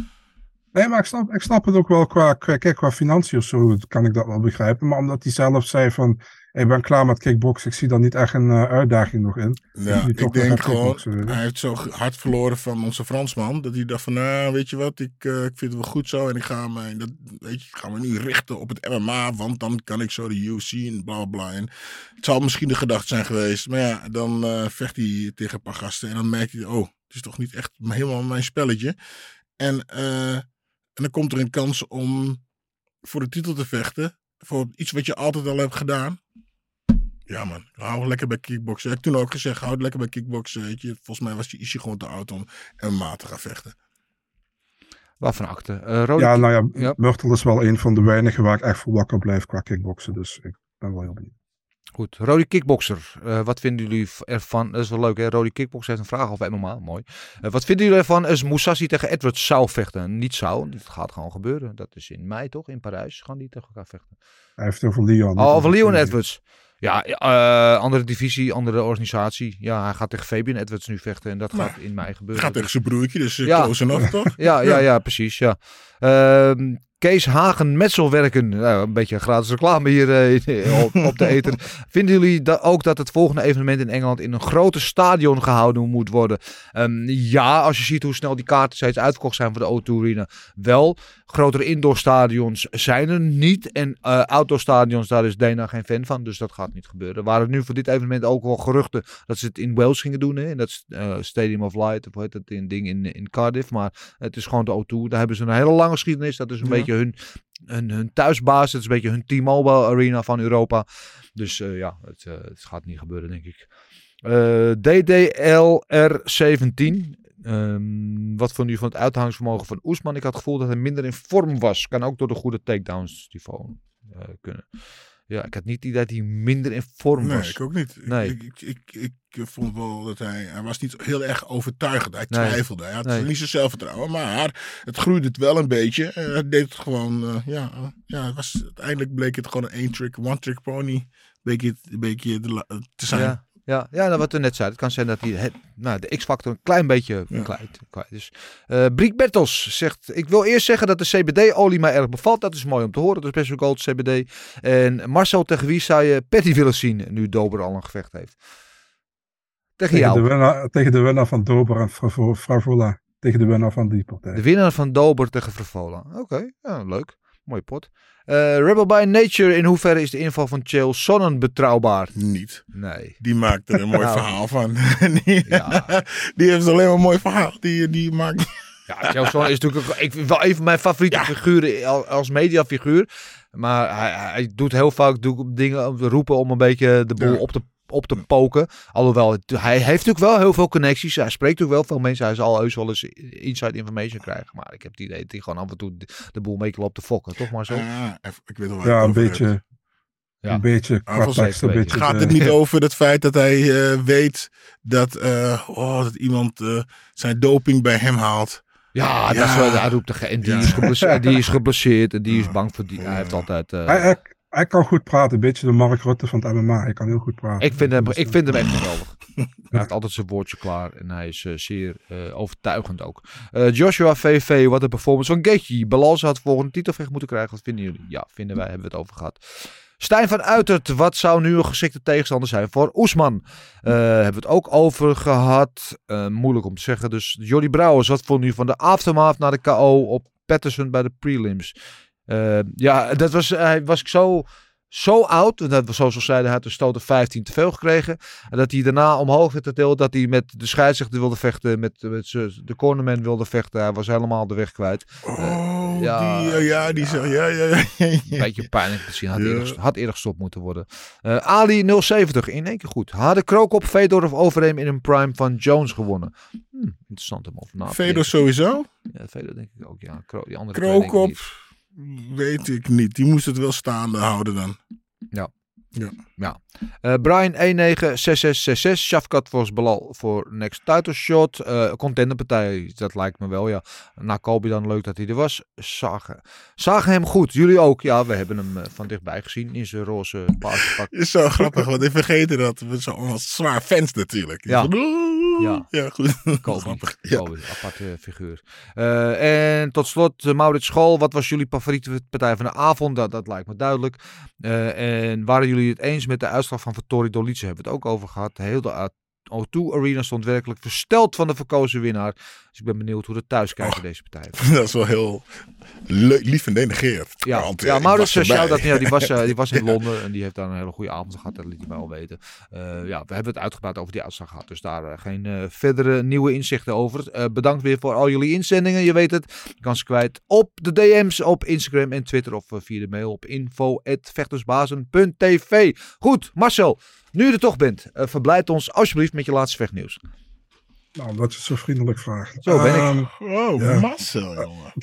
Nee, maar ik snap, ik snap het ook wel qua, qua, kijk, qua financiën of zo kan ik dat wel begrijpen. Maar omdat hij zelf zei van, ik ben klaar met kickboksen, ik zie daar niet echt een eh, uitdaging nog in. Ja, ik denk gewoon, hij heeft zo hard verloren van onze Fransman, dat hij dacht van, nou, weet je wat, ik, eh, ik vind het wel goed zo en ik ga me, dat, weet je, ik ga me nu richten op het MMA, want dan kan ik zo de UFC en bla bla bla. En het zal misschien de gedachte zijn geweest, maar ja, dan eh, vecht hij tegen een paar gasten en dan merkt hij, oh, het is toch niet echt helemaal mijn spelletje. En, en dan komt er een kans om voor de titel te vechten, voor iets wat je altijd al hebt gedaan. Ja man, hou lekker bij kickboksen. Ik heb toen ook gezegd, houd lekker bij kickboksen. Weet je. Volgens mij was die Ishii gewoon te oud om MMA te gaan vechten. Waarvan akte. Eh Rode Ja, nou ja, Ja. Myrtle is wel een van de weinigen waar ik echt voor wakker blijf qua kickboksen. Dus ik ben wel heel benieuwd. Goed, Rode Kickboxer. Eh, wat vinden jullie ervan? Dat is wel leuk, hè? Rode Kickboxer heeft een vraag over MMA. Mooi. Eh, wat vinden jullie ervan als Moussassi tegen Edwards zou vechten? Niet zou, dat gaat gewoon gebeuren. Dat is in mei toch? In Parijs gaan die tegen elkaar vechten. Hij heeft het over Leon. Oh, over Leon. Edwards. Ja, eh, andere divisie, andere organisatie. Ja, hij gaat tegen Fabian Edwards nu vechten en dat Maar gaat in mei Het gebeuren. gaat tegen zijn broertje, dus uh, Ja. close enough toch? Ja, ja, ja, precies. Ja. Ehm, Kees Hagen Metselwerken. Nou, een beetje gratis reclame hier eh, op, op de eten. Vinden jullie da ook dat het volgende evenement in Engeland in een grote stadion gehouden moet worden? Ehm, ja, als je ziet hoe snel die kaarten steeds uitverkocht zijn voor de O2 Arena. Wel, grotere indoorstadions zijn er niet. En eh outdoorstadions, daar is Dana geen fan van. Dus dat gaat niet gebeuren. Er waren nu voor dit evenement ook wel geruchten dat ze het in Wales gingen doen. Hè? In dat eh, Stadium of Light, of hoe heet dat in, ding in, in Cardiff. Maar het is gewoon de O2. Daar hebben ze een hele lange geschiedenis. Dat is een Ja. beetje hun, hun, hun thuisbaas. Het is een beetje hun T-Mobile Arena van Europa. Dus eh, ja, het, het gaat niet gebeuren, denk ik. Eh, DDLR17. Ehm, wat vond u van het uithoudingsvermogen van Oesman? Ik had het gevoel dat hij minder in vorm was. Kan ook door de goede takedowns die voor eh, kunnen. Ja, ik had niet het idee dat hij minder in vorm Nee, was. ik ook niet. Nee. Ik, ik, ik, ik vond wel dat hij, hij was niet heel erg overtuigend. Hij Nee. twijfelde. Hij had Nee. niet zo zelfvertrouwen. Maar het groeide het wel een beetje. Eh, hij deed het gewoon, eh, ja, eh, ja het was, uiteindelijk bleek het gewoon een één-trick, one-trick pony. Bleek het een beetje te zijn. Ja, ja, ja nou, wat we net zeiden. Het kan zijn dat hij het, nou, de X-factor een klein beetje Ja. kwijt, kwijt is. Eh Briek Bertels zegt... Ik wil eerst zeggen dat de CBD-olie mij erg bevalt. Dat is mooi om te horen. Dat is best wel gold CBD. En Marcel, tegen wie zou je Patty willen zien... nu Dober al een gevecht heeft? Tegen Tegen de, jou. winnaar, tegen de winnaar van Dober en Fravo- Fravola. Tegen de winnaar van die partij. De winnaar van Dober tegen Fravola. Oké, ja, leuk. Mooie pot. Eh, Rebel by Nature. In hoeverre is de inval van Chael Sonnen betrouwbaar? Niet. Nee. Die maakt er een mooi Nou. verhaal van. die, Ja. die heeft alleen maar een mooi verhaal. Die, die maakt... Ja, Chael Sonnen is natuurlijk ik, wel een van mijn favoriete figuren al- als mediafiguur. Maar hij, hij doet heel vaak doe- dingen roepen om een beetje de boel Ja. op te, op te poken. Alhoewel, het- hij heeft natuurlijk wel heel veel connecties. Hij spreekt natuurlijk wel veel mensen. Hij zal heus wel eens inside information krijgen. Maar ik heb het idee dat hij gewoon af en toe de, de boel beetje loopt te fokken. Toch maar zo? Ah, even- ik weet wel Ja, een beetje. hebt. Ja. Een beetje volgens tekst, een beetje. Gaat het niet over het feit dat hij eh, weet dat, eh, oh, dat iemand eh, zijn doping bij hem haalt? Ja, dat is wel, hij roept de en die, Ja. is geblesseerd, die is geblesseerd en die is bang voor die. Hij heeft altijd. eh, Hij, hij, kan goed praten, een beetje de Mark Rutte van het MMA. Hij kan heel goed praten. ik, vind hem, Dus, ik eh, vind hem echt geweldig. Hij heeft altijd zijn woordje klaar en hij is eh, zeer eh, overtuigend ook. Eh, Joshua VV, wat een performance van Gaethje. Balans had volgende titelvecht moeten krijgen. Wat vinden jullie? Ja, vinden wij, hebben we het over gehad. Stijn van Uitert, wat zou nu een geschikte tegenstander zijn voor Oesman? Eh, hebben we het ook over gehad. Eh, moeilijk om te zeggen. Dus Jordi Brouwers, wat vond u van de aftermath naar de KO op Patterson bij de prelims? Eh, ja, dat was, hij was ik zo, zo oud. Dat was zoals we zeiden, hij had een stoot of 15 te veel gekregen. En dat hij daarna omhoog werd gedeeld. Dat hij met de scheidsrechter wilde vechten. Met, met de cornerman wilde vechten. Hij was helemaal de weg kwijt. Oh, ja. die, eh, ja, die zo, ja, ja, ja. Een beetje pijnlijk te zien. Had, eerder, had eerder gestopt moeten worden. Eh, Ali 070 in één keer goed. Hadden Krookop, Fedor of Overeem in een prime van Jones gewonnen. Hm, interessant om over na Fedor sowieso. Ja, Fedor denk ik ook. Ja, Kro die andere. Weet ik niet. Die moest het wel staande houden dan. Eh, Brian 196666. Shafkat volgens Balal voor next title shot. Eh contenderpartij, dat lijkt me wel, ja. Na Kobe dan leuk dat hij er was. Zagen. Zagen hem goed. Jullie ook. Ja, we hebben hem eh, van dichtbij gezien in zijn roze paaspak. Is zo grappig, want ik vergeten dat. We zijn allemaal zwaar fans natuurlijk. Ja. Ja. ja, goed. Grappig. Ja. Aparte figuur. Eh, en tot slot, uh, Maurits School. Wat was jullie favoriete partij van de avond? Dat, dat lijkt me duidelijk. Eh, en waren jullie het eens met de uitslag van Vittorio Dolice? Hebben we het ook over gehad. Heel de O2 Arena stond werkelijk versteld van de verkozen winnaar. Dus ik ben benieuwd hoe de thuiskijker deze partij. Dat is wel heel lief en denegeerd. Ja, Want, eh, ja ik Maurits was erbij. shout dat, ja, die, was, eh, die was in Londen en die heeft daar een hele goede avond gehad. Dat liet hij mij al weten. Eh, ja, we hebben het uitgebreid over die uitslag gehad. Dus daar geen verdere nieuwe inzichten over. Bedankt weer voor al jullie inzendingen. Je weet het, je kan ze kwijt op de DM's op Instagram en Twitter of via de mail op info.vechtersbazen.tv. Goed, Marcel, nu je er toch bent, eh, verblijd ons alsjeblieft met je laatste vechtnieuws. Nou, omdat je het zo vriendelijk vraagt. Zo ben ik. Oh, Ja. Marcel, jongen.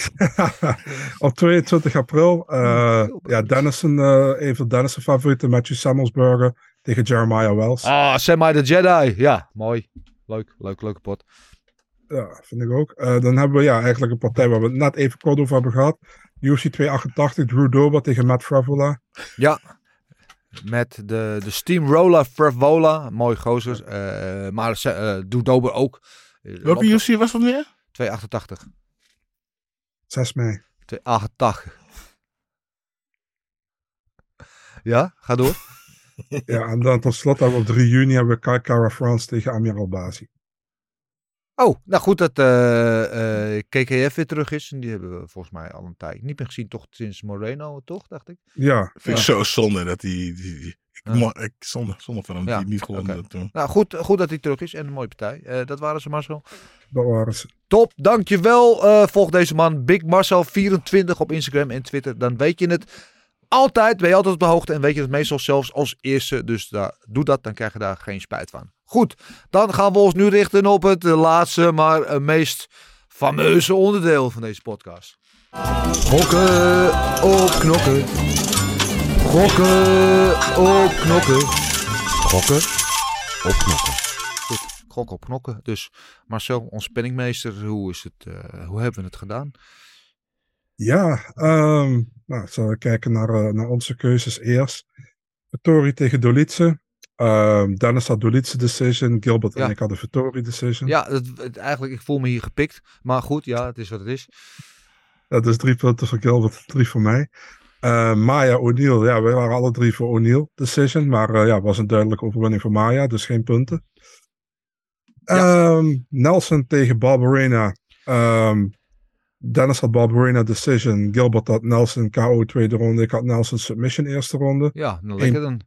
op 22 april, eh ja, Dennison, eh een van Dennis' favorieten, Matthew Samuelsburger tegen Jeremiah Wells. Ah, Semi the Jedi. Ja, mooi. Leuk, leuk, leuke pot. Ja, vind ik ook. Eh, dan hebben we ja, eigenlijk een partij waar we het net even kort over hebben gehad. UFC 288, Drew Dober tegen Matt Fravola. Ja. Met de, de Steamroller Fravola. Mooi gozer. Eh, maar ze- eh doet Dober ook. Eh, Welke UFC was dat weer? 288. 6 mei. 288. Ja, ga door. Ja, en dan tot slot hebben we op 3 juni hebben we Kai Kara France tegen Amir Albazi. Oh, nou goed dat eh, eh, KKF weer terug is. En die hebben we volgens mij al een tijd niet meer gezien. Toch sinds Moreno, toch? Dacht ik. Ja, Vind ik zo zonde dat die... die, die- ik, Ja. mo- ik zonde, zonde van hem Ja, die niet gewonnen toen. Nou goed, goed dat hij terug is. En een mooie partij. Eh, dat waren ze, Marcel. dat waren ze. Top, dankjewel. Eh volg deze man, Big Marcel24 op Instagram en Twitter. Dan weet je het altijd, ben je altijd op de hoogte en weet je het meestal zelfs als eerste. Dus daar, doe dat, dan krijg je daar geen spijt van. Goed, dan gaan we ons nu richten op het eh, laatste, maar eh, meest fameuze onderdeel van deze podcast. Gokken op knokken. Gokken op knokken. Gokken op knokken. Goed, gokken op knokken. Dus Marcel, ons penningmeester, hoe, is het, eh, hoe hebben we het gedaan? Ja, ehm nou, zullen we kijken naar, naar onze keuzes eerst. Vittori tegen Dolice. Ehm, Dennis had Dolice decision. Gilbert Ja. en ik hadden Vittori decision. Ja, het, het- eigenlijk, ik voel me hier gepikt. Maar goed, ja, het is wat het is. Dat is drie punten voor Gilbert, drie voor mij. Eh, Maya O'Neill, ja, we waren alle drie voor O'Neill decision. Maar eh, ja, het was een duidelijke overwinning voor Maya, dus geen punten. Ehm, Nelson tegen Barbarena. Ehm, Dennis had Barbarena decision. Gilbert had Nelson KO tweede ronde. Ik had Nelson submission eerste ronde. Ja, nou lekker dan.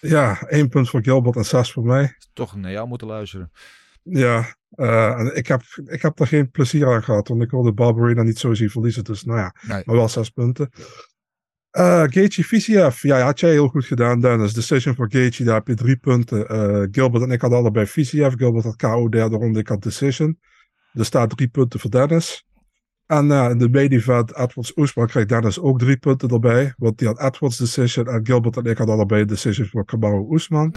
Ja, één punt voor Gilbert en zes voor mij. Toch naar jou moeten luisteren. Ja, eh, en ik heb, ik heb er geen plezier aan gehad, want ik wilde Barbarena niet zo zien verliezen. Dus nou ja, Nee. maar wel zes punten. Eh Gaethje Visiev, ja, had jij heel goed gedaan, Dennis. Decision voor Gaethje, daar heb je drie punten. Eh, Gilbert en ik hadden allebei Visiev. Gilbert had KO derde ronde, ik had Decision. Er staat drie punten voor Dennis. En in de main event, Edwards Oesman krijgt Dennis ook drie punten erbij. Want die had Edwards decision en Gilbert en ik hadden allebei een decision voor Kamaru Oesman.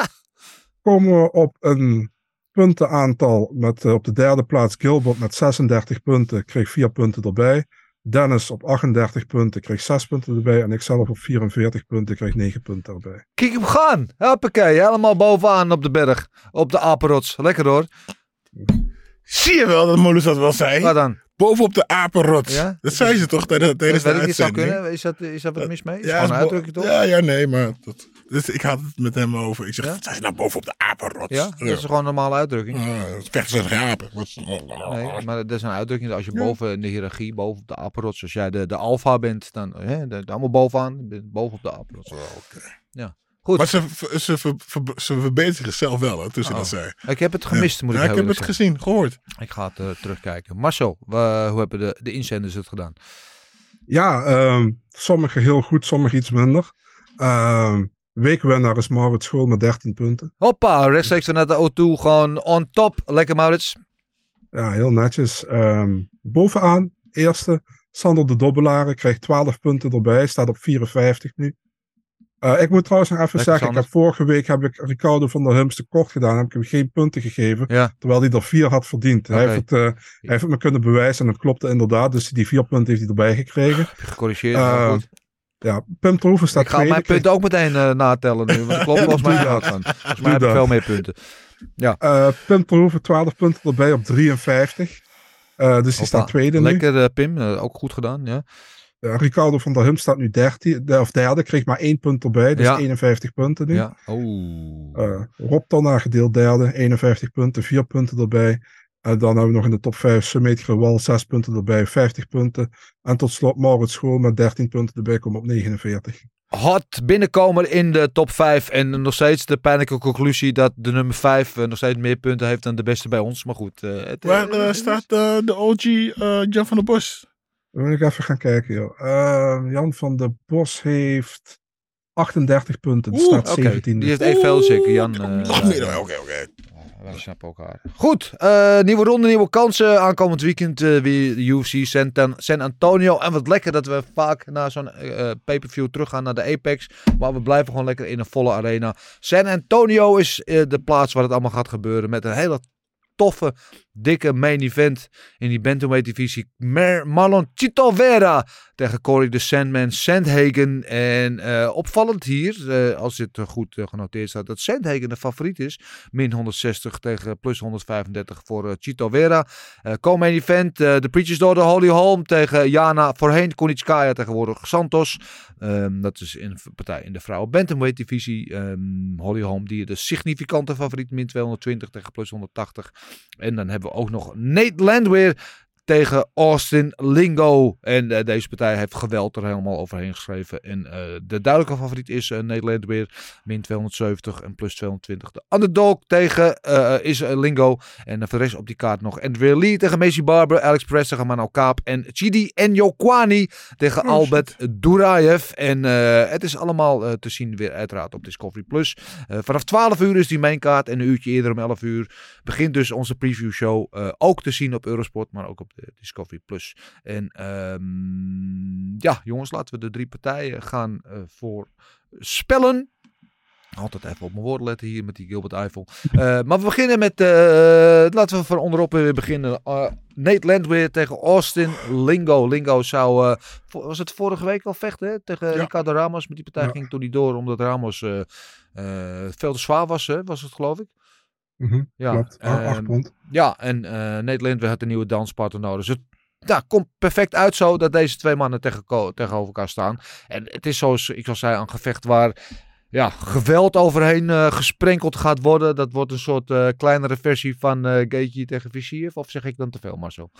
Komen we op een puntenaantal met eh, op de derde plaats Gilbert met 36 punten, kreeg 4 punten erbij. Dennis op 38 punten, kreeg 6 punten erbij. En ik zelf op 44 punten, kreeg 9 punten erbij. Kijk hem gaan. Hoppakee, helemaal bovenaan op de berg. Op de apenrots. Lekker hoor. Zie je wel dat Molus dat wel zei? Wat dan? Bovenop de apenrot. Ja? Dat zei ze toch tijdens, tijdens Dat de zou uitzending? kunnen. Is dat, is dat wat mis mee? Is Ja, gewoon een uitdrukking toch? Ja, ja, nee, maar... Dat, dus ik had het met hem over. Ik zeg, Ja? zei ze nou bovenop de apenrot? Ja, dat is gewoon een normale uitdrukking. Uh, vechten ze tegen apen. Nee, maar dat is een uitdrukking. Als je boven in de hiërarchie, boven op de apenrots, als jij de, de alfa bent, dan hè, de, allemaal bovenaan, je bent boven op de apenrots. Ja, goed. Maar ze, ze, ze, ze verbeteren zichzelf wel, hè, ze Oh. dat zei. Ik heb het gemist, moet ik ja, ik heb het zeggen. gezien, gehoord. Ik ga het eh, terugkijken. Marcel, hoe hebben de, de inzenders het gedaan? Ja, ehm sommige heel goed, sommige iets minder. Ehm weekwinnaar is Maurits School met 13 punten. Hoppa, rechtstreeks vanuit de O2, gewoon on top. Lekker Maurits. Ja, heel netjes. Ehm, bovenaan, eerste, Sander de Dobbelaren krijgt 12 punten erbij, staat op 54 nu. Eh, ik moet trouwens nog even Lekker, zeggen, ik heb vorige week heb ik Ricardo van der Hums te kort gedaan, heb ik hem geen punten gegeven, Ja. terwijl hij er vier had verdiend. Hij, Oké. heeft het, eh, hij heeft het me kunnen bewijzen en het klopte inderdaad, dus die vier punten heeft hij erbij gekregen. Je gecorrigeerd? Eh, goed. Ja, Pim Terhoeven staat Ik ga mijn punten ook meteen natellen nu, want ik klopt volgens mij dat. Volgens mij heb ik dat. veel meer punten. Eh, Pim Terhoeven 12 punten erbij op 53. Eh, dus die staat tweede nu. Lekker Pim, ook goed gedaan. Ja. Eh, Ricardo van der Hum staat nu 13, de, of derde, kreeg maar één punt erbij, dus Ja. 51 punten nu. Ja. Oh. Eh, Rob Tonna gedeeld derde, 51 punten, 4 punten erbij. En dan hebben we nog in de top 5 Summit Gewal, 6 punten erbij, 50 punten. En tot slot Maurits School met 13 punten erbij, komt op 49. Hot binnenkomer in de top 5. En nog steeds de pijnlijke conclusie dat de nummer 5 nog steeds meer punten heeft dan de beste bij ons. Maar goed. eh, het, eh, Waar eh, staat eh, de OG eh, Jan van der Bos? Dan wil ik even gaan kijken, joh. Eh, Jan van der Bos heeft 38 punten, Oeh, staat Oké, 17. die heeft als ik. Jan. eh, oké, oké. Wij snappen elkaar. Goed, eh, nieuwe ronde, nieuwe kansen. Aankomend weekend eh, weer de UFC San, San Antonio. En wat lekker dat we vaak na zo'n eh, pay-per-view teruggaan naar de Apex. Maar we blijven gewoon lekker in een volle arena. San Antonio is eh, de plaats waar het allemaal gaat gebeuren. Met een hele toffe, dikke main event in die bantamweight divisie. Mer Marlon Chito Vera tegen Corey de Sandman Sandhagen. En eh, opvallend hier, eh, als dit eh, goed genoteerd staat, dat Sandhagen de favoriet is. Min 160 tegen plus 135 voor Chito Vera. Co-main event, de Preachers Door de Holly Holm tegen Jana, voorheen Konitskaya, tegenwoordig Santos. Ehm, dat is een partij in de vrouwen bantamweight divisie. Ehm, Holly Holm, die de significante favoriet, min 220 tegen plus 180. En dan hebben we ook nog Nate Landweer tegen Austin Lingo. En eh, deze partij heeft geweld er helemaal overheen geschreven. En eh, de duidelijke favoriet is uh, Nate Landweer, min 270 en plus 220. De underdog tegen is Lingo. En voor de rest op die kaart nog Andrea Lee tegen Macy Barber, Alex Perez tegen Mano Kaap en Chidi Njokwani tegen Oh, Albert Duraev. En het is allemaal te zien weer uiteraard op Discovery+. Plus. Vanaf 12 uur is die mainkaart en een uurtje eerder om 11 uur begint dus onze preview show ook te zien op Eurosport, maar ook op Discovery Plus. En um, ja, jongens, laten we de drie partijen gaan uh, voor spellen. Altijd even op mijn woorden letten hier met die Gilbert Eiffel. Uh, maar we beginnen met, uh, laten we van onderop weer beginnen. Uh, Nate Landweer tegen Austin Lingo. Lingo zou, was het vorige week al vechten hè? tegen ja. Ricardo Ramos. Met die partij ja. ging toen niet door omdat Ramos veel te zwaar was, hè? was het geloof ik. Mm -hmm. Ja, Klopt. Um, ja, en uh, Nate Landweer had een nieuwe danspartner nodig. Dus het ja, komt perfect uit zo dat deze twee mannen tegen, tegenover elkaar staan. En het is zoals ik al zei, een gevecht waar ja, geweld overheen uh, gesprenkeld gaat worden. Dat wordt een soort uh, kleinere versie van uh, Gaethje tegen Visiev. Of zeg ik dan te veel, Marcel?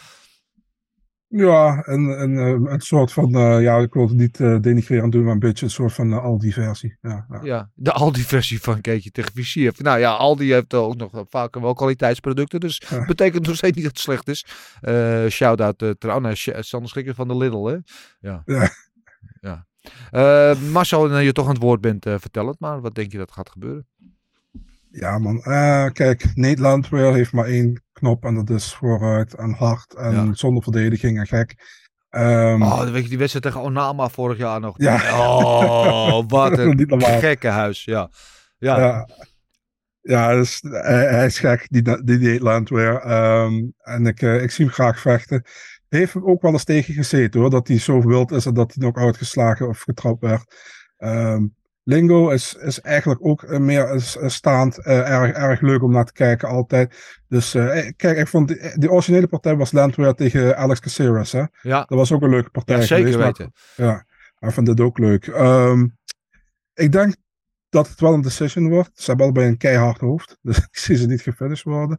Ja, een, een, een soort van, ja, ik wil het niet denigrerend doen, maar een beetje een soort van Aldi-versie. Ja, ja. ja, de Aldi-versie van Gaethje tegen. Nou ja, Aldi heeft ook nog vaak wel kwaliteitsproducten, dus ja. betekent nog steeds niet dat het slecht is. Shout-out uh, trouwens, oh, Sander Schikker van de Lidl, hè? Ja. ja. ja. Uh, Marcel, je toch aan het woord bent, uh, vertel het maar. Wat denk je dat gaat gebeuren? Ja, man. Eh, kijk, Nederland weer heeft maar één knop en dat is vooruit en hard en Ja. zonder verdediging en gek. Ehm, Oh, weet je die wedstrijd tegen Onama vorig jaar nog? Ja. Oh, wat een gekke huis. Ja. Ja. Ja, ja dus, hij, hij is gek, die, die Nederland weer. Ehm, en ik, eh, ik zie hem graag vechten. Heeft hem ook wel eens tegen gezeten hoor, dat hij zo wild is en dat hij nog uitgeslagen of getrapt werd. Ehm, Lingo is, is eigenlijk ook eh, meer is, is staand eh, erg, erg leuk om naar te kijken altijd. Dus eh, kijk, ik vond die, die originele partij was Landweer tegen Alex Caceres. Hè? Ja. Dat was ook een leuke partij Ja, zeker geweest, maar- weten. ja, ik vind dit ook leuk. Ehm, ik denk dat het wel een decision wordt. Ze hebben allebei een keihard hoofd. Dus ik zie ze niet gefinished worden.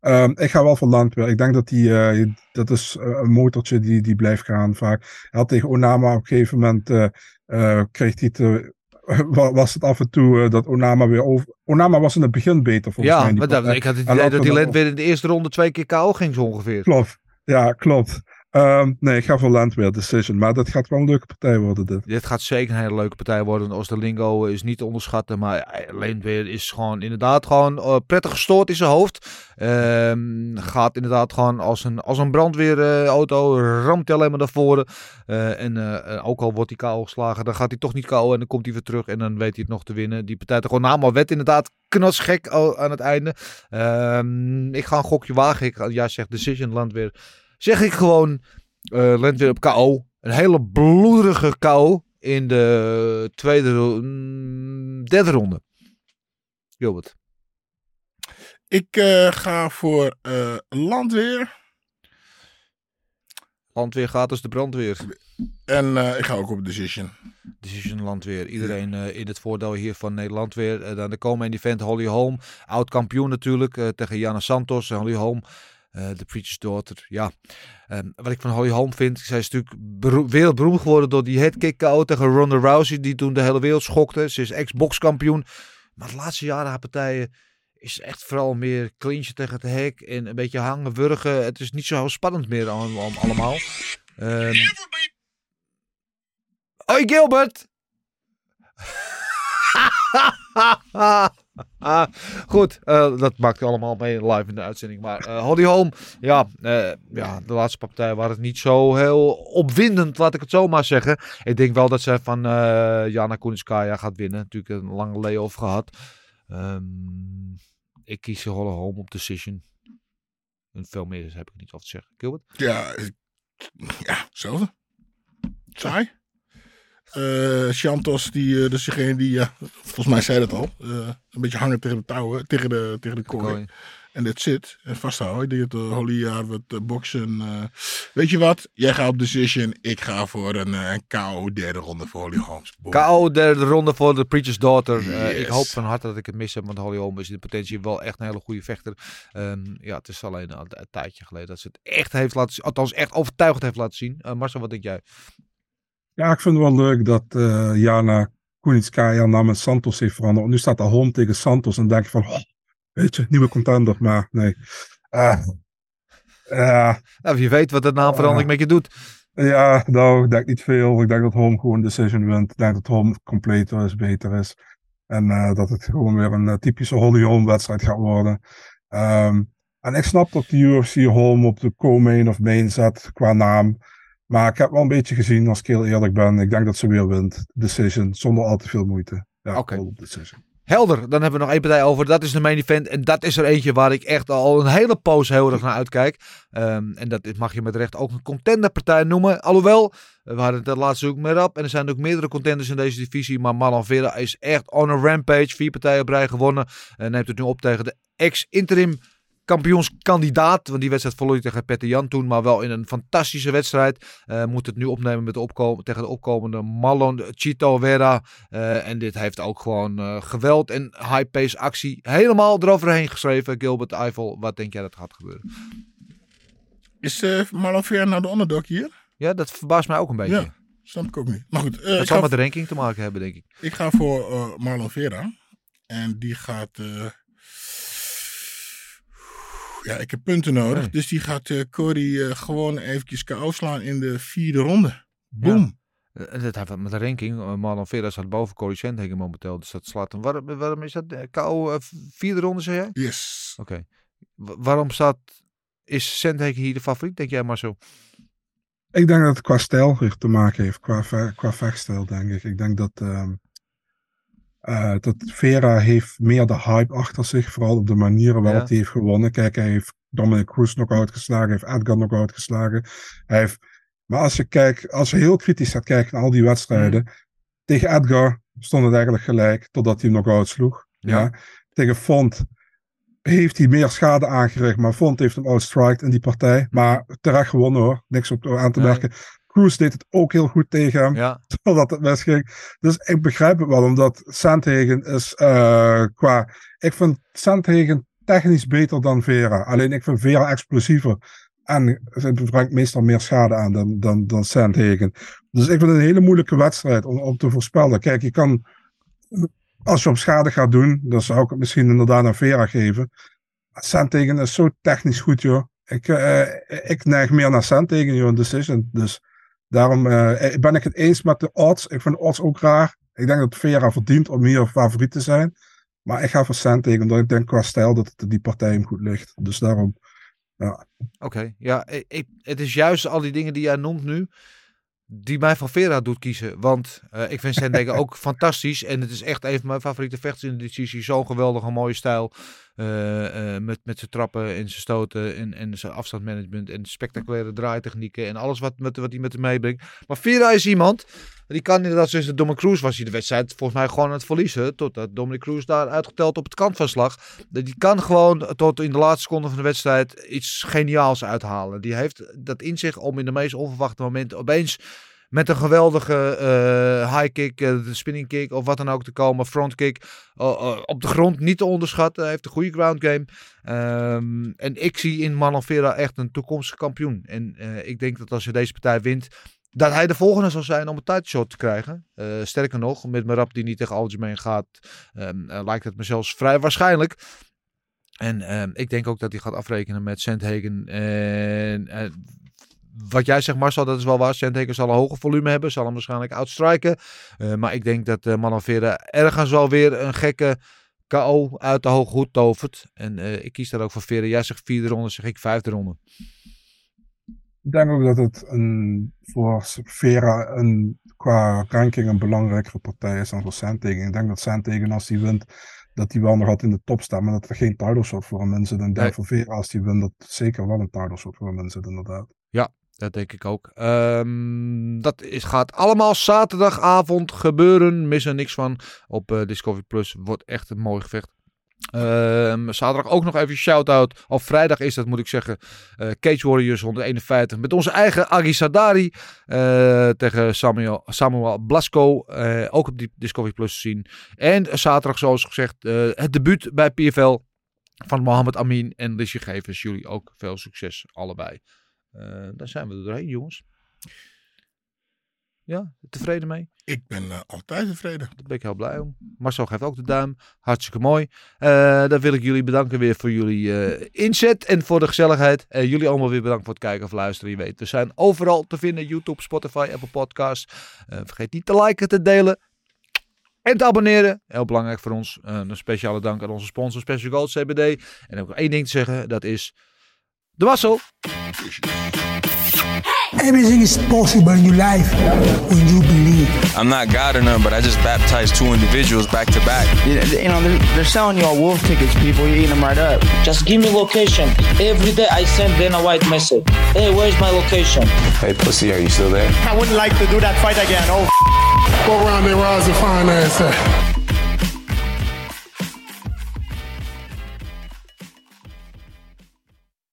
Ehm, ik ga wel voor Landweer. Ik denk dat die, eh, dat is eh, een motortje die, die blijft gaan vaak. Hij had tegen Onama op een gegeven moment, eh, eh, kreeg hij te, was het af en toe eh, dat Onama weer over... Onama was in het begin beter volgens mij. Ja, ik had het idee dat Lent weer in de eerste ronde twee keer KO ging zo ongeveer. Klopt. Ja, klopt. Ehm, nee, ik ga voor Landweer decision. Maar dat gaat wel een leuke partij worden dit. Dit gaat zeker een hele leuke partij worden. Oosterlingo is niet te onderschatten. Maar alleen weer is gewoon inderdaad gewoon eh, prettig gestoord in zijn hoofd. Ehm, gaat inderdaad gewoon als een, als een brandweerauto. ramt alleen maar naar voren. Eh, en eh, eh, ook al wordt hij KO geslagen. Dan gaat hij toch niet KO. En dan komt hij weer terug. En dan weet hij het nog te winnen. Die partij toch gewoon naam werd inderdaad knotsgek al aan het einde. Ehm, ik ga een gokje wagen. Ik, ja, zegt Decision Landweer. Zeg ik gewoon Landweer op KO. Een hele bloederige KO in de tweede, mm, derde ronde. Gilbert. Ik eh, ga voor eh, Landweer. Landweer gaat als de brandweer. En ik ga ook op Decision. Decision Landweer. Iedereen in het voordeel hier van Nederland weer. Dan de komen event Holly Holm. Oud kampioen natuurlijk. tegen Jana Santos. En Holly Holm. Eh, De Preacher's Daughter. Ja. Ehm, wat ik van Holly Holm vind. Zij is natuurlijk beroe- wereldberoemd geworden door die headkick KO tegen Ronda Rousey. Die toen de hele wereld schokte. Ze is ex-box kampioen. Maar de laatste jaren haar partijen is echt vooral meer clinchen tegen het hek. En een beetje hangen, wurgen. Het is niet zo spannend meer allemaal. allemaal. Ehm, Hoi Gilbert! Goed, eh, dat maakt allemaal mee live in de uitzending. Maar eh Holly Holm, ja, eh, ja, de laatste partij waren het niet zo heel opwindend, laat ik het zo maar zeggen. Ik denk wel dat zij van Jana Kunitskaya gaat winnen. Natuurlijk een lange layoff gehad. Ehm, ik kies Holly Holm op decision. En veel meer heb ik niet over te zeggen. Gilbert? Ja, ja hetzelfde. Saai. Eh Chantos, die, eh, dus degene die, ja, volgens mij zei dat al, eh, een beetje hangen tegen de touwen, tegen de, tegen de kooi. Kooi. En dat zit. En vasthouden. Ik denk dat de Holly jaar wat boksen. weet je wat? Jij gaat op decision. Ik ga voor een, een KO derde ronde voor Holly Holmes. Boom. KO derde ronde voor de Preacher's Daughter. Ik hoop van harte dat ik het mis heb, want Holly Holm is in de potentie wel echt een hele goede vechter. Ehm, ja, het is alleen al een, tijdje geleden dat ze het echt heeft laten zien. Althans, echt overtuigend heeft laten zien. Marcel, wat denk jij? Ja, ik vind het wel leuk dat eh, Jana Kunitskaya namens Santos heeft veranderd. Nu staat Holm tegen Santos en dan denk je van, oh, weet je, nieuwe contender. Maar nee. Eh, ja, Nou, je weet wat de naamverandering met je doet. ja, nou, ik denk niet veel. Ik denk dat Holm gewoon decision wint. Ik denk dat Holm completer is, beter is. En eh, dat het gewoon weer een eh, typische Holly Holm wedstrijd gaat worden. Ehm, en ik snap dat de UFC Holm op de co-main of main zet qua naam. Maar ik heb wel een beetje gezien, als ik heel eerlijk ben. Ik denk dat ze weer wint. Decision, zonder al te veel moeite. Ja, Oké. Decision. Helder, dan hebben we nog één partij over. Dat is de main event. En dat is er eentje waar ik echt al een hele poos heel erg naar uitkijk. Ehm, en dat mag je met recht ook een contenderpartij noemen. Alhoewel, we hadden het er laatst ook meer op. En er zijn ook meerdere contenders in deze divisie. Maar Marlon Vera is echt on a rampage. Vier partijen op rij gewonnen. En neemt het nu op tegen de ex-interim kampioenskandidaat. Want die wedstrijd verloor hij tegen Petter Jan toen. Maar wel in een fantastische wedstrijd. Eh, moet het nu opnemen met de tegen de opkomende Marlon Chito Vera. Eh, en dit heeft ook gewoon eh, geweld en high-pace actie helemaal eroverheen geschreven. Gilbert Eiffel, wat denk jij dat gaat gebeuren? Is Marlon Vera nou de underdog hier? Ja, dat verbaast mij ook een beetje. Ja, snap ik ook niet. Maar goed, dat zal met de ranking te maken hebben, denk ik. ik ga voor Marlon Vera. En die gaat... eh, ja, ik heb punten nodig. Nee. Dus die gaat eh Corey eh, gewoon eventjes KO slaan in de vierde ronde. Boom. Eh, En dat heeft met de ranking. Uh, Marlon Vera staat boven Corey Sandhagen momenteel. Dus dat slaat hem. Waarom, waarom is dat? eh, KO eh, vierde ronde, zeg jij? Yes. Oké. Wa- waarom staat... Is Sandhagen hier de favoriet, denk jij Marcel? Ik denk dat het qua stijl te maken heeft, qua, qua vechtstijl, denk ik. Ik denk dat, ehm, eh, dat Vera heeft meer de hype achter zich, vooral op de manieren waarop Ja. hij heeft gewonnen. Kijk, hij heeft Dominic Cruz knock-out geslagen, hij heeft Edgar knock-out geslagen. Hij heeft, maar als je kijkt, als je heel kritisch gaat kijken naar al die wedstrijden, Mm. tegen Edgar stond het eigenlijk gelijk, totdat hij hem knock-out sloeg. Ja. Ja. Tegen Font heeft hij meer schade aangericht, maar Font heeft hem outstriked in die partij. Maar terecht gewonnen hoor, niks op aan te Nee. Deed het ook heel goed tegen hem, Ja. totdat het misging. Dus ik begrijp het wel, omdat Sandhagen is eh, qua... Ik vind Sandhagen technisch beter dan Vera. Alleen ik vind Vera explosiever. En ze brengt meestal meer schade aan dan, dan, dan Sandhagen. Dus ik vind het een hele moeilijke wedstrijd om, om te voorspellen. Kijk, je kan... Als je op schade gaat doen, dan zou ik het misschien inderdaad aan Vera geven. Sandhagen is zo technisch goed, joh. Ik, eh, ik neig meer naar Sandhagen, joh, een decision. Dus daarom eh, ben ik het eens met de odds. Ik vind de odds ook raar. Ik denk dat Vera verdient om hier favoriet te zijn. Maar ik ga voor Sandhagen, omdat ik denk qua stijl dat het die partij hem goed ligt. Dus daarom, ja. Oké, ja, ik, het is juist al die dingen die jij noemt nu, die mij van Vera doet kiezen. Want eh, ik vind Sandhagen ook fantastisch en het is echt een van mijn favoriete vechters in de decisie. Zo'n geweldige mooie stijl, eh, eh, met, met zijn trappen en zijn stoten en, en zijn afstandsmanagement en spectaculaire draaitechnieken en alles wat, met, wat hij met hem meebrengt. Maar Vera is iemand, die kan inderdaad, zoals de Dominic Cruz was hij de wedstrijd volgens mij gewoon aan het verliezen, totdat Dominic Cruz daar uitgeteld op het kantvan slag. Die kan gewoon tot in de laatste seconde van de wedstrijd iets geniaals uithalen. Die heeft dat in zich om in de meest onverwachte momenten opeens met een geweldige eh, high kick, eh, de spinning kick of wat dan ook te komen, front kick op de grond niet te onderschatten. Hij heeft een goede ground game. Ehm, en ik zie in Marlon echt een toekomstige kampioen. En eh, ik denk dat als hij deze partij wint, dat hij de volgende zal zijn om een title shot te krijgen. Sterker nog, met rap die niet tegen Aljamain gaat, ehm, eh, lijkt het me zelfs vrij waarschijnlijk. En ehm, ik denk ook dat hij gaat afrekenen met Sandhagen. En wat jij zegt Marcel, dat is wel waar. Sandhagen zal een hoger volume hebben. Zal hem waarschijnlijk outstriken. Eh, maar ik denk dat uh, Manon Vera ergens wel weer een gekke KO uit de hoge hoed tovert. En eh, ik kies daar ook voor Vera. Jij zegt vierde ronde, zeg ik vijfde ronde. Ik denk ook dat het een, voor Vera een, qua ranking een belangrijkere partij is dan voor Sandhagen. Ik denk dat Sandhagen als hij wint, dat hij wel nog altijd in de top staat, maar dat er geen title shot voor hem in zit. En ik denk Nee. voor Vera als hij wint, dat zeker wel een title shot voor hem in zit inderdaad. Ja, dat denk ik ook. Ehm, dat is, gaat allemaal zaterdagavond gebeuren. Mis er niks van. Op eh, Discovery Plus wordt echt een mooi gevecht. Ehm, zaterdag ook nog even shout-out. Of vrijdag is dat, moet ik zeggen. eh, Cage Warriors 151. Met onze eigen Agi Sadari. eh, tegen Samuel, Blasco. ook op die Discovery Plus te zien. En zaterdag, zoals gezegd, het debuut bij PFL. Van Mohammed Amin en Lissje Gevers. Jullie ook veel succes, allebei. Uh, daar zijn we er doorheen, jongens. Ja, tevreden mee? Ik ben uh, altijd tevreden. Daar ben ik heel blij om. Marcel geeft ook de duim. Hartstikke mooi. Uh, dan wil ik jullie bedanken weer voor jullie uh, inzet en voor de gezelligheid. jullie allemaal weer bedankt voor het kijken of luisteren. Je weet, we zijn overal te vinden. YouTube, Spotify, Apple Podcasts. Vergeet niet te liken, te delen. En te abonneren. Heel belangrijk voor ons. een speciale dank aan onze sponsor Special Gold CBD. En ook één ding te zeggen. Dat is... De Wassel. Everything is possible in your life when you believe. I'm not God or none, but I just baptized two individuals back to back. You, you know, they're, they're selling you all wolf tickets, people. You're eating them right up. Just give me location. Every day I send Dana White message. Hey, where's my location? Hey, pussy, are you still there? I wouldn't like to do that fight again. Oh, Go around there, Roz, and find ass at.